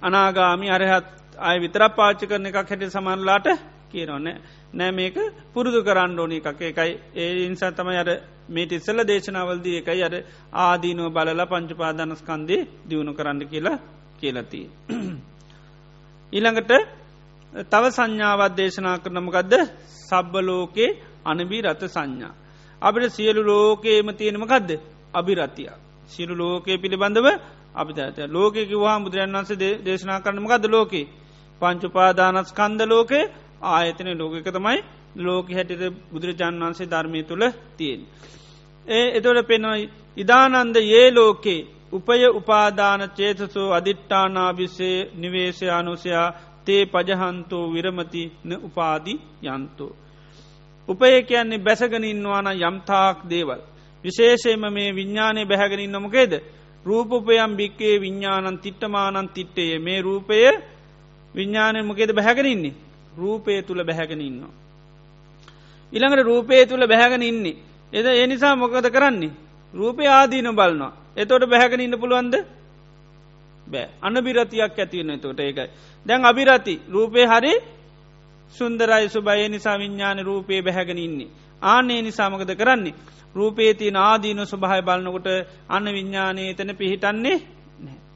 අනාගාමි අරහත් අය විතර පාච්චි කරන එකක් හැට සමන්ලාට කියනොන්න නෑ මේක පුරුදු කරන්න ඕනි එකක් එකයි ඒ ඉන්සා තමයි අර මේට ඉස්සල දේශනාවල්දී එකයි අර ආදීනුව බලලා පංචුපාදනස්කන්දේ දියුණු කරන්න කියලා කියලති. ඊළඟට තව සංඥාවත් දේශනා කරනමකදද සබ්බලෝකේ අනබී රත සංඥා. අපිට සියලු ලෝකේම තියෙනමකදද අභිරතිය. සිරු ලෝකයේ පිළිබඳව අපිතත ලෝකෙක වහා බුදුරන් වන්සේ දේශනා කරනමකද ලෝකේ පංචුපාදානස් කන්ද ලෝකේ ආයතන ලෝකක තමයි ලෝක හැටිට බුදුරජාන් වන්සේ ධර්මය තුළ තියෙන්. ඒ එතොට පෙනොයි ඉදානන්ද ඒ ලෝකේ උපය උපාදාන චේතසෝ අධිට්ඨානාභිසේ නිවේශයානුසයා තේ පජහන්තෝ විරමති න උපාදි යන්තෝ. උපය කියන්නේ බැසගනින්වාන යම්තාක් දේවල්. විශේෂයම මේ විඤ්ඥානය බැහැගෙනින් නොමකේද රූපපයම් භික්කේ විඤ්ඥානන් තිට්ටමානන් තිට්ටේ මේ රූපය විඤ්ඥානය මොකේද බැහැගෙනන්නේ රූපය තුළ බැහැගෙන ඉන්නවා. ඉළඟට රූපය තුළ බැහැගෙන ඉන්නේ. එද ඒ නිසා මොකද කරන්නේ? රූපය ආදීන බලනවා. එතොට බැහැගෙන ඉන්න පුළුවන්ද? බෑ. අන බිරතියක් ඇතිවන්න තොට ඒකයි. දැන් අභිරති රූපය හරි සුන්දරයි සුභය නිසා විඤ්ඥාන රූපය බැහැගෙන ඉන්නේ ආනේ නිසාමකද කරන්නේ රූපේති නාදීන ස්වභාය බලනකොට අන්න විඤ්ඥානය තන පිහිටන්නේ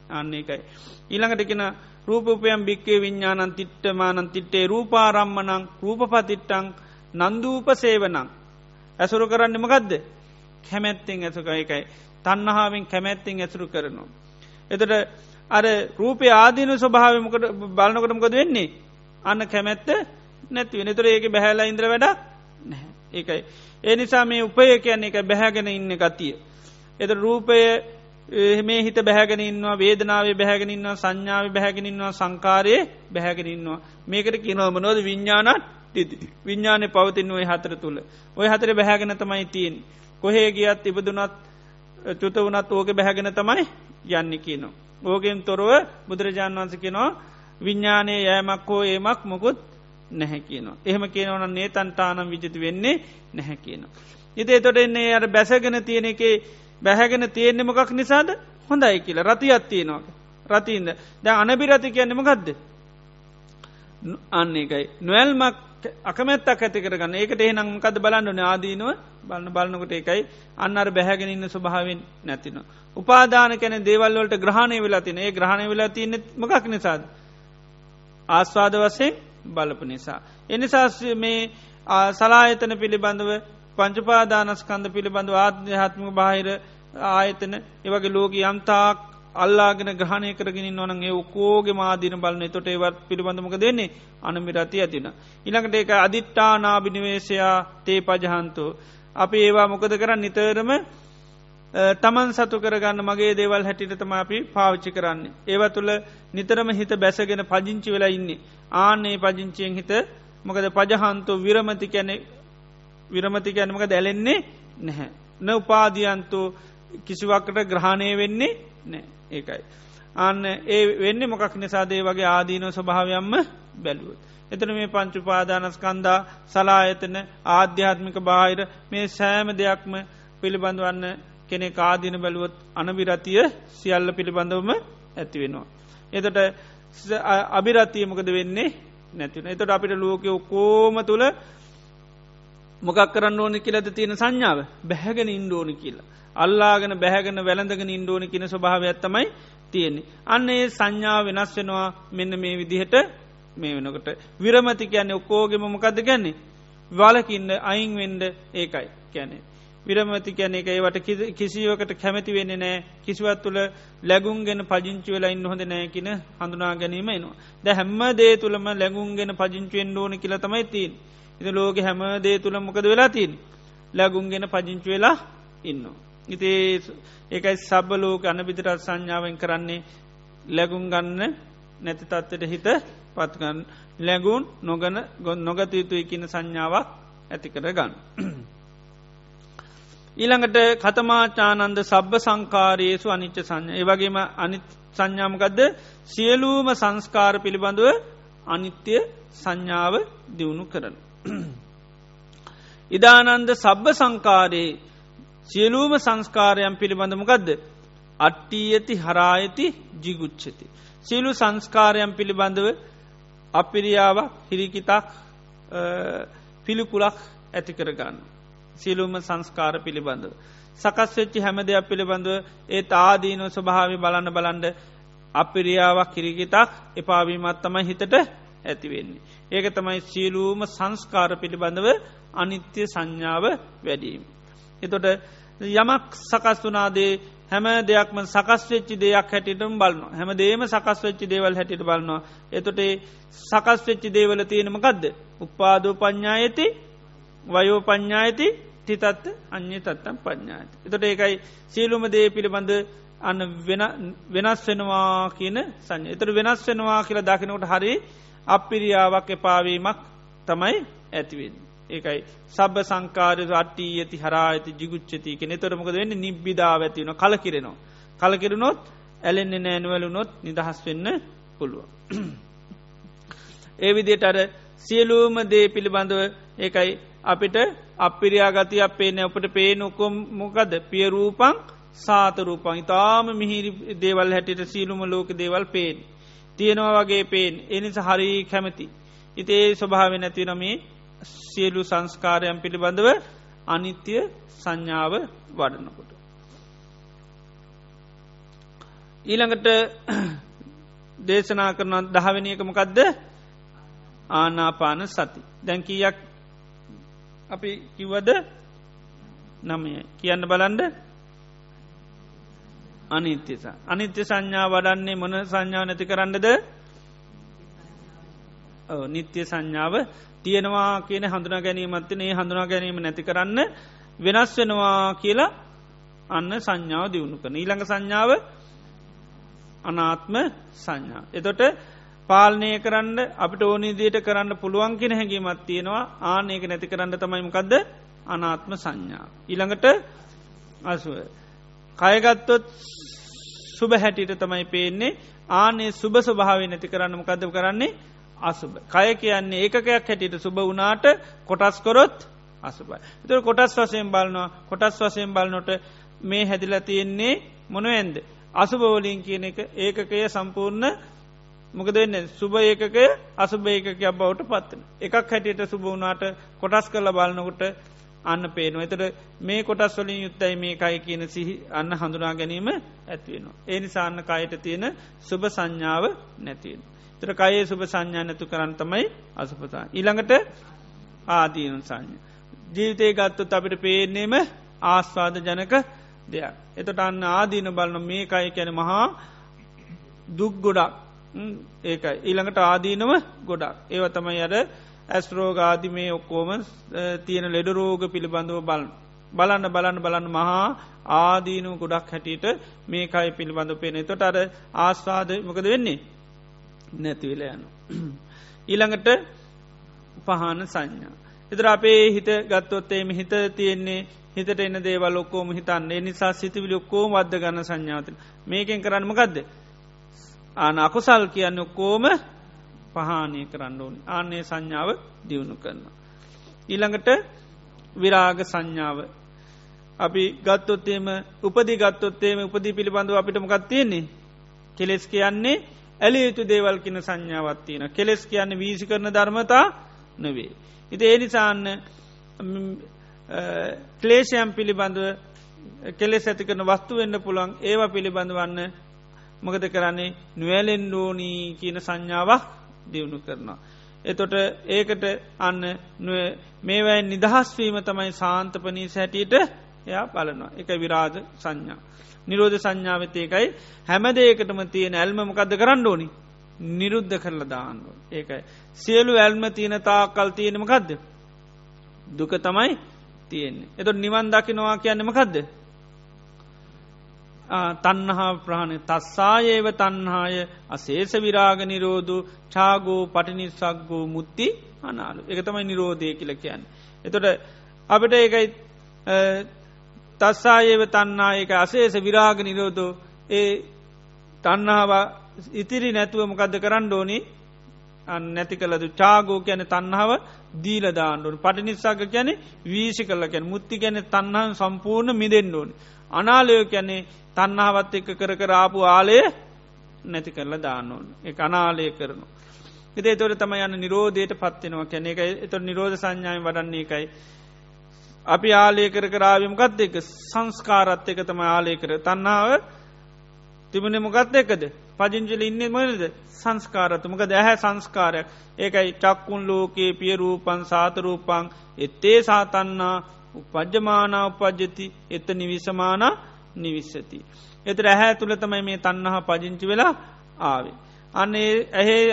අන්න එකයි. ඊළඟට කෙන රූපපයම් භික්කේ විඤ්ඥානන් තිට්ටමානන් තිට්ටේ රූපාරම්මනං රූපපතිට්ටං නන්දූප සේවනං. ඇසුරු කරන්නම ගදද කැමැත්තෙන් ඇසුක එකයි. තන්නහාාවෙන් කැමැත්තිෙන් ඇසුරු කරනවා. එතට අර රූපය ආදීන ස්වභාවමකට බලනකොටමකොද වෙන්නේ අන්න කැමැත්ත නැතිව නතුර ඒක බැහැලා ඉන්ද්‍ර වැඩ නැහැ. ඒකයි. ඒ නිසා මේ උපය කියන්නේ එක බැහැගෙන ඉන්න ගතිය. එත රූපය මේ හිත බැහැගෙනන්නවා වේදනාවේ බැහැගෙනන්නවා සංඥාව බැහැගෙනන්නවා සංකාරයේ බැහැගෙනන්නවා මේකට කියනවමනොද විඤ්ඥානත් විඤ්ඥානය පවතින් ඔය හතර තුළ ඔය හතර බැහැගෙන තමයි තියෙන් කොහේ ගියත් ඉබදුනත් චුත වනත් ඕක බැහැගෙන තමයි යන්න කියනවා. ඕගෙන් තොරව බුදුරජාණන් වන්සකිනවා විඤ්ඥානය යෑමක් හෝ ඒමක් මොකුත් නැහැ කියනවා. එහෙම කියනවන නේ තන්ටානම් විජති වෙන්නේ නැහැ කියනවා. ඉති එතොට එන්නේ අර බැසගෙන තියෙන එක බැහැගෙන තියෙන්නේ මොකක් නිසාද හොඳයි කියලා රතියත් තියෙනවා. රතින්ද ද අනබිරති කියන්නම ගදද. අන්න එකයි. නොවල්මක් අකමැත්තක් ඇති කරගන්න ඒකට එහනම් කද බලන්න ආදීනුව බලන්න බලන්නකොට එකයි අන්නර බැහැගෙන ඉන්න ස්වභාවෙන් නැතිනවා. උපාදාන කැන දේවල්වලට ග්‍රහණය වෙලා තින ඒ ග්‍රහණය වෙලා තියනෙ මකක් නිසාද. ආස්වාද වසයෙන් බලපු නිසා. එනිසා මේ සලායතන පිළිබඳව පංචපාදානස්කන්ද පිළිබඳව ආධ්‍යාත්මක බාහිර ආයතන ඒවගේ ලෝක යම්තාක් අල්ලාගෙන ග්‍රහණය කරගෙන නොන ඒ කෝගේ මාදින බලන තොට ඒවත් පිළිබඳමක දෙන්නේ අනමිරති ඇතින. ඉළඟට ඒක අධිට්ඨානාභිනිවේශයා තේ පජහන්තු. අපි ඒවා මොකද කරන්න නිතරම තමන් සතු කරගන්න මගේ දේවල් හැටිට තම අපි පාවිච්චි කරන්නේ. ඒව තුළ නිතරම හිත බැසගෙන පජිංචි වෙලා ඉන්නේ. ආනේ පජිංචියෙන් හිත මොකද පජහන්තු විරමති කැනෙ විරමති කැනමක දැලෙන්නේ නැහැ. න උපාදියන්තු කිසිවක්කට ග්‍රහණය වෙන්නේ නෑ ඒකයි. අන්න ඒ වෙන්න මොකක් නිසාදේ වගේ ආදීන ස්වභාවයම්ම බැලුවත්. එතන මේ පංචුපාදානස්කන්දා සලායතන ආධ්‍යාත්මික බාහිර මේ සෑම දෙයක්ම පිළිබඳවන්න කෙනෙ කාදීන බැලුවොත් අනවිරතිය සියල්ල පිළිබඳවම ඇතිවෙනවා. එතට අභිරත්තියමකද වෙන්නේ නැතින එතට අපිට ලෝක ඔක්කෝම තුළ මොකක් කරන්න ඕනි කියලද තියෙන සංඥාව බැහැගෙන ඉන්ඩෝනි කියලා. අල්ලාගෙන බැහැගෙන වැළඳගෙන ඉන්ඩෝනි කියන ස්වභාව ඇත්තමයි තියෙන්නේ. අන්න ඒ සංඥාව වෙනස් වෙනවා මෙන්න මේ විදිහට මේ වෙනකට විරමති කියන්නේ ඔක්කෝගෙම මොකක්ද ගැන්නේ වලකින්න අයින්වෙන්ඩ ඒකයි කැනේ. විරමති කැන එක ඒවට කිසිවකට කැමති වෙන්න නෑ කිසිවත් තුළ ලැගුන්ගෙන පජංචි වෙලා ඉන්න හොඳ නෑකින හඳුනා ගැනීම එනවා. ද හැම්ම දේ තුළම ලැගුන්ගෙන පජංචුවෙන් ඕන කියල තමයි තින්. ඉති ලෝක හැම දේ තුළ මොකද වෙලා තින්. ලැගුන්ගෙන පජංචු වෙලා ඉන්න. ඉතේ ඒකයි සබලෝක අනබිතරත් සංඥාවෙන් කරන්නේ ලැගුම් ගන්න නැති තත්වට හිත පත්ගන්න ලැගුන් නොගන ගොන් නොගත යුතුයි කියන සංඥාවක් ඇති කර ගන්න. ඊළඟට කතමාචානන්ද සබ්බ සංකාරයේසු අනිච්ච සංඥ ඒවගේම අනි සංඥාමකදද සියලූම සංස්කාර පිළිබඳව අනිත්‍ය සංඥාව දියුණු කරන. ඉදානන්ද සබ්බ සංකාරයේ සියලූම සංස්කාරයන් පිළිබඳමකදද අට්ටී ඇති හරායති ජිගුච්චති. සියලු සංස්කාරයන් පිළිබඳව අපිරියාවක් හිරිකිතක් පිළිකුලක් ඇති කරගන්න. සියලුම සංස්කාර පිළිබඳව. සකස් වෙච්චි හැම දෙයක් පිළිබඳව ඒ තාදීනො ස්වභාවි බලන්න බලන්ඩ අපිරියාවක් කිරිගිතක් එපාවීමත් තමයි හිතට ඇතිවෙන්නේ. ඒක තමයි සියලූම සංස්කාර පිළිබඳව අනිත්‍ය සංඥාව වැඩීම. එතොට යමක් සකස් වනාදේ හැම දෙයක්ම සකස් වෙච්චි දෙයක් හැටිටම බලන්න හැම දේම සකස් වෙච්චි දේවල් හැටිට බලන්නවා. එතොට සකස් වෙච්චි දේවල තියෙනමකක්ද. උපාදෝ ප්ඥායති වයෝ ප්ඥායති තිතත්ත අන්‍ය තත්තම් පඥ්ඥාති. එතොට ඒකයි සියලුම දේ පිළිබඳ අන්න වෙනස් වෙනවා කියන සංය. එතර වෙනස් වෙනවා කියලා දකිනකොට හරි අපිරියාවක් එපාවීමක් තමයි ඇතිවෙන්. ඒකයි සබ සංකාරය අට්ටී ඇති හරා ඇති ජිගුච්චති කෙනෙ තොරමක වෙන්න නිබ්බිධාව ඇතිවන කලකිරෙනවා. කලකිරුණොත් ඇලෙන්න්න නෑනුවලුනොත් නිදහස් වෙන්න පුළුව. ඒ විදියට අර සියලූම දේ පිළිබඳව ඒකයි අපිට අපිරියාගති අපේ නැපට පේනොකොම් මොකද පියරූපං සාතරූපං ඉතාම මිහිරි දේවල් හැටිට සීලුම ලෝක දේවල් පේෙන්. තියෙනවා වගේ පේෙන් එනිස හරි කැමති. ඉතේ ස්වභාව නැති නොමේ සියලු සංස්කාරයන් පිළිබඳව අනිත්‍ය සංඥාව වඩනකොට. ඊළඟට දේශනා කරන දහවනියකමකක්ද ආනාපාන සති. දැන්කීයක් අපි කිව්වද? නමය. කියන්න බලන්ඩ අනිත්‍යස අනිත්‍ය සංඥා වඩන්නේ මොන සංඥාව නැති කරන්නද? නිත්‍ය සංඥාව තියෙනවා කියන හඳුනා ගැනීමත්තින ඒ හඳුනා ගැනීම නැති කරන්න වෙනස් වෙනවා කියලා අන්න සංඥාව දියුණු කන ඊළඟ සංඥාව අනාත්ම සංඥා. එතොට පාලනය කරන්න අපට ඕනිදියට කරන්න පුළුවන් කෙන හැඟීමත් තියෙනවා ආනයක නැති කරන්න තමයිමකක්ද අනාත්ම සංඥා. ඉළඟට අසුව. කයගත්තොත් සුබ හැටිට තමයි පේන්නේ ආනේ සුබ ස්වභාව නැති කරන්න මොකද කරන්නේ අසුබ. කය කියන්නේ ඒකකයක් හැටියට සුබ වනාට කොටස් කොරොත් අසුබයි. තුර කොටස් වසයෙන් බලනවා කොටස් වසයෙන් බලනොට මේ හැදිල තියෙන්නේ මොනුවෙන්ද. අසුභවලින් කියන එක ඒකකය සම්පූර්ණ මොකද වෙන්න සුභ ඒකකය අසුභ ඒකයක් බවට පත්වන. එකක් හැටියට සුභ වනාට කොටස් කරල බලනකොට අන්න පේනවා. එතට මේ කොටස් වලින් යුත්තයි මේ කයි කියන සිහි අන්න හඳුනා ගැනීම ඇත්වෙනවා. ඒ නිසාන්න කයට තියෙන සුභ සංඥාව නැතිවෙන. තර කයේ සුභ සංඥා නැතු කරන්න තමයි අසපතා. ඊළඟට ආදීනු සංඥ. ජීවිතය ගත්තුත් අපිට පේන්නේම ආස්වාද ජනක දෙයක්. එතට අන්න ආදීන බලන මේ කයි කැන මහා දුක් ගොඩක් ඒකයි. ඊළඟට ආදීනව ගොඩක්. ඒව තමයි අර ඇස්රෝගාදි මේ ඔක්කෝම තියෙන ලෙඩරෝග පිළිබඳව බලන් බලන්න බලන්න බලන්න මහා ආදීනුව ගොඩක් හැටියට මේ කයි පිළිබඳ පේන. තොට අර ආස්වාද මොකද වෙන්නේ? නැතිවෙල යනු. ඊළඟට පහන සංඥා. එතර අපේ හිත ගත්තොත්තේම හිත තියෙන්නේ හිතට එන්න දේවල් ඔක්කෝම හිතන්නේ. නිසා සිතිවිලි ඔක්කෝම වද්ද ගන්න සංඥාතන මේකෙන් කරන්නම ගදද. ආන අකුසල් කියන්න කෝම පහානය කරන්න ඕන. ආන්නේ සංඥාව දියුණු කරන්න. ඊළඟට විරාග සංඥාව. අපි ගත්තොත්තේම උපදි ගත්තොත්තේම උපදි පිළිබඳව අපිටම ගත්තියන්නේ කෙලෙස් කියන්නේ ඇලි යුතු දේවල් කියන සංඥාවත්තියන කෙලෙස් කියන්න වීසි කරන ධර්මතා නොවේ. ඉති ඒනිසාන්න ක්ලේෂයම් පිළිබඳව කෙලෙස් ඇති කරන වස්තු වෙන්න පුළන් ඒවා පිළිබඳවන්න මොකද කරන්නේ නොවැලෙන් ඩෝනී කියන සංඥාවක් දියුණු කරනවා. එතොට ඒකට අන්න මේවැයි නිදහස්වීම තමයි සාන්තපනී සැටියට එයා බලනවා එක විරාජ සංඥා. නිරෝධ සංඥාවතයකයි හැමදේකටම තියෙන ඇල්මමකක්ද කරන්න ඕනි නිරුද්ධ කරල දාන්න. ඒකයි. සියලු ඇල්ම තියෙන තාකල් තියෙනමකක්ද. දුක තමයි තියෙන්නේ. එතො නිවන් දකිනවා කියන්නමකක්ද. තන්නහා ප්‍රාණ තස්සායේව තන්හාය අසේස විරාග නිරෝධු. චාගෝ පටිනිස්සක්ගෝ මුත්ති අනාලු. එක තමයි නිරෝධය කියල කියන්න. එතොට අපට ඒකයි තස්සායේව තන්නා එක අසේස විරාග නිරෝධෝ. ඒ තන්නාව ඉතිරි නැතුව මොකක්ද කරන්න ඕනි? නැති කලද චාගෝ ගැන තන්නාව දීලදාන්නඩුවන පටිනිස්සාක ගැන වීශි කල ගැන මුත්ති ගැන තන්නහන් සම්පූර්ණ මිදෙන්න්න ඕනි. අනාලයෝ කැනෙ තන්නහාවත් එක්ක කර කරාපු ආලය නැති කරලා දාන්න ඕන. එක අනාලය කරනු. එතේ තොට තම යන්න නිරෝධයට පත්වෙනවා කැනෙ එක එත නිරෝධ සංඥාය වඩන්නේ එකයි. අපි ආලය කර කරාවමකත් එක සංස්කාරත් එක තම ආලය කර. තන්නාව තිබුණ මොකත් එකද? පජංජල ඉන්න මනද සංස්කාරතුමක දැහැ සංස්කාරයක්. ඒකයි චක්කුන් ලෝකයේ පියරූපන් සාතරූපං එත්තේ සාතන්නා උපජ්ජමානා උපජ්ජති එත නිවිසමාන නිවිස්සති. එතර ඇහැ තුළ තමයි මේ තන්නහා පජංචි වෙලා ආවේ. අන්නේ ඇහේ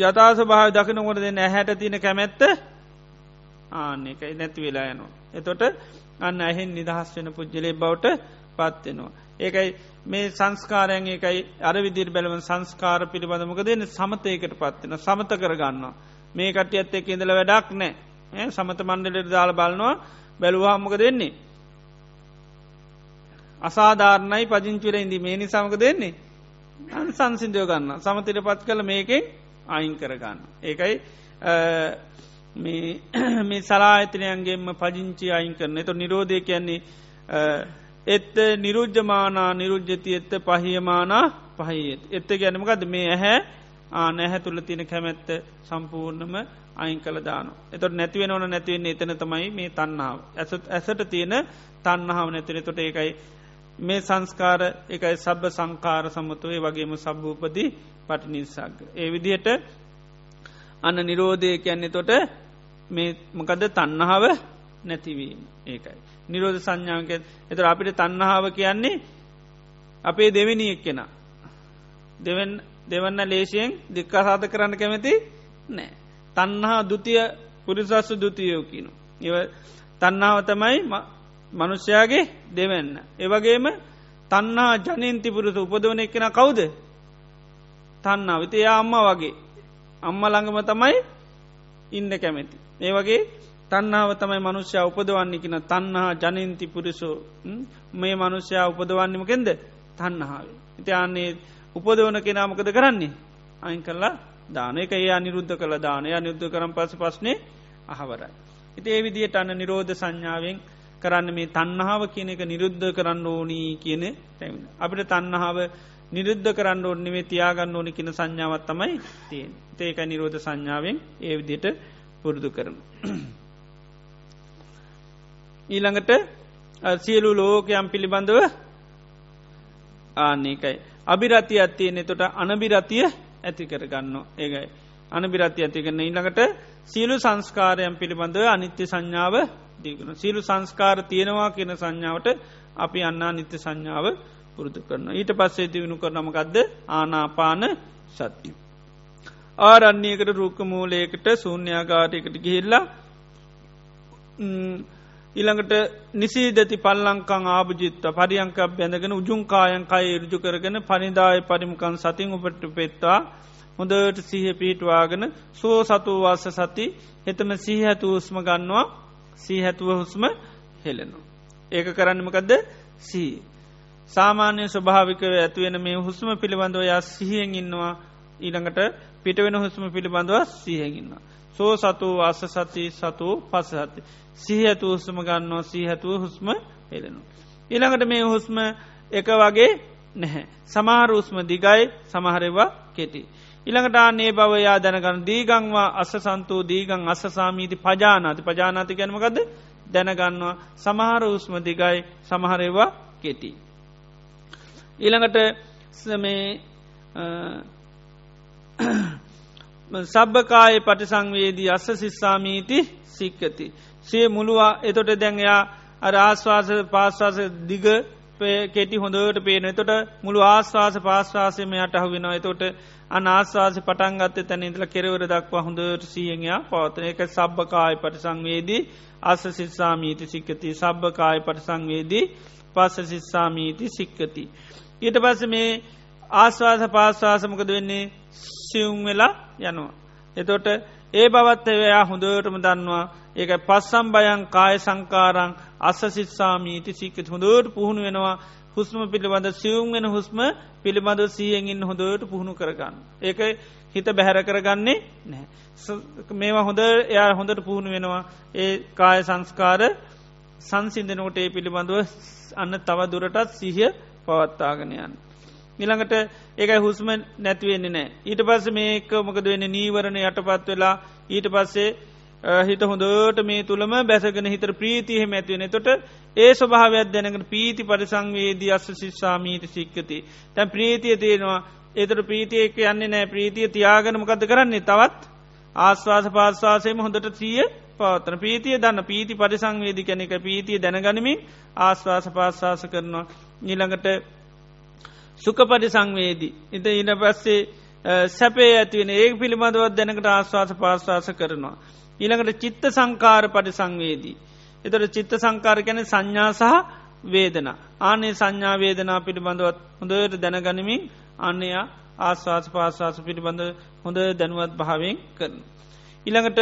යතාස භාව දකිනකොට දෙන්න ඇහැට තියෙන කැමැත්ත ආන්න එකයි නැති වෙලා යනවා. එතොට අන්න ඇහෙන් නිදහස් වෙන පුද්ජලේ බවට පත්වෙනවා. ඒකයි මේ සංස්කාරයන් ඒකයි අර විදිර බැලව සංස්කාර පිළිබඳමක දෙන්න සමතයකට පත්වෙන සමත කරගන්නවා. මේ කටියත් එක් ඉඳල වැඩක් නෑ සමත මණ්ඩලට දාල බලනවා. බැලුවාමක දෙන්නේ. අසාධාරණයි පජංචිර ඉදි මේ නිසාමක දෙන්නේ අන් සංසිින්දයෝ ගන්න සමතිට පත් කළ මේකෙන් අයින් කරගන්න. ඒකයි මේ සලාඇතනයන්ගේම පජංචි අයින් කරන. එතු නිරෝධය කියන්නේ එත්ත නිරුද්ධමානා නිරුද්ධති එත්ත පහියමානා පහියත්. එත්ත ගැනමකද මේ ඇහැ ආ නැහැ තුළ තියෙන කැමැත්ත සම්පූර්ණම අයින් කළ දාන. එතොට නැතිවෙන ඕන නැතිවෙන්නේ එතන තමයි මේ තන්නාව. ඇසට තියෙන තන්නහාව නැතින තොට ඒකයි මේ සංස්කාර එකයි සබ්බ සංකාර සමතුවේ වගේම සබ්භූපදී පටිනිසාග. ඒ විදිහට අන්න නිරෝධය කියන්නේ තොට මේ මොකද තන්නහාව නැතිවීම ඒකයි. නිරෝධ සංඥාවක එතර අපිට තන්නහාාව කියන්නේ අපේ දෙවැනියෙක් කෙන. දෙවන්න ලේසියෙන් දික්කාසාධ කරන්න කැමති නෑ. තන්හා දුතිය පුරිසස්ස දුතියෝ කියනු. ඒව තන්නාව තමයි මනුෂ්‍යයාගේ දෙවන්න. ඒවගේම තන්නා ජනීන්ති පුරුස උපදවන එක්කෙන කවුද. තන්නා විත එයා අම්ම වගේ. අම්ම ළඟම තමයි ඉන්න කැමැති. ඒ වගේ තන්නාව තමයි මනුෂ්‍යයා උපදවන්නකින තන්හා ජනීන්ති පුරිසෝ මේ මනුෂ්‍යයා උපදවන්නමකෙන්ද තන්නහාාව. ඉතියන්නේ උපදවන කෙනාමකද කරන්නේ අයින් කරලා දාන එක ඒ අනිරුද්ධ කළ දානය අනිුද්ධ කරම් පස පස්නේ අහවරයි. ඉති ඒ විදියට අන්න නිරෝධ සංඥාවෙන් කරන්න මේ තන්නහාාව කියන එක නිරුද්ධ කරන්න ඕනී කියන තැම. අපිට තන්නහාාව නිරුද්ධ කරන්න ඕන්නෙේ තියාගන්න ඕනි කියන සංඥාවත් තමයි තියෙන් ඒක නිරෝධ සංඥාවෙන් ඒ විදියට පුරුදු කරනු. ඊළඟට සියලු ලෝකයම් පිළිබඳව ආන්නේකයි. අභිරතිය අත්තියනෙ තොට අනබිරතිය ඇති කරගන්න ඒකයි. අනබිරති ඇති කරන ඊළඟට සියලු සංස්කාරයන් පිළිබඳව අනිත්‍ය සංඥාව දීකන සියලු සංස්කාර තියෙනවා කියන සංඥාවට අපි අන්නා නිත්‍ය සංඥාව පුරුදු කරන. ඊට පස්සේ දිවිනු කරනමකක්ද ආනාපාන සත්‍යය. ආරන්නේකට රුක්ක මූලයකට සූන්‍යාගාරයකට ගිහිල්ලා ඊළඟට නිසීදති පල්ලංකං ආභජිත්ත පරියංක බැඳගෙන උජුංකායන් කයි රජු කරගෙන පනිදාය පරිමකන් සතින් උපට පෙත්වා හොඳට සීහ පිහිටවාගෙන සෝ සතු වාස සති එතම සීහැතු උස්ම ගන්නවා සීහැතුව හුස්ම හෙලෙනවා. ඒක කරන්නමකදද සී. සාමාන්‍ය ස්වභාවිකව ඇතුවෙන මේ හුස්ම පිළිබඳව යා සිහියෙන් ඉන්නවා ඊළඟට පිටවෙන හුස්ම පිළිබඳව සීහැගන්නවා. සෝ සතු වාස සති සතු පසහති. සිහඇතු හුස්ම ගන්නවා සීහැතුව හුස්ම හෙලෙනු. ඊළඟට මේ හුස්ම එක වගේ නැහැ. සමහර උස්ම දිගයි සමහරවා කෙටි. ඉළඟට ආනේ බවයා දැනගන්න දීගංවා අස සන්තූ දීගං අස සාමීති පජානාති පජානාති ගැනමකද දැනගන්නවා සමහර උස්ම දිගයි සමහරවා කෙටි. ඊළඟට මේ සබ්භකාය පටිසංවේදී අස්ස සිස්සාමීති සික්කති. සේ මුළුවා එතොට දැන්යා අර ආශ්වාස පාශ්වාස දිග කෙටි හොඳට පේන තොට මුළු ආශ්වාස පාශ්වාසයම යට අහුවෙනවා එතොට අනාස්වාස පටන්ගත්ත තැන ඉදල කෙරවර දක්වා හොඳට සියංයා පවතන එක සබ්භකාය පටිසංවේදී අස සිස්සාමීති සික්කති. සබ්භකාය පටිසංවේදී පස්ස සිස්සාමීති සික්කති. ඊට පස්ස මේ ආස්වාස පාස්වාසමකද වෙන්නේ? සියුම් වෙලා යනවා. එතොට ඒ බවත් එවයා හොඳටම දන්නවා ඒක පස්සම් බයන් කාය සංකාරං අස සිස්සාමීති සික්කත් හොඳට පුහුණු වෙනවා හුස්ම පිළිබඳ සියුම් වෙන හුස්ම පිළිබඳ සියගෙන් හොඳට පුහුණු කරගන්න. ඒක හිත බැහැර කරගන්නේ නෑ. මේවා හොඳ එයා හොඳට පුහුණු වෙනවා ඒ කාය සංස්කාර සංසිින්දනෝට ඒ පිළිබඳව අන්න තව දුරටත් සිහිය පවත්තාගෙනයන්. නිළඟට ඒකයි හුස්ම නැතිවෙන්නේ නෑ. ඊට පස්ස මේක මොකද වෙන්න? නීවරණ යටපත් වෙලා ඊට පස්සේ හිත හොඳට මේ තුළම බැසගෙන හිතර ප්‍රීතිහෙම ඇතිවෙන තොට ඒ ස්වභාවයක් දැනකට පීති පරිසංවේදී අස්ස ශිෂ්ෂාමීට සික්කති. තැන් ප්‍රීතිය තියෙනවා. ඒතර ප්‍රීතියක යන්නේ නෑ. ප්‍රීතිය තියාගනමකද කරන්නේ? තවත් ආස්වාස පාස්වාසයම හොඳට සිය පවත්තන පීතිය දන්න. පීති පරිසංවේදි කැනෙක පීතිය දැනගනිමින් ආස්වාස පාස්වාස කරනවා. නිළඟට සුක පරිසංවේදී. ඉත ඉන පස්සේ සැපේ ඇතිවෙන ඒ පිළිබඳවත් දැනකට ආස්වාස පාස්වාස කරනවා. ඊළඟට චිත්ත සංකාර පරිසංවේදී. එතට චිත්ත සංකාර කැන සංඥා සහ වේදන. ආනේ සංඥා වේදනා පිළිබඳවත් හොඳට දැනගනිමින් අන්නයා ආස්වාස පාස්වාස පිළිබඳ හොඳ දැනුවත් භාවෙන් කරන. ඉළඟට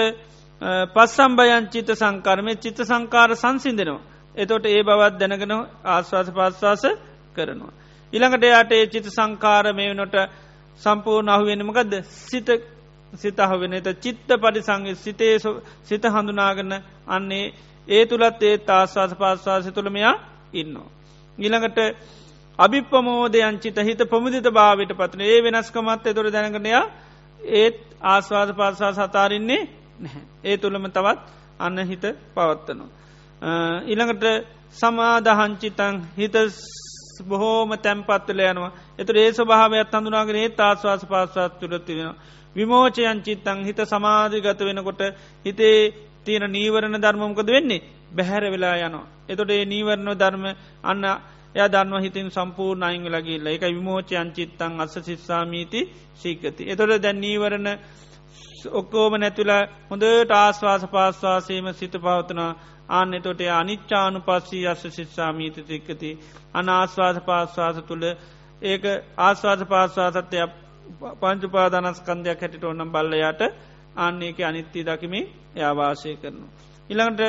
පස්සම්බයන් චිත සංකාරමය චිත්ත සංකාර සංසිින්දෙනවා. එතොට ඒ බවත් දැනගෙන ආස්වාස පාස්වාස කරනවා. ඉළඟට යාට ඒ චිත සංකාර මේ වනොට සම්පූර්ණ අහුවෙනමකදද සිත සිත අහුවෙන එත චිත්ත පරිසංග සිතේ සිත හඳුනාගන්න අන්නේ ඒ තුළත් ඒ ආස්වාස පාස්වාස තුළමයා ඉන්නවා. ඊළඟට අභිපමෝදයන් චිත හිත පමුදිත භාවට පත්න ඒ වෙනස්කමත් එතුර දැනගනයා ඒත් ආස්වාද පාසා සතාරන්නේ නැහැ. ඒ තුළම තවත් අන්න හිත පවත්වනවා. ඉළඟට සමාදහංචිතං හිත බොහෝම තැම්පත්වල යනවා එතු ඒ ස්වභාවයක් හඳුනාගෙන ඒ ආස්වාස පාස්වාත් තුළතිවෙන. විමෝචයන් චිත්තං හිත සමාධිගත වෙනකොට හිතේ තියෙන නීවරණ ධර්මමකද වෙන්නේ බැහැර වෙලා යනවා. එතොට ඒ නීවරණ ධර්ම අන්න ය දන්ව හිතින් සම්පූර් අයිංග ලගේල්ල එක විමෝචයන් චිත්තං අස සිස්සාමීති ශීකති. එතොට දැන් නීවරණ ඔක්කෝම නැතුලා හොඳට ආස්වාස පාස්වාසේම සිත පවතනා ආන්න තොට අනිච්චානු පස්සී අස්ස ශිස්සාමීත සික්කති අනාස්වාස පාස්වාස තුළ ඒක ආස්වාස පාස්වාසත්වය පංචුපාදානස්කන්ධයක් හැටිට ඔන්නම් බල්ලයාට ආන්නේක අනිත්‍යී දකිමේ යාවාශය කරනු. ඉළඟට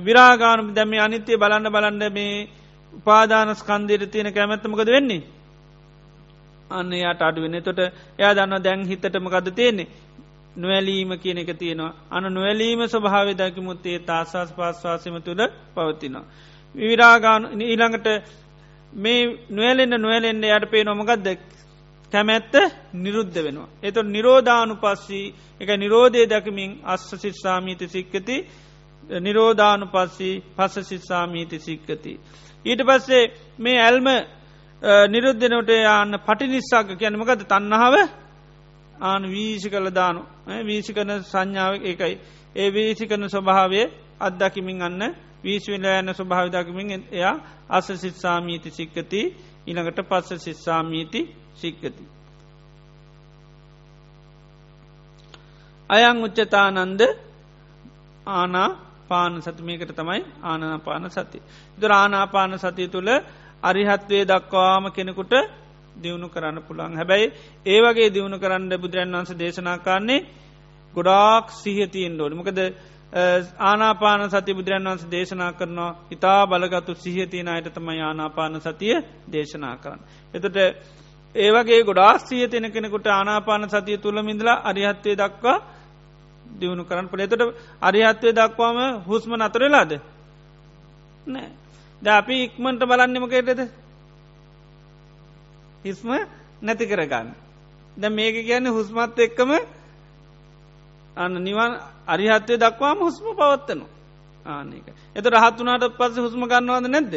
විරාගානු දැම අනිත්‍යය බලන්න බලන්න මේ උපාදානස් කන්දේට තියෙන කැමැත්තමකද වෙන්නේ. අන්න යාට අඩුවෙන තොට එයා දන්න දැන් හිතටමකද තියෙන්නේ නොවැලීම කියන එක තියෙනවා අන නොවැලීම ස්වභාව දැකිමුත්තේ තාසාස් පාස්වාසම තුළ පවතිනවා. විරාගාන ඊළඟට මේ නොවලෙන්න්න නොවලෙන්න්න යට පේ නොමගත්ද කැමැත්ත නිරුද්ධ වෙනවා. එතු නිරෝධානු පස්සී එක නිරෝධය දැකමින් අස්ස සිස්සාමීත සික්කති නිරෝධානු පස්සී පස සිස්සාමීති සික්කති. ඊට පස්සේ මේ ඇල්ම නිරුද්ධනට යන්න පටි නිස්සාක කියනමකද තන්නහාව ආන වීසි කළ දානු වීසි කන සංඥාව ඒකයි ඒ වීසි කරන ස්වභාවය අත්දකිමින් අන්න වීශවිල යන්න ස්වභාවිදකිමින් එයා අස සිත්සාමීති සික්කති ඉළඟට පස්ස සිස්සාමීති සික්කති. අයං උච්චතානන්ද ආනා පාන සතිමයකට තමයි ආනාපාන සති. දුරානාපාන සතිය තුළ අරිහත්වේ දක්වාම කෙනෙකුට දියුණු කරන්න පුළන් හැබැයි ඒ වගේ දියුණු කරන්න බුදුරන් වන්ස දේශනාකාන්නේ ගොඩාක් සිහතියෙන් ඩෝඩ මකද ආනාපාන සති බුදුරන් වන්ස දේශනා කරනවා. ඉතා බලගතු සිහතියන අයට තමයි ආනාපාන සතිය දේශනා කරන්න. එතට ඒවගේ ගොඩාක් සියතියන කෙනෙකුට ආනාපාන සතිය තුළ මිඳලා අරිහත්වය දක්වා දියුණු කරන්න පළ එතට අරිහත්වය දක්වාම හුස්ම නතරලාද නෑ. ද අපි ඉක්මට බලන්නමකේටද හිස්ම නැති කරගන්න. ද මේක කියන්නේ හුස්මත් එක්කම අන්න නිවන් අරිහත්වය දක්වාම හුස්ම පවත්තනු ආනක එත රහත් වනාට පස්ස හුස්ම ගන්නවාද නැද්ද?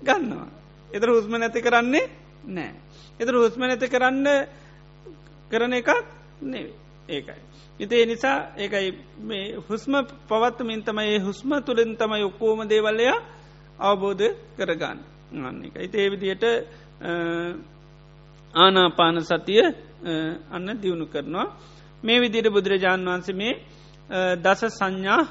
ගන්නවා. එතර හුස්ම නැති කරන්නේ නෑ. එතර හුස්ම නැති කරන්න කරන එකක් නෙවේ ඒකයි. ඉතේ නිසා ඒකයි මේ හුස්ම පවත්තුමින් තමයි හුස්ම තුළින් තමයි ඔක්කෝම දේවල්ලය අවබෝධ කරගන්න ගන්න එක. ඉතේ විදියට ආනාපාන සතිය අන්න දියුණු කරනවා. මේ විදියට බුදුරජාණන් වහන්සේ මේ දස සංඥා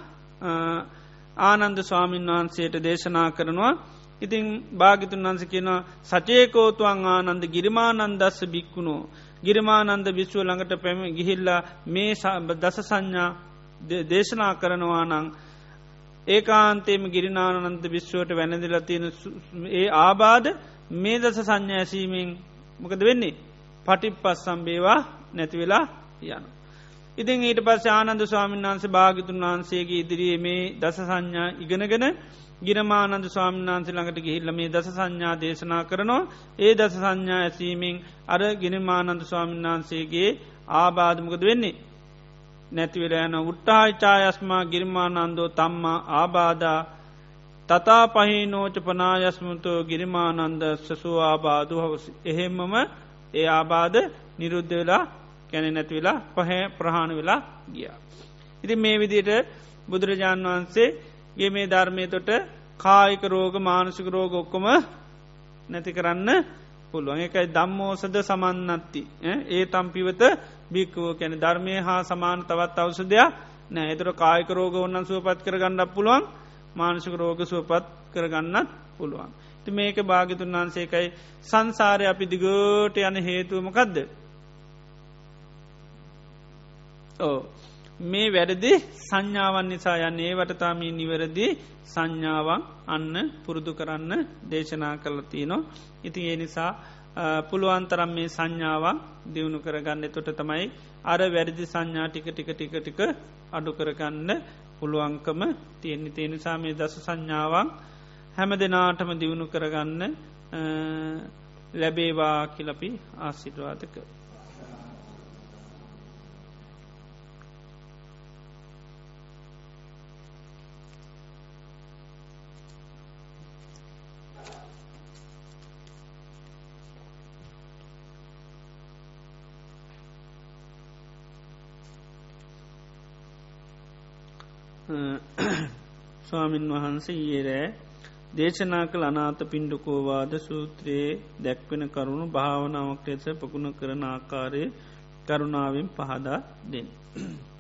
ආනන්ද ස්වාමීන් වහන්සේට දේශනා කරනවා. ඉතින් භාගිතුන් වන්ස කියනවා සචයකෝතුවන් ආනන්ද ගිරිමානන්දස්ස බික්කුණෝ. ගිරිමානන්ද විශ්ව ළඟට පැම ගිහිල්ලා මේ දස සංඥා දේශනා කරනවා නං ඒකාන්තේම ගිරිනානන්ද විශ්වට වැනදිලා තියෙන ඒ ආබාධ මේ දස සංඥා ඇසීමෙන් මොකද වෙන්නේ පටිප් පස් සම්බේවා නැතිවෙලා යන. ඉතින් ඊට පස් ආනන්ද ස්වාමීන් වහන්සේ භාගිතුන් වහන්සේගේ ඉදිරියේ මේ දස සංඥා ඉගෙනගෙන ගිරමානන්ද ස්වාමින්නාන්සේ ළඟට ගිහිල්ල මේ දස සංඥා දේශනා කරනවා ඒ දස සංඥා ඇසීමෙන් අර ගිනිමානන්ද ස්වාමින්නාන්සේගේ ආබාධමකද වෙන්නේ. නැතිවෙල යන උට්ටායිචායස්මා ගිරිමානන්දෝ තම්මා ආබාධා තතා පහිනෝච පනායස්මුතෝ ගිරිමානන්ද සසූ ආබාධ හවස එහෙම්මම ඒ ආබාධ නිරුද්ධ වෙලා කැනෙ නැතිවෙලා පහ ප්‍රහාණ වෙලා ගිය. ඉති මේ විදියට බුදුරජාණන් වහන්සේ ගේ මේ ධර්මය තොට කායික රෝග මානසික රෝග ඔක්කොම නැති කරන්න පුළුවන්. එකයි දම්මෝසද සමන්නත්ති. ඒ තම්පිවත බික්කවෝ කැන ධර්මය හා සමාන තවත් අවසදයක් නෑ. එතුර කායික රෝග ඔන්නන් සුවපත් කරගන්නක් පුළුවන්. මානසික රෝග සුවපත් කරගන්නත් පුළුවන්. ති මේක භාගිතුන් වහන්සේකයි සංසාරය අපි දිගෝට යන හේතුවමකදද. ඕ මේ වැරදි සංඥාවන් නිසා යන්න ඒ වටතාමී නිවැරදි සංඥාවන් අන්න පුරුදු කරන්න දේශනා කරලතිනො. ඉතින් ඒ නිසා පුළුවන්තරම් මේ සංඥාවන් දියුණු කරගන්න තොට තමයි අර වැරදි සංඥා ටික ටික ටික ටික අඩු කරගන්න පුළුවන්කම තියෙන්නේ තියෙන නිසා මේ දස සංඥාවන් හැම දෙනාටම දියුණු කරගන්න ලැබේවා කිලපි ආසිටවාදක. ස්වාමින් වහන්සේ ඊරෑ දේශනා කළ අනාත පින්ඩුකෝවාද සූත්‍රයේ දැක්වෙන කරුණු භාවනාවක් ලෙස පකුණ කරන ආකාරය කරුණාවෙන් පහදා දෙන්න.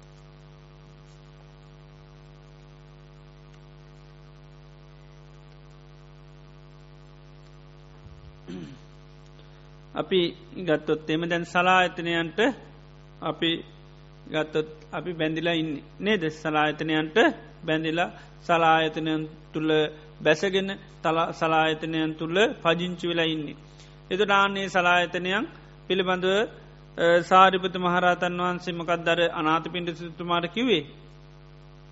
අපි ගත්තොත් එම දැන් සලා ඇතනයන්ට අපි ගත්තොත් අපි බැඳිලා ඉන්න නේද සලායතනයන්ට බැඳිලා සලායතනයන් තුළ බැසගෙන සලායතනයන් තුළ පජිංචි වෙලා ඉන්නේ. එතු නාන්නේ සලායතනයන් පිළිබඳව සාරිපත මහරතන් වහන්සේ මකක්දර අනාත පින්ට සිතුමාට කිවේ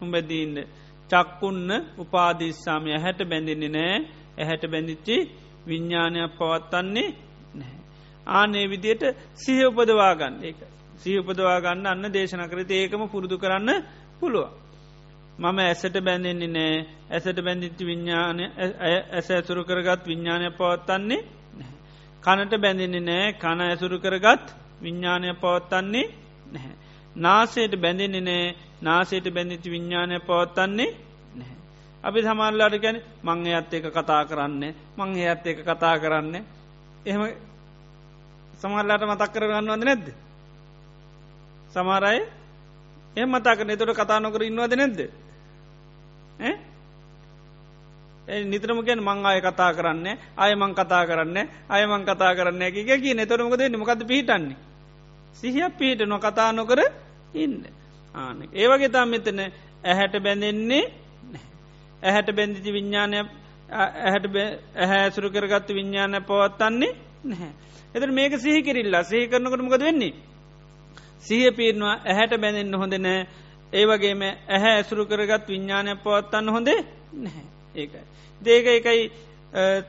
උඹැදීන්න චක්කුන්න උපාදිස්සාමය හැට බැඳින්නේ නෑ ඇහැට බැඳිච්චි විඤ්ඥානයක් පවත්වන්නේ නැහැ. ආනේ විදියට සිහ උපදවාගන්න ඒකයි. සිහ උපදවා ගන්න අන්න දේශන කරත ඒකම පුරුදු කරන්න පුළුව. මම ඇසට බැඳෙන්නේ නෑ. ඇසට බැඳිච්චි විඤ්ඥාන ඇස ඇසුරු කරගත් විඤ්ඥානය පවත්තන්නේ කනට බැඳෙන්නේ නෑ. කන ඇසුරු කරගත් විඤ්ඥානය පවත්තන්නේ නැහැ. නාසයට බැඳෙන්නේ නෑ. නාසයට බැඳිච්චි විඤ්ඥානය පවත්තන්නේ නැහැ. අපි සමල්ලාට ගැන මං එයත් එක කතා කරන්නේ මං එයත් එක කතා කරන්න. එහෙම සමල්ලාට මතක් කරගන්නවද නැද්ද? සමාරයි එම මතාකන එතොට කතා නොකර ඉන්නවද නැද්ද? නිතරම ගැන මං අය කතා කරන්න අයමං කතා කරන්න අයමං කතා කරන්න එක කිය නතොරමකද නිමකද පිහිටන්නේ? සිහියක් පිහිට නො කතා නොකර ඉන්න. ආන ඒවගේ තා මෙතන ඇහැට බැඳෙන්නේ ඇහැට බැඳිති විඤ්ඥානය ඇහැට ඇහැසුරු කරගත්තු විඤ්ඥානය පවත්තන්නේ නැහැ. එතර මේක සිහි කිරල්ලා. සිහි කරනකටමකද වෙන්නේ? සිහ පීරනවා ඇහැට බැඳෙන්න්න හොඳ නෑ ඒවගේම ඇහැ ඇසුරු කරගත් විඤ්ඥානය පවත්තන්න හොඳේ නැහැ ඒකයි. දේක එකයි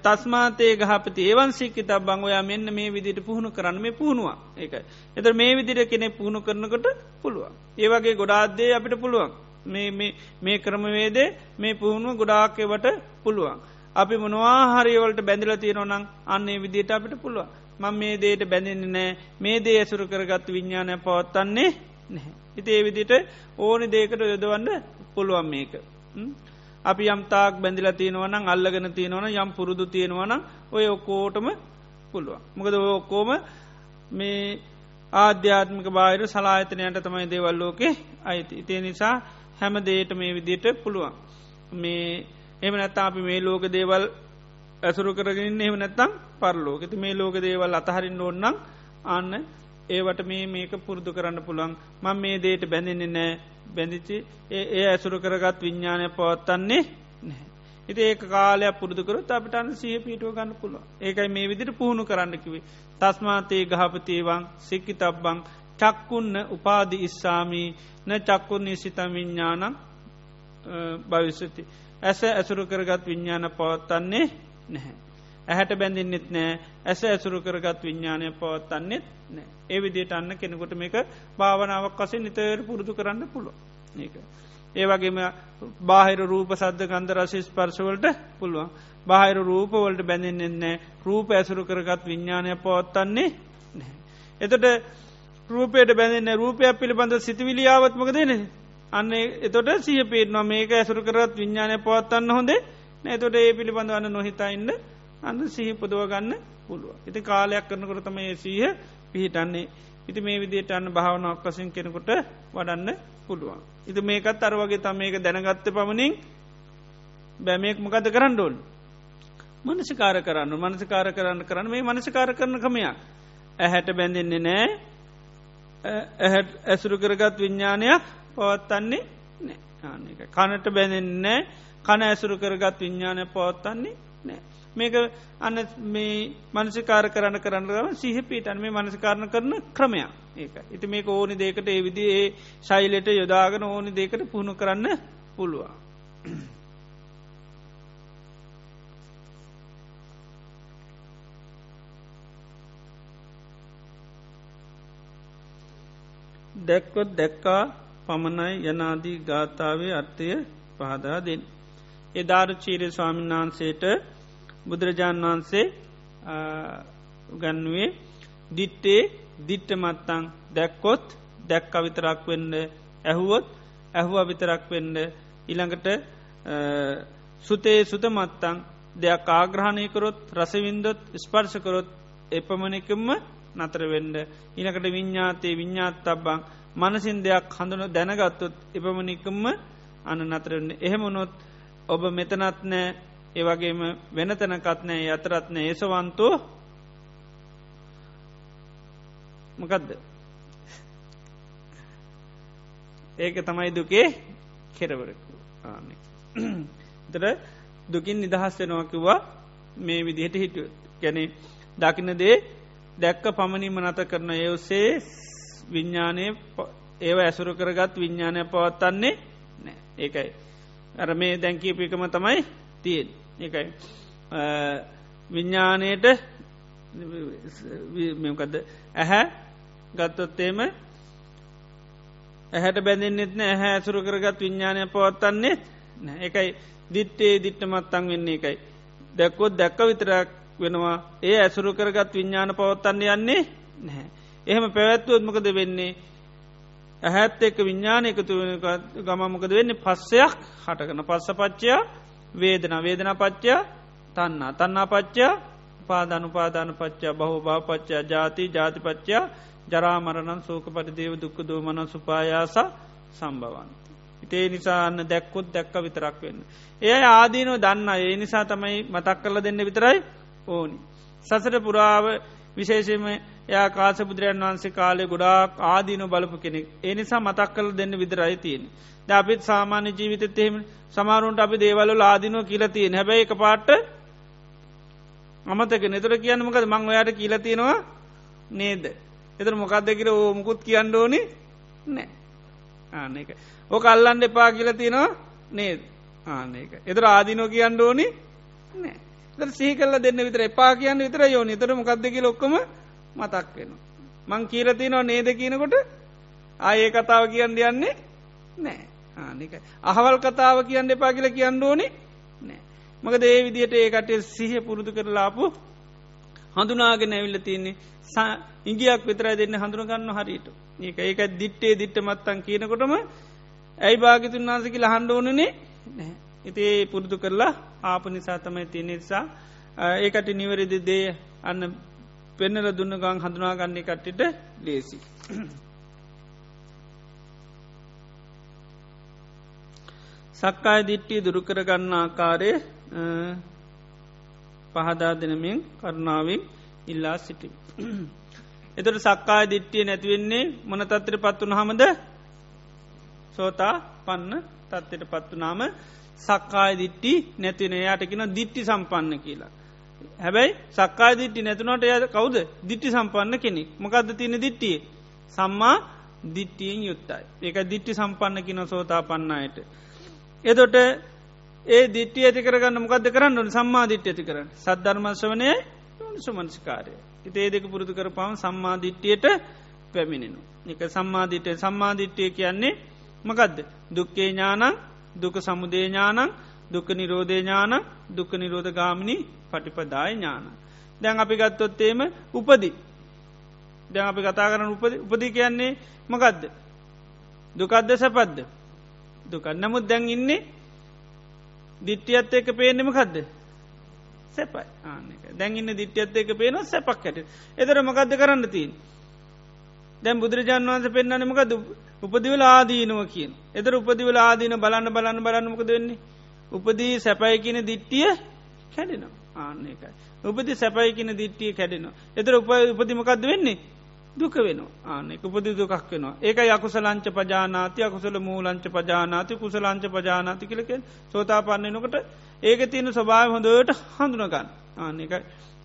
තස්මාතේ ගහපති ඒවන් සික්කිත බං ඔයා මෙන්න මේ විදිට පුහුණු කරන්න මේ පුහුණවා ඒකයි. එත මේ විදිර කෙනෙ පුහුණු කරනකට පුළුවන්. ඒවගේ ගොඩාත්දේ අපිට පුළුවන්. මේ ක්‍රමවේදේ මේ පුහුණුව ගොඩාක්කවට පුළුවන්. අපි මොනවා හරිවලට බැඳල තියෙනවනං අන්නේ විදිට අපිට පුළුව මං මේ දේට බැඳෙන්නේ නෑ මේ දේ ඇසුරු කරගත් විඤ්ඥානය පවත්තන්නේ නැහැ. ඉති ඒ විදිට ඕනි දේකට යොදවන්න පුළුවන් මේක. අපි යම් තාක් බැඳිල තියෙනවනම් අල්ලගෙන තියෙනවන යම් පුරුදු තියෙනවන ඔය ඔක්කෝටම පුළුවන්. මොකද ඔක්කෝම මේ ආධ්‍යාත්මික බාහිර සලායතනයට තමයි දේවල්ලෝකේ අයිති. ඉතිය නිසා හැම දේට මේ විදියට පුළුවන්. මේ එම නැත්තා අපි මේ ලෝක දේවල් ඇසුරු කරගන්න එම නැත්තම් පරලෝක. ති මේ ලෝක දේවල් අතහරින්න ඕන්නම් අන්න ඒවට මේ මේක පුරුදු කරන්න පුළුවන්. මං මේ දේට බැඳෙන්නේ නෑ. බැඳිචි ඒ ඇසුරු කරගත් විඤ්ඥානය පවත්තන්නේ නැහැ. ඉති ඒ කාලයක් පුරදුකරත් අපිට අන්න සිය පිටුව ගන්න පුළුව ඒකයි මේ විදිට පුහුණු කරන්නකිවේ තස්මාතයේ ගහපතිේවන් සික්කි තබ්බං චක්කුන්න උපාදි ඉස්සාමී න චක්කුන් නිසිතම් විඤ්ඥානම් භවිස්සති ඇස ඇසුරු කරගත් විඤ්ඥාන පවත්තන්නේ නැහැ. ඇහැට බැඳින්නෙත් නෑ ඇස ඇසුරු කරගත් විඤ්ඥානය පවත්තන්නෙත් නෑ ඒ විදියට අන්න කෙනෙකුට මේක භාවනාවක් කසේ නිතර පුරුදු කරන්න පුළුව ඒක. ඒ වගේම බාහිර රූප සද්ධ ගන්ධ රශිස් පර්ශවලට පුළුවන්. බාහිර රූපවලට බැඳෙන්න්නේ රූප ඇසුරු කරගත් විඤ්ඥානය පවත්තන්නේ නැහැ. එතට රූපයට බැඳන්න රූපයක් පිළිබඳ සිතිවිලියාවත්මක දෙන අන්න එතොට සිය පේටනවා මේක ඇසුරු කරත් විඤ්ඥානය පවත්තන්න හොඳේ නෑතොට ඒ පිළිබඳ වන්න නොහිතයින්න අන්න සිහි පුදුව ගන්න පුළුව. ඉති කාලයක් කරනකොට තම ඒ සීහ පිහිටන්නේ ඉති මේ විදියට අන්න භාවන ඔක්කසින් කෙනෙකුට වඩන්න පුළුවන්. ඉති මේකත් අර වගේ තම මේක දැනගත්ත පමණින් බැමයෙක් මොකද කරන්න ඕන්. මනසිකාර කරන්න මනසිකාර කරන්න කරන්න මේ මනසිකාර කරන කමයක්. ඇහැට බැඳෙන්නේ නෑ ඇහැට ඇසුරු කරගත් විඤ්ඥානයක් පවත්තන්නේ නෑ කනට බැඳෙන්නේ කන ඇසුරු කරගත් විඤ්ඥානය පවත්තන්නේ නෑ. මේක අන්න මේ මනසිකාර කරන්න කරන්නම සිහ පීටන් මේ මනසිකාරණ කරන ක්‍රමයක් ඒක ඉති මේක ඕනි දේකට ඒ විදි ඒ ශෛලයට යොදාගෙන ඕනි දේකට පුහුණු කරන්න පුළුවන්. දැක්කොත් දැක්කා පමණයි යනාදී ගාථාවේ අර්ථය පහදා දෙෙන්. එදාරු චීරය ස්වාමින් වහන්සේට බුදුරජාණන් වහන්සේ ගන්නුවේ දිට්ටේ දිට්ට මත්තං දැක්කොත් දැක්ක විතරක් වෙන්න ඇහුවොත් ඇහුව විතරක් වෙන්න ඉළඟට සුතේ සුත මත්තං දෙයක් ආග්‍රහණයකරොත් රසවින්දොත් ස්පර්ශකරොත් එපමණකම්ම නතර වෙන්ඩ ඉනකට විඤ්ඥාතයේ විඤ්ඥාත් තබ්බං මනසින් දෙයක් හඳුන දැනගත්තොත් එපමණිකම්ම අන්න නතරන්න එහෙමනොත් ඔබ මෙතනත් නෑ ඒවගේම වෙනතැනකත්නෑ අතරත්න ඒසවන්තෝ මකදද? ඒක තමයි දුකේ කෙරවරකු තර දුකින් නිදහස් වෙනවාකිවා මේ විදිහට හිටුව ගැන දකින දේ දැක්ක පමණීම නත කරන ඒඔස්සේ විඤ්ඥානය ඒව ඇසුරු කරගත් විඤ්ඥානය පවත්තන්නේ නෑ. ඒකයි. අර මේ දැංකීපිකම තමයි තියෙන් එකයි විඤ්ඥානයට මෙකද ඇහැ ගත්තොත්තේම ඇහැට බැඳෙන්න්නෙත්න ඇහැ ඇසුරු කරගත් විඤ්ඥානය පවත්තන්නේ එකයි දිට්ටේ දිට්ටමත්තං වෙන්නේ එකයි දැක්කොත් දැක්ක විතරක් වෙනවා. ඒ ඇසුරු කරගත් විඤ්ඥාන පවත්තන්න යන්නේ නැහැ එහෙම පැවැත්වුවත්මකද වෙන්නේ? ඇහැත් එක්ක විඤ්ඥාන එකතු ගමමකද වෙන්නේ පස්සයක් හටකන පස්ස පච්චයා වේදන වේදන පච්චා තන්නා තන්නා පච්චා පාදනු පාදාන පච්චා බහු භාපච්චා ජාති ජාතිපච්චා ජරාමරණන් සෝක පරිදේව දුක්ක දෝමන සුපායාස සම්බවන්. ඉතේ නිසා අන්න දැක්කොත් දැක්ක විතරක් වෙන්න. එය ආදීනෝ දන්න ඒ නිසා තමයි මතක් කරල දෙන්න විතරයි ඕනි. සසර පුරාව විශේෂම යා කාස බුදුරයන් වන්සේ කාලේ ගොඩාක් ආදීන බලපු කෙනෙක්. ඒ නිසා මතක් කල දෙන්න විදරයි තියෙන. ද අපිත් සාමාන්‍ය ජීවිතත් එහෙම සමාරුන්ට අපි දේවල්ල ආදිනුව කියලතියෙන් හැබැයි එක පාට්ට අමතක නතුර කියන්න මොකද? මං ඔයාට කියලතියෙනවා නේද. එතර මොකක්ද කියර ඕ මුකුත් කියන්න ඕනි නෑ ආන එක ඕක අල්ලන්න එපා කියලතියෙනවා නේද? ආන එක එතර ආදිනෝ කියන්න ඕනි නෑ එතර සීකල්ල දෙන්න විතර එපා කියන්න විතර යෝනි තර මොකක්දකි ලොක්කම මතක් වෙනවා. මං කියලතිනවා නේද කියනකොට ආයේ කතාව කියන්න යන්නේ නෑ ආනික අහවල් කතාව කියන්න එපා කියල කියන්න ඕනේ නෑ මක දේ විදියට ඒකට සිහ පුරුදු කරලාපු හඳුනාගෙන ඇවිල්ල තියන්නේ ඉංගියක් විතර දෙන්න හඳුනගන්න හරිට ඒක ඒක දිට්ටේ දිට්ට මත්තන් කියනකොටම ඇයි භාගිතුන් වන්සකි ලහන්ඩෝනනේ ඉතිේ පුරුදු කරලා ආප නිසා තමයි තියෙන නිසා ඒකට නිවැරදි දේ අන්න පෙන්නල දුන්න ගං හඳුනාගන්නේ කට්ටිට ලේසි. සක්කාය දිට්ටිය දුරුකරගන්න ආකාරය පහදා දෙනමින් කරුණාවෙන් ඉල්ලා සිටි. එතට සක්කාය දිට්ටිය නැතිවෙන්නේ මොන තත්තර පත්වන හමද සෝතා පන්න තත්වට පත්වනාම සක්කාය දිට්ටි නැතින යාටකින දිට්ටි සම්පන්න කියලා. හැබැයි සක්කාය දිට්ටි නැතුනට ය කවුද දිට්ටි සම්පන්න කෙනෙක් මොකක්ද තියෙන දිට්ටිය සම්මා දිට්ටියෙන් යුත්තයි ඒක දිට්ටි සම්පන්න කින සෝතා පන්නයට. එදොට ඒ දිට්ටිය ඇති කරගන්න මොකද කරන්න සම්මා දිට්්‍ය ඇති කරන්න සද්ධර්මශවනය සුමංස්කාරය. ඉතේ දෙක පුරුදු කර පවම් සම්මාධිට්ටියට පැමිණෙනු. එක සම්මාධිටය සම්මාධිට්ටිය කියන්නේ මකදද දුක්කේ ඥානං දුක සමුදේ ඥානං දුක නිරෝධය ඥාන දුක නිරෝධ ගාමිණි පටිපදාය ඥාන. දැන් අපි ගත්තොත්තේම උපදි. දැන් අපි කතා කරන උපදි කියන්නේ මකදද. දුකද්ද සැපද්ද. දුකත් නමුත් දැන් ඉන්නේ දිට්ටියත් එක පේනෙම කදද. සැපයි ආනක දැන්ඉන්න දිට්ටියත් එක පේන සැපක් හැට එතර මකක්ද කරන්න තින් දැන් බුදුරජාන් වන්ස පෙන්න්නනමකද උපදිවල ආදීනුව කියෙන්. එතර උපදිවල ආදීන බලන්න බලන්න බලන්නමක දෙන්නේ උපදී සැපයි කියන දිට්ටිය කැඩෙනවා. ආන්න එකයි උපදි සැපයි කියන දිට්ටිය කැඩෙනවා. එතර උප උපදිමකක්ද වෙන්නේ? දුක වෙන ආනෙක උපදි දුකක් වෙනවා. ඒක යකුසලංච පජානාති අකුසල මූලංච පජානාති කුසලංච පජානාති කලකෙන් සෝතා පන්නනකොට ඒක තියෙන ස්වභාව හොඳට හඳුනගන්න. ආන එක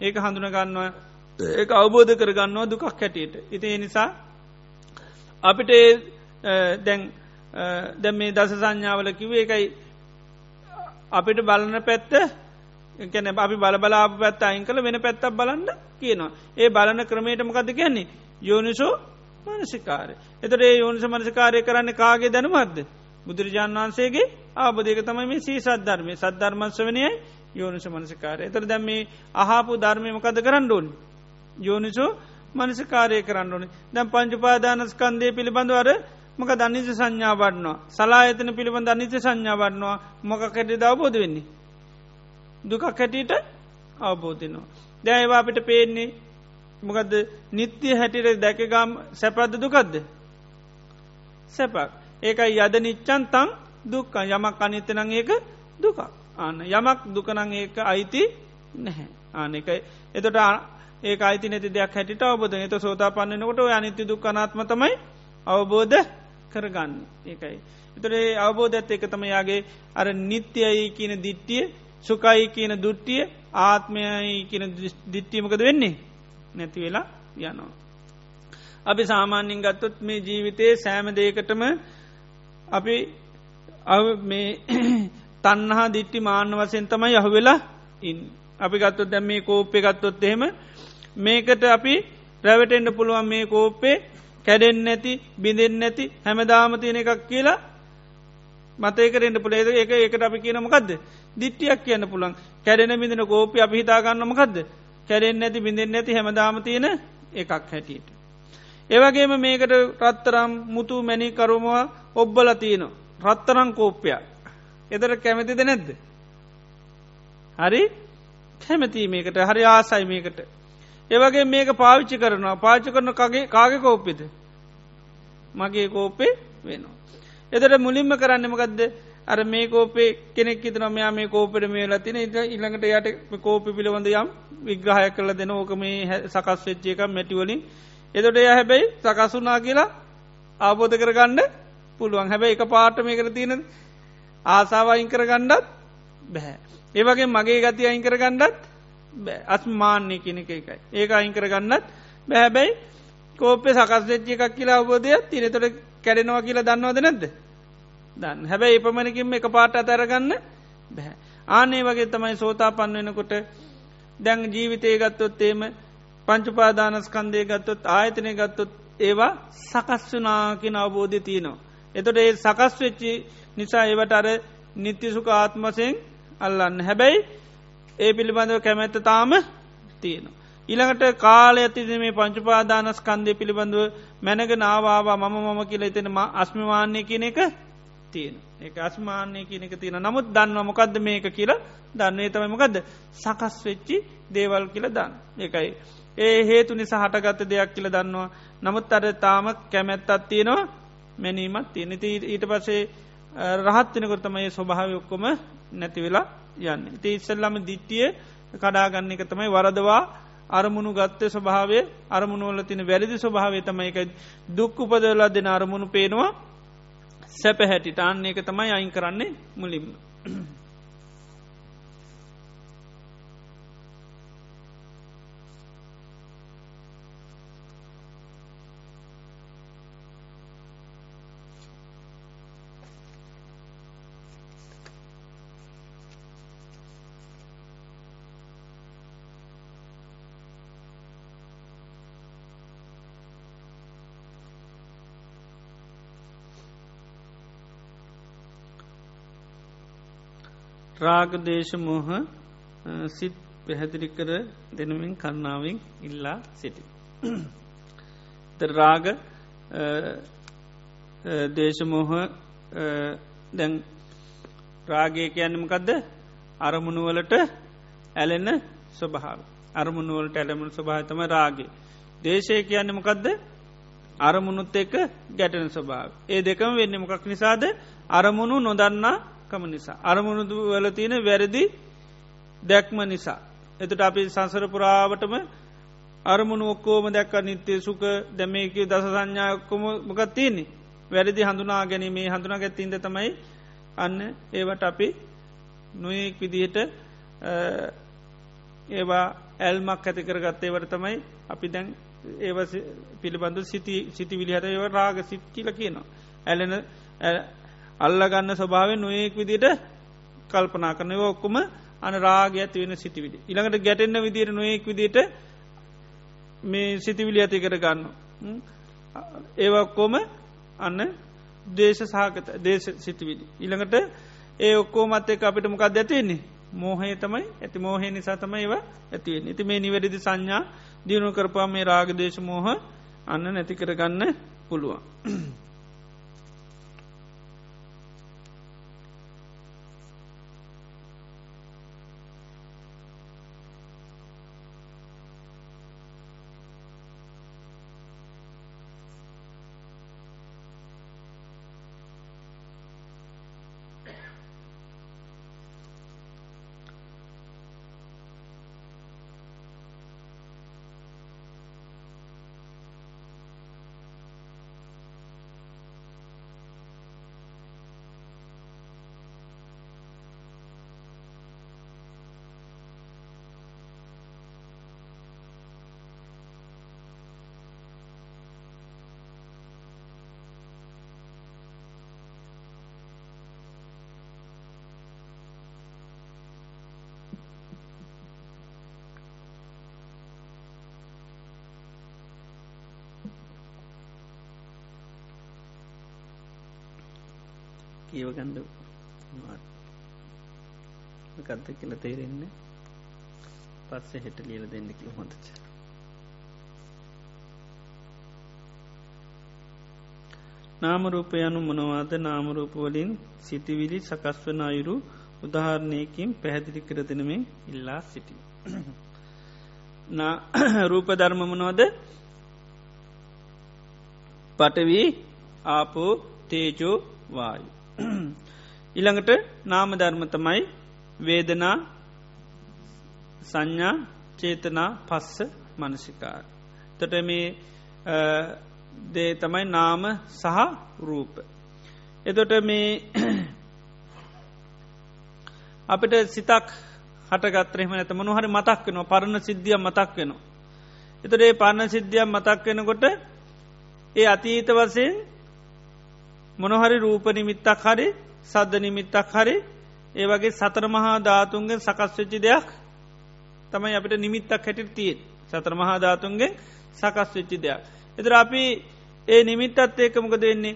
ඒක හඳුනගන්නවා. ඒ අවබෝධ කරගන්නවා දුකක් හැටියට. ඉති නිසා අපිට දැන් දැම් මේ දස සංඥාවල කිව එකයි අපිට බලන පැත්ත කැන අපි බලබලාප පැත්ත අයින් කළ වෙන පැත්තක් බලන්න කියනවා. ඒ බලන ක්‍රමයට මොකද කියන්නේ? යෝනිසෝ මනසිකාරය. එතට ඒ යෝනිස මනසිකාරය කරන්න කාගේ දැනුමත්ද බුදුරජාණන් වහන්සේගේ ආබදයක තමයි මේ සී සද්ධර්මය. සද්ධර්මංශ වනයයි යෝනිස මනසිකාරය. එතර දැම් මේ අහාපු ධර්මයමකද කරන්න ඕන්? යෝනිසෝ මනසිකාරය කරන්න ඕන. දැම් පංචුපාදානස්කන්දය පිළිබඳවර මක දනිස සංඥා වඩනවා. සලා එතන පිළිබඳ අනිත සංඥා වඩනවා. මොක කැටි දවබෝධ වෙන්නේ? දුකක් හැටියට අවබෝධනවා දැයවා අපිට පේන්නේ මොකද නිත්‍ය හැටියට දැකගම් සැපද්ද දුකක්ද? සැපක්. ඒකයි යද නිච්චන් තං දුක්ක යමක් අනිතනං ඒක දුකක්. අන්න යමක් දුකනං ඒක අයිති නැහැ. ආන එකයි එතොට ඒ අයිති නැති දෙයක් හැටිට අවබෝධ එත සෝතා පන්නනකොට අනිත්‍ය දුක්කනාත්ම තමයි අවබෝධ කරගන්න ඒකයි. එතරේ අවබෝධ ඇත් එක තම යාගේ අර නිත්‍යයි කියන දිට්ටිය සුකයි කියන දුට්ටිය ආත්මයයි කියන දිට්ටියමකද වෙන්නේ නැති වෙලා යනවා. අපි සාමාන්‍යින් ගත්තොත් මේ ජීවිතයේ සෑම දේකටම අපි මේ තන්නහා දිට්ටි මාන්න වසයෙන් තමයි යහු වෙලා ඉන් අපි ගත්තොත් දැම් මේ කෝප්පය ගත්තොත් එහෙම මේකට අපි රැවටෙන්ඩ පුළුවන් මේ කෝප්පේ කැඩෙන් නැති බිඳෙන් නැති හැමදාම තියෙන එකක් කියලා මතේකරෙන්ට පුළේද ඒක ඒකට අපි කියනමකක්ද දිට්ටියක් කියන්න පුළන් කැඩෙන බිඳෙන කෝපය අපි හිතාගන්නමකක්ද කැරෙන් නැති බිඳෙන් නැති හැමදාම තියෙන එකක් හැටියට. ඒවගේම මේකට රත්තරම් මුතු මැනි කරුමවා ඔබ්බල තියන රත්තරං කෝප්පයක්. එදර කැමතිද නැද්ද. හරි? කැමති මේකට. හරි ආසයි මේකට. ඒවගේ මේක පාවිච්චි කරනවා පාචි කරන කගේ කාග කෝප්පිද. මගේ කෝපේ වෙනවා. එදට මුලින්ම කරන්නමකක්ද අර මේ කෝපේ කෙනෙක් තන මෙයා මේ කෝපට මේ ලතින ඉළඟට යට කෝපි පිළිබඳ යම් විග්‍රහය කල දෙන ඕක මේ සකස් වෙච්චය එක මැටිවලින් එතොට එය හැබැයි සකසුනා කියලා ආබෝධ කරගන්න පුළුවන් හැබැයි එක පාට මේ කර තියෙන ආසාාව අයින් කරගණ්ඩත් බැහැ. ඒවගේ මගේ ගති අයින් කරගණ්ඩත් අස්මාන්‍ය කෙනෙක එකයි. ඒක අයින් කරගන්නත් බැහැබැයි කෝපේ සකස් වෙච්චි එකක් කියලා අවබෝධයක් තිනතොට කැඩෙනවා කියලා දන්නවද නැද්ද? දන්න. හැබැයි එපමණකින්ම එක පාට අතරගන්න බැහැ. ආනේ වගේ තමයි සෝතා පන් වෙනකොට දැන් ජීවිතය ගත්තොත් ඒම පංචුපාදානස්කන්දය ගත්තොත් ආයතනය ගත්තොත් ඒවා සකස් වනාකින අවබෝධය තියනවා. එතොට ඒ සකස් වෙච්චි නිසා ඒවට අර නිත්‍යසුක ආත්මසයෙන් අල්ලන්න. හැබැයි ඒ පිළිබඳව කැමැත්ත තාම තියෙනවා. ඊළඟට කාලය ඇතිද මේ පංචුපාදානස්කන්දය පිළිබඳව මැනග නාවාවා මම මම කියල එතන අස්මිවාන්‍ය කියන එක තියෙන ඒ අස්මාන්‍ය කියන එක තියෙන නමුත් දන්න මොකක්ද මේක කියලා? දන්නේ තමයි මොකක්ද සකස් වෙච්චි දේවල් කියල දන්න. එකයි ඒ හේතු නිසා හටගත්ත දෙයක් කියල දන්නවා. නමුත් අර තාම කැමැත්තත් තියෙනවා මැනීමත් තියෙන ඊට පසේ රහත්වනකොටතමයි ස්වභාව ඔක්කොම නැතිවෙලා යන්න. ති ඉස්සල්ලම දිට්ටිය කඩාගන්න එක තමයි වරදවා අරමුණු ගත්ත ස්වභාවය අරමුණුවල තින වැරදි ස්වභාවය තමයි එක දුක් උපදවලා දෙන අරමුණු පේනවා සැප හැටිට අන්න එක තමයි අයින් කරන්නේ මුලින්ම. රාගදේශ මෝහ සිත් පැහැදිලි කර දෙනමින් කන්නාවෙන් ඉල්ලා සිටි. රාග දේශමෝහ දැන් රාගය කියන්නමකදද අරමුණුවලට ඇලෙන්න ස්වභාව අරමුණුවලට ඇලමුණු ස්වභාතම රාගේ දේශය කියන්නමකදද අරමුණුත් එක්ක ගැටන ස්වභාව ඒ දෙකම වෙන්න මොකක් නිසාද? අරමුණු නොදන්නා කම නිසා. අරමුණුදු වල තියෙන වැරදි දැක්ම නිසා. එතට අපි සංසර පුරාවටම අරමුණු ඔක්කෝම දැක්ක නිත්‍යය සුක දැමේක දස සංඥායක්කොම මොකත් තියන්නේ. වැරදි හඳුනා ගැනීමේ හඳුනා ගැත්තින්ද තමයි අන්න ඒවට අපි නොයෙක් විදිහට ඒවා ඇල්මක් ඇති කරගත්තේවට තමයි අපි දැන් ඒව පිළිබඳු සිති සිති විලිහට ඒව රාග සිත් කියල කියනවා. ඇලෙන අල්ලගන්න ස්වභාව නොයෙක් විදිට කල්පනා කරනව ඔක්කුම අන රාග ඇති වෙන සිටිවිඩි. ඉළඟට ගැටෙන්න්න විදිර නොයෙක් විදිට මේ සිතිවිලි ඇති කර ගන්න. ඒවක්කෝම අන්න දේශ සහකත දේශ සිතිවිලි. ඉළඟට ඒ ඔක්කෝ මත් එක අපිට මොකක් ඇතිවෙන්නේ මෝහය තමයි ඇති මෝහය නිසා තමයි ඒව ඇතිවෙන. ඉති මේ නිවැරදි සංඥා දියුණු කරපා මේ රාගදේශ මෝහ අන්න නැති කරගන්න පුළුවන්. ගත්ත කියල තේරෙන්න පස්සේ හෙට ලියල දෙන්න කිය හොඳච නාමරූපයනු මොනවාද නාමරූපවලින් සිතිවිලි සකස්වන අයුරු උදාහරණයකින් පැහැදිලි කර දෙනමේ ඉල්ලා සිටි. රූප ධර්මමනවද පටවී ආපෝ තේජෝ වායු. ඉළඟට නාම ධර්මතමයි වේදනා සංඥා චේතනා පස්ස මනසිකාර. තොට මේ දේ තමයි නාම සහ රූප. එතොට මේ අපිට සිතක් හටගත්‍රෙම ඇත මනහරි මතක් වෙනවා පරණ සිද්ධිය මතක් වෙනවා. එතොට ඒ පරණ සිද්ධියම් මතක් වෙනකොට ඒ අතීත වසයෙන් මොනොහරි රූප නිමිත්තක් හරි සද්ධ නිමිත්තක් හරි ඒ වගේ සතර මහා ධාතුන්ගෙන් සකස් වෙච්චි දෙයක් තමයි අපිට නිමිත්තක් හැටිට තියෙන් සතර මහා ධාතුන්ගේ සකස් වෙච්චි දෙයක්. එතර අපි ඒ නිමිත්තත් ඒකමක දෙන්නේ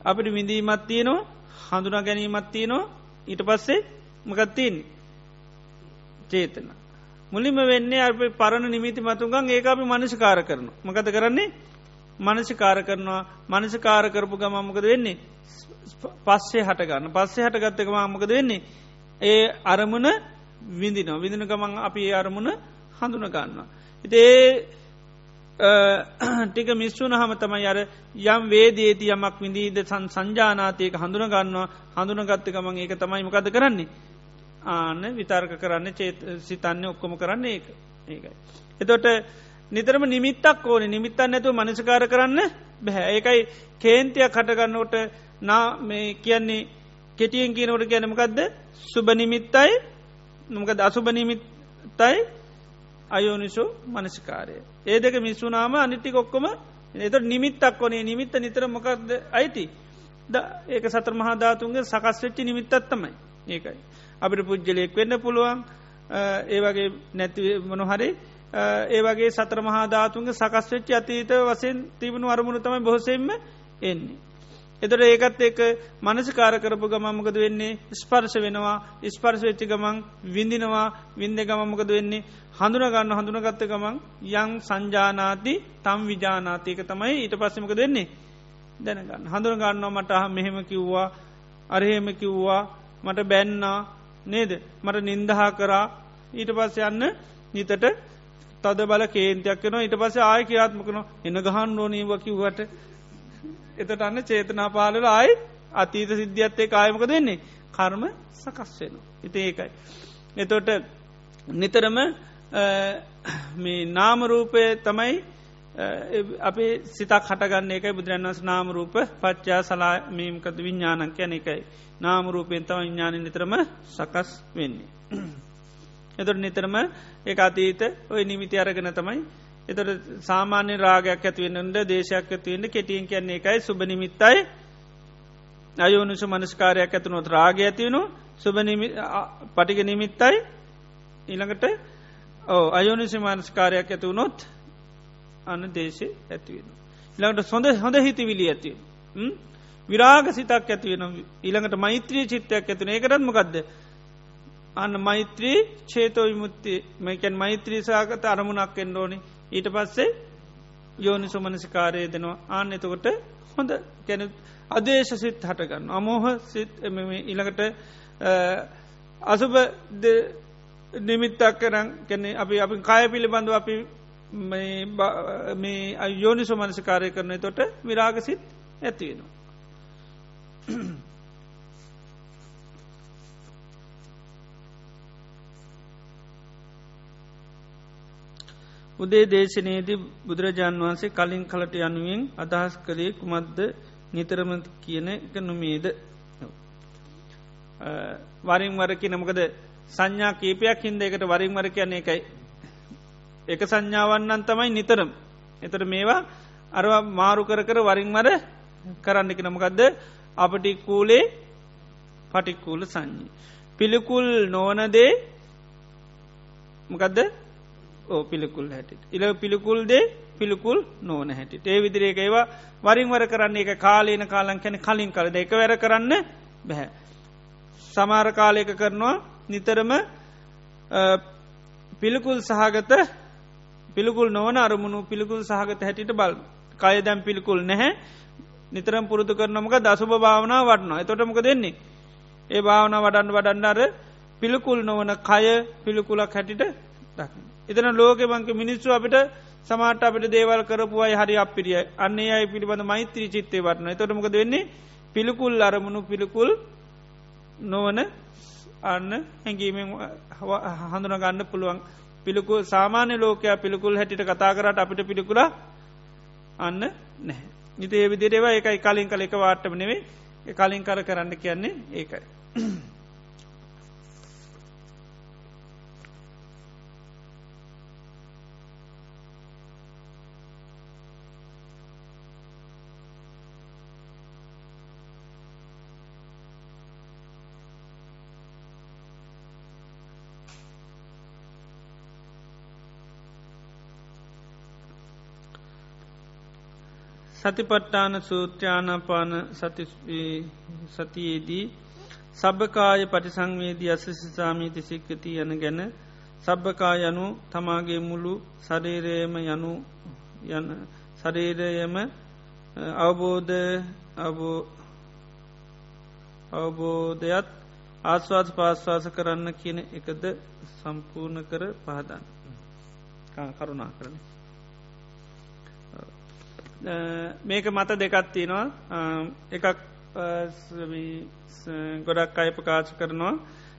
අපිට විඳීමත් තියනවා හඳුනා ගැනීමත් තියනවා ඊට පස්සේ මකත්තින් චේතන. මුලිම වෙන්නේ අප පරණ නිමිති මතුගන් ඒ අපි මනසිකාර කරන. මකත කරන්නේ මනසිකාර කරනවා මනසිකාර කරපු ගමමකද වෙන්නේ. පස්සේ හටගන්න පස්සේ හට ගත්තක මමකද වෙන්නේ. ඒ අරමුණ විඳිනවා විදින ගමන් අපි ඒ අරමුණ හඳුන ගන්නවා. ඉතේ ටික මිස්සුන හම තමයි අර යම් වේදේති යමක් විඳීද සන් සංජානාතයක හඳුන ගන්නවා හඳුන ගත්තකමන් ඒක තමයි මකද කරන්නේ. ආන්න විතර්ක කරන්න චේත සිතන්න ඔක්කොම කරන්න ඒක ඒකයි. එතොට නිතරම නිමිත්තක් ඕන නිමිත්තන්න ඇතු මනසකාර කරන්න බැහැ ඒකයි කේන්තියක් කටගන්නවට නා මේ කියන්නේ කෙටියෙන් කියනවට ගැනමකක්ද සුබ නිමිත්තයි නොමකද අසුබ නිමිත්තයි අයෝනිසු මනසිකාරය. ඒ දෙක මිස්සුනාම අනිටි කොක්කොම එත නිමිත්තක් වනේ නිමිත්ත නිතර මොකක්ද අයිති. ද ඒක සතර මහාධාතුන්ගේ සකස් වෙච්චි නිමිත්තත් තමයි ඒකයි. අපිට පුද්ජලයෙක් වෙන්න පුළුවන් ඒවගේ නැති මොනොහරි ඒවගේ සතර මහාධාතුන්ගේ සකස් වෙච්චි අතීත වසයෙන් තිබුණු අරමුණු තමයි බොහසෙන්ම එන්නේ. එතට ඒකත් ඒක මනසිකාර කරපු ගමමකද වෙන්නේ? ස්පර්ශ වෙනවා. ස්පර්ශ වෙච්චි ගමන් විඳිනවා. වින්ද ගමමකද වෙන්නේ? හඳුනගන්න හඳුනගත්ත ගමන් යං සංජානාති තම් විජානාතික තමයි ඊට පස්සමක දෙන්නේ දැනගන්න. හඳුනගන්නවා මට මෙහෙම කිව්වා අරහෙම කිව්වා මට බැන්නා නේද? මට නින්දහා කරා. ඊට පස්ස යන්න නිතට තද බල කේන්තියක් වෙන ඊට පස්ස ආය කියාත්මකන එන්න ගහන් ඕනීව කිව්වට. එතට අන්න චේතනා පාලල ආයි අතීත සිද්ධියත්තේ කායමක දෙන්නේ කර්ම සකස් වෙන. ඉති ඒකයි. එතොට නිතරම මේ නාමරූපය තමයි අපේ සිතක් හටගන්න එකයි බුදුරන්වස් නාමරූප පච්චා සලා මීමකත විඤ්ඥානන් කැන එකයි. නාමරූපයෙන් තම විඤ්ඥාන නිතරම සකස් වෙන්නේ. එතුට නිතරම ඒ අතීත ඔය නිමිති අරගෙන තමයි එතට සාමාන්‍ය රාගයක් ඇතිවෙන්නට දේශයක් ඇතිවෙන්න කෙටියෙන් කියන්නේ එකයි සුබ නිමිත්තයි. අයෝනුස මනස්කාරයක් ඇතුනොත් රාග ඇතිවුණු සුබ පටික නිමිත්තයි. ඊළඟට ඕ අයෝනිසි මනස්කාරයක් ඇතිවුණොත් අන්න දේශය ඇතිවෙන. ඉළඟට සොඳ හොඳ හිතිවිලි ඇති. විරාග සිතක් ඇතිවෙන ඊළඟට මෛත්‍රී චිත්තයක් ඇතින ඒකරත්ම ගදද. අන්න මෛත්‍රී චේතෝ විමුත්ති මේකැන් මෛත්‍රී සාගත අරමුණක් එෙන්ඩෝනි ඊට පස්සේ යෝනි සුමනසිකාරය දෙනවා ආන්න එතකොට හොඳ කැන අදේශ සිත් හටගන්න අමෝහ සිත් ඉළඟට අසුබ නිමිත්තක් කරන් කැනෙ අපි අපි කාය පිළිබඳව අපි මේ අයෝනි සුමනසිකාරය කරන තොට විරාගසිත් ඇතිවෙනවා. උදේ දේශනයේදී බුදුරජාණන් වහන්සේ කලින් කලට යනුවෙන් අදහස් කළේ කුමද්ද නිතරම කියන එක නොමේද වරින් වරකි නමකද සංඥා කීපයක් හින්ද එකට වරින් වර කියන්නේ එකයි එක සංඥාවන්නන් තමයි නිතරම්. එතට මේවා අරවා මාරු කර කර වරින් වර කරන්නකි නමකදද අපටික්කූලේ පටික්කූල සංඥී. පිළිකුල් නෝනදේ මකදද? ඕ පිළිකුල් හැටිට. ඉල පිළිකුල් දේ පිළිකුල් නෝන හැටිට. ඒ විදිරේක ඒවා වරින්වර කරන්නේ එක කාලේන කාලන් කැන කලින් කලද එක වැර කරන්න බැහැ. සමාර කාලයක කරනවා නිතරම පිළිකුල් සහගත පිළිකුල් නොවන අරමුණු පිළිකුල් සහගත හැටිට බල් කය දැම් පිළිකුල් නැහැ නිතරම් පුරුදු කරනමක දසුභ භාවනා වටනවා එතොටමක දෙන්නේ. ඒ භාවන වඩන්න වඩන්නර පිළිකුල් නොවන කය පිළිකුලක් හැටිට දකින. එතන ලෝක මංක මිනිස්සු අපිට සමාට අපට දේවල් කරපුයි හරි අපිරිය අන්නේ අයි පිළිබඳ මෛත්‍රී චිත්තේ වටන තොටමක දෙන්නේ පිළිකුල් අරමුණු පිළිකුල් නොවන අන්න හැඟීමෙන් හඳුනගන්න පුළුවන්. පිළිකු සාමාන්‍ය ලෝකයා පිළිකුල් හැටිට කතා කරට අපිට පිළිකුලා අන්න නැහැ. නිත ඒ විදිරේවා එකයි කලින් කල එක වාට්ටම නෙවේ කලින් කර කරන්න කියන්නේ ඒකයි. සතිපට්ටාන සූත්‍රානාපාන සතියේදී සබ්භකාය පටිසංවේදී අසසිසාමීති සික්කති යන ගැන සබ්භකා යනු තමාගේ මුළු සරීරයම යනු ශරීරයම අවබෝධ අවබෝධයත් ආස්වාද පාස්වාස කරන්න කියන එකද සම්පූර්ණ කර පහදන්න. කරුණා කරන මේක මත දෙකත්තිනවා එකක් ගොඩක් අය ප්‍රකාශ කරනවා.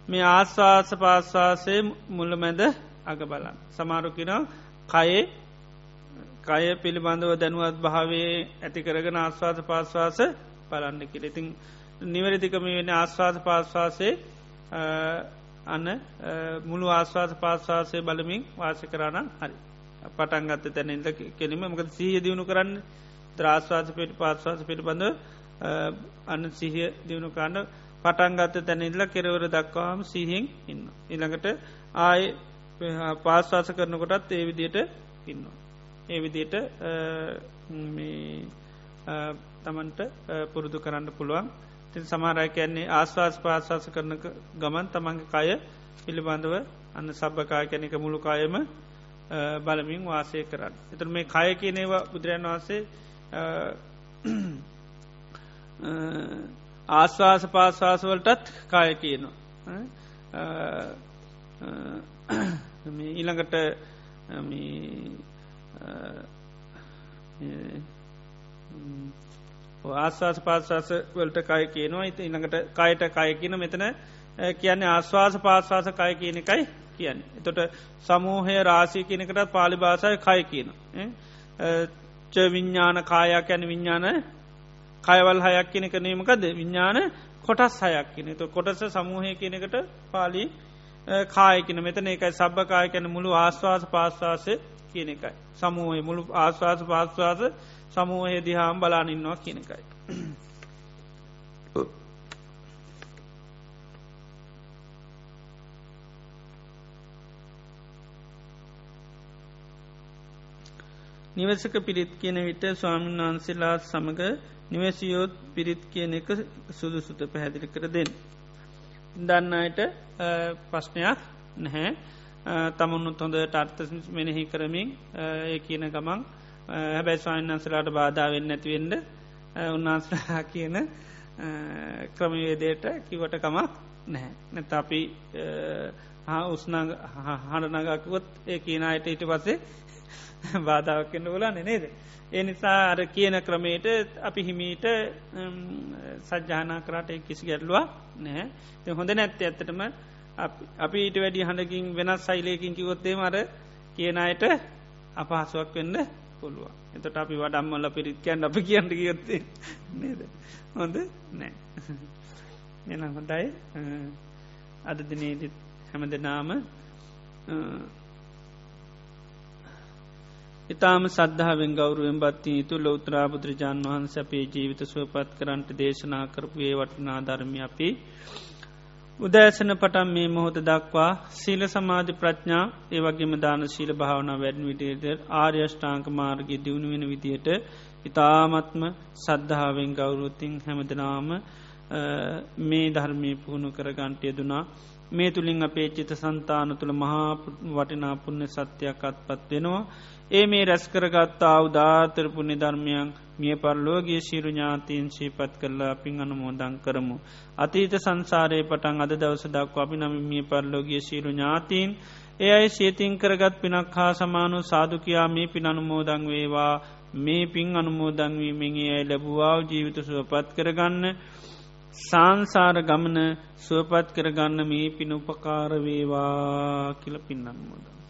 මේ ආස්වාස පාස්වාසේ මුල්ල මැද අග බලන් සමාරුකින කයේ කය පිළිබඳව දැනුවත් භාවේ ඇති කරගෙන ආස්වාස පාස්වාස බලන්න කිරඉතින් නිවැරදිකම වෙන ආස්වාද පාස්වාසේ අන්න මුළු ආස්වාද පාස්වාසය බලමින් වාසය කරන්න හරි. පටන් ගත්ත තැන ඉද කෙනීම මකද සීහ දියුණු කරන්න ත්‍රාස්වාස පිට පාස්වාස පිළිබඳ අන්න සිහිය දියුණු කාන්න පටන් ගත්ත තැනඉල්ල කෙරවර දක්වාම සිහිෙන් ඉන්න. ඉළඟට ආය පාස්වාස කරනකොටත් ඒ විදියට ඉන්නවා. ඒ විදියට තමන්ට පුරුදු කරන්න පුළුවන් තින් සමාරය කියන්නේ ආස්වාස් පාශවාස කරන ගමන් තමන්ගේ කය පිළිබඳව අන්න සබභකා කැනෙක මුළු කායම බලමින් වාසය කරන්න. එතුර මේ කය කියනේවා බුදුරන් වහන්සේ ආස්වාස පාස්වාසවලටත් කාය කියනවා. ඊළඟට ආස්වාස පාස්වාස වලට කය කියනවා ඉති ඉළඟට කයට කය කියන මෙතන කියන්නේ ආස්වාස පාස්වාස කය කියන එකයි කියන්න. එතොට සමූහය රාසී කියනකටත් පාලි භාසාය කය කියන. ච විඤ්ඥාන කායක් ඇන විඤ්ඥාන කයවල් හයක් කියනක නීමකද විඤ්ඥාන කොටස් හයක් කියන තු කොටස සමූහය කියනකට පාලි කායකින මෙතන එකයි සබ්භ කාය කැන මුළු ආස්වාස පාස්වාසය කියන එකයි. සමූහය මුළු ආස්වාස පාස්වාස සමූහය දිහාම් බලානින්නවා කියන නිවසක පිරිත් කියන විට ස්වාමීන් වහන්සේලා සමඟ නිවසියෝත් පිරිත් කියන එක සුදුසුත පැහැදිලි කර දෙන්න. දන්නයට ප්‍රශ්නයක් නැහැ තමුණුත් හොඳට අර්ථ මෙනෙහි කරමින් ඒ කියන ගමන් හැබැයි ස්වාන්නන්සලාට බාධාවෙන්න නැතිවෙන්න උන්වහන්සලා කියන ක්‍රමවේදයට කිවට කමක් නැහැ. නැත අපි උස්න හඬනගකුවොත් ඒ කියනයට ඊට පස්සේ බාධාවක්කෙන්න්න ොලා නේද. ඒ නිසා අර කියන ක්‍රමයට අපි හිමීට සජ්‍යානා කරට කිසි ගැටලුවක් නැහැ. හොඳ නැත්ත ඇත්තටම අපි ඊට වැඩි හඬකින් වෙනස් සයිලයකින් කිවොත්තේ මර කියනයට අපහසුවක් වෙන්න පුළුව එතට අපි වඩම්මල පිරිත්කයන් අප කියන්න ගියොත්තේ නේද? හොඳ නෑ එන හොඳයි. අද දිනේදත් හැම දෙනාම ඉතාම සද්ධාවෙන් ගෞරුවෙන් බත්ති යුතු ලෝත්‍රා බුදුරජාන් වහන්ස අපේ ජීවිත සුවපත් කරන්ට දේශනා කරපුයේ වටනා ධර්මය අපි උදෑසන පටන් මේ මොහොත දක්වා සීල සමාධි ප්‍රඥා ඒවගේම දාන ශීල භාවන වැඩන් විටියට ආර්යෂ්ඨාංක මාර්ගය දියුණු වෙන විදියට ඉතාමත්ම සද්ධාවෙන් ගෞරුවතින් හැමදනාම මේ ධර්මය පුහුණු කරගන්ටය දුනා මේ තුළින් අපේ චිත සන්තාන තුළ මහා වටිනා පුුණ්‍ය සත්‍යයක් අත්පත් වෙනවා. ඒ මේ රැස්කරගත්තා උදාතර පුුණි ධර්මයන් මිය පරලෝගේ ශීරු ඥාතීන් ශීපත් කරලා අපින් අනුමෝදං කරමු. අතීත සංසාරය පටන් අද දවස දක් අපි නම මිය පරලෝගේ ශීරු ඥාතීන් ඒ අයි ශේතින් කරගත් පිනක් හා සමානු සාධකයා මේ පින් අනුමෝදං වේවා මේ පින් අනුමෝදංවීමගේ ඇයි ලැබවාව ජීවිත සුවපත් කරගන්න සංසාර ගමන සුවපත් කරගන්න මේ පින උපකාරවේවා කියල පින්නන්මෝද.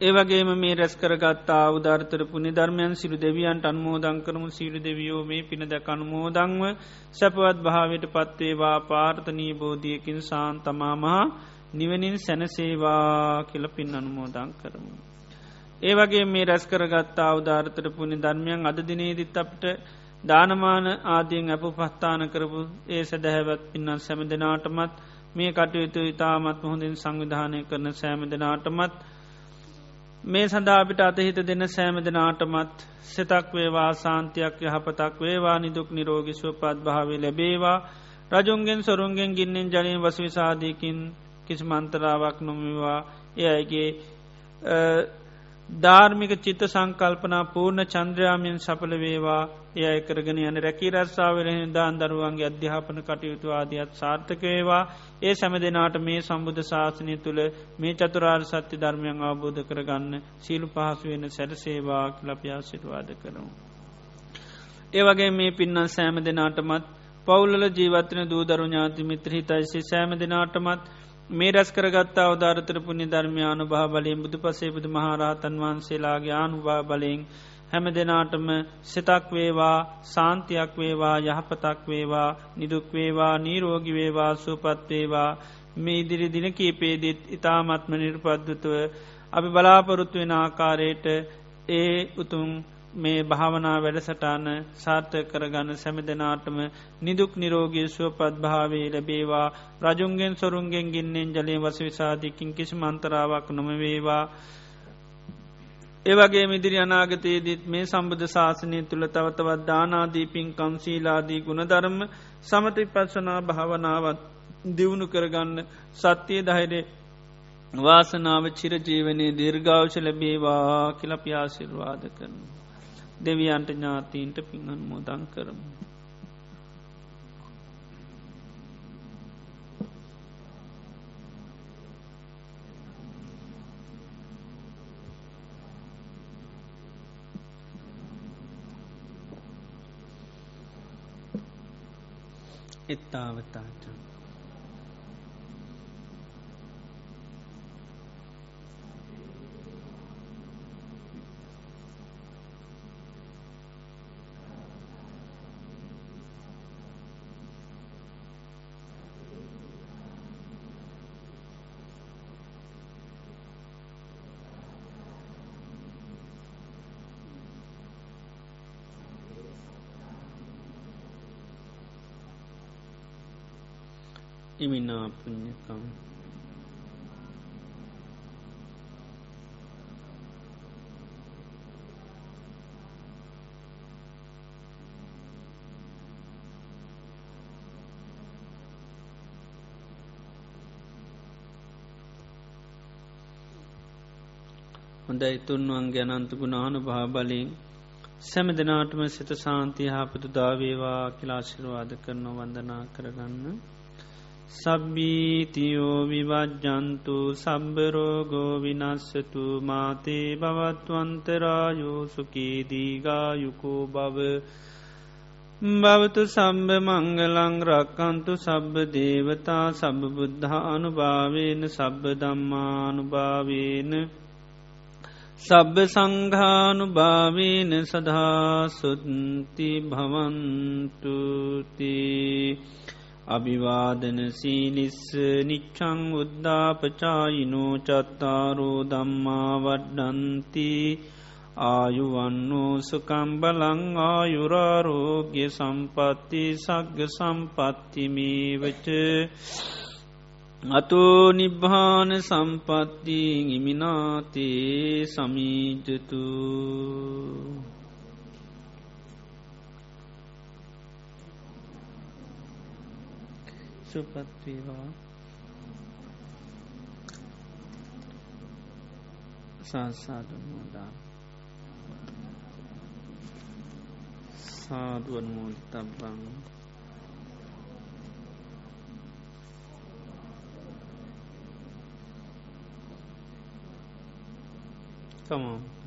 ඒවගේම මේ රැස් කරගත්තා අවධාර්තර පුුණි ධර්මයන් සිරු දෙවියන්ට අන්මෝදං කරමු සිරු දෙවියෝ මේ පින දැක අනුමෝදංව සැපවත් භාවට පත්වේවා පාර්ථනී බෝධියකින් සාන් තමාමහා නිවනින් සැනසේවා කියල පින් අනුමෝදං කරමු. ඒවගේ මේ රැස් කරගත්තා අවධාර්තර පුුණි ධර්මයන් අද දිනේදිත් අපට දානමාන ආදියෙන් ඇප පස්ථාන කරපු ඒ සැදැහැවත් පින්නන් සැම දෙනාටමත් මේ කටයුතු ඉතාමත් හොඳින් සංවිධානය කරන සෑම දෙනාටමත් මේ සඳාපිට අතහිත දෙන්න සෑම දෙනාටමත් සිතක් වේවා සාන්තියක් යහපතක් වේවා නිදුක් නිරෝගිස්ව පත් භාවේ ලැබේවා. රජුන්ගෙන් සොරුන්ගෙන් ගින්නෙන් ජනීන් වස විසාධයකින් කිසි මන්තරාවක් නොමිවා. එයගේ ධාර්මික චිත්ත සංකල්පනා පූර්ණ චන්ද්‍රයාමෙන් සපල වේවා. එය කරගෙන යන රැකී රස්සාාවරහෙන් දාන් දරුවන්ගේ අධ්‍යාපන කටයුතු ආදියත් සාර්ථකේවා ඒ සැම දෙනාට මේ සම්බුද්ධ ශාසනය තුළ මේ චතුරාර් සත්‍ය ධර්මයන් අවබෝධ කරගන්න සීලු පහසු වෙන සැරසේවා ලපයා සිටවාද කරමු. ඒවගේ මේ පින්නන් සෑම දෙනාටමත් පවුල්ල ජීවත්‍රන දූදරු ඥාති මිත්‍රහිතයිසේ සෑම දෙනාටමත් මේ රැස් කරගත්තා අවධාරතර පුුණි ධර්මයානු භා බලින් බුදු පසේ බුදු මහරහතන් වහන්සේලාගේ ආනුභා බලයෙන් හැම දෙනාටම සිතක් වේවා සාන්තියක් වේවා යහපතක් වේවා නිදුක්වේවා නීරෝගි වේවා සූපත්වේවා මේ ඉදිරි දින කීපේදිත් ඉතාමත්ම නිර්පද්දුතුව අපි බලාපොරොත්තු වෙන ආකාරයට ඒ උතුම් මේ භාවනා වැඩසටාන සාර්ථ කරගන්න සැම දෙනාටම නිදුක් නිරෝගී සුවපත් භාවේ ලැබේවා රජුන්ගෙන් සොරුන්ගෙන් ගින්නෙන් ජලය වස විසාධිකින් කිසි මන්තරාවක් නොමවේවා ඒවගේ මිදිරි අනාගතයේදීත් මේ සම්බුධ ශාසනය තුළ තවතවත් දානාදී පින්කම් සීලාදී ගුණධර්ම සමති පත්සනා භාවනාවත් දියුණු කරගන්න සත්‍යය දහිරේ වාසනාව චිරජීවනයේ දීර්ගාවශ ලැබේවා කියලපියාසිර්වාද කරන. දෙවියන්ට ඥාතීන්ට පිංහන් මෝදං කරමු. එත්තාවතාට ඉමිනා පුුණ්්‍යකම් හොඳයි තුන්වන්ගේ අනන්තගුණ ආනු භා බලින් සැම දෙනාටම සිත සාන්තිය හාපතු දාවේවා කිලාශිරවාද කරන වන්දනා කරගන්න. සබ්බීතියෝ විවජ්ජන්තු සබ්බරෝගෝ විනස්සතු මාතේ බවත්වන්තරායෝ සුකීදීගායුකෝ බව භවතු සම්බ මංගලං රක්කන්තු සබ්බ දේවතා සබ බුද්ධ අනුභාවේන සබ්බ දම්මානුභාවේන සබ්බ සංඝානුභාවේන සදහාසුත්ති භවන්තුතිී. අභිවාදන සීලිස්ස නිච්චං උද්දාපචායිනෝ චත්තාරෝ දම්මා වඩ්ඩන්ති ආයුවන්නෝ සුකම්බලං ආයුරාරෝග්‍ය සම්පත්ති සග්ග සම්පත්තිමීවච අතෝ නිබ්භාන සම්පත්ති ඉමිනාතේ සමීජතු සුපත්වේවා සාසාධමෝදා සාදුවන් මෝද තබ්බං Come on.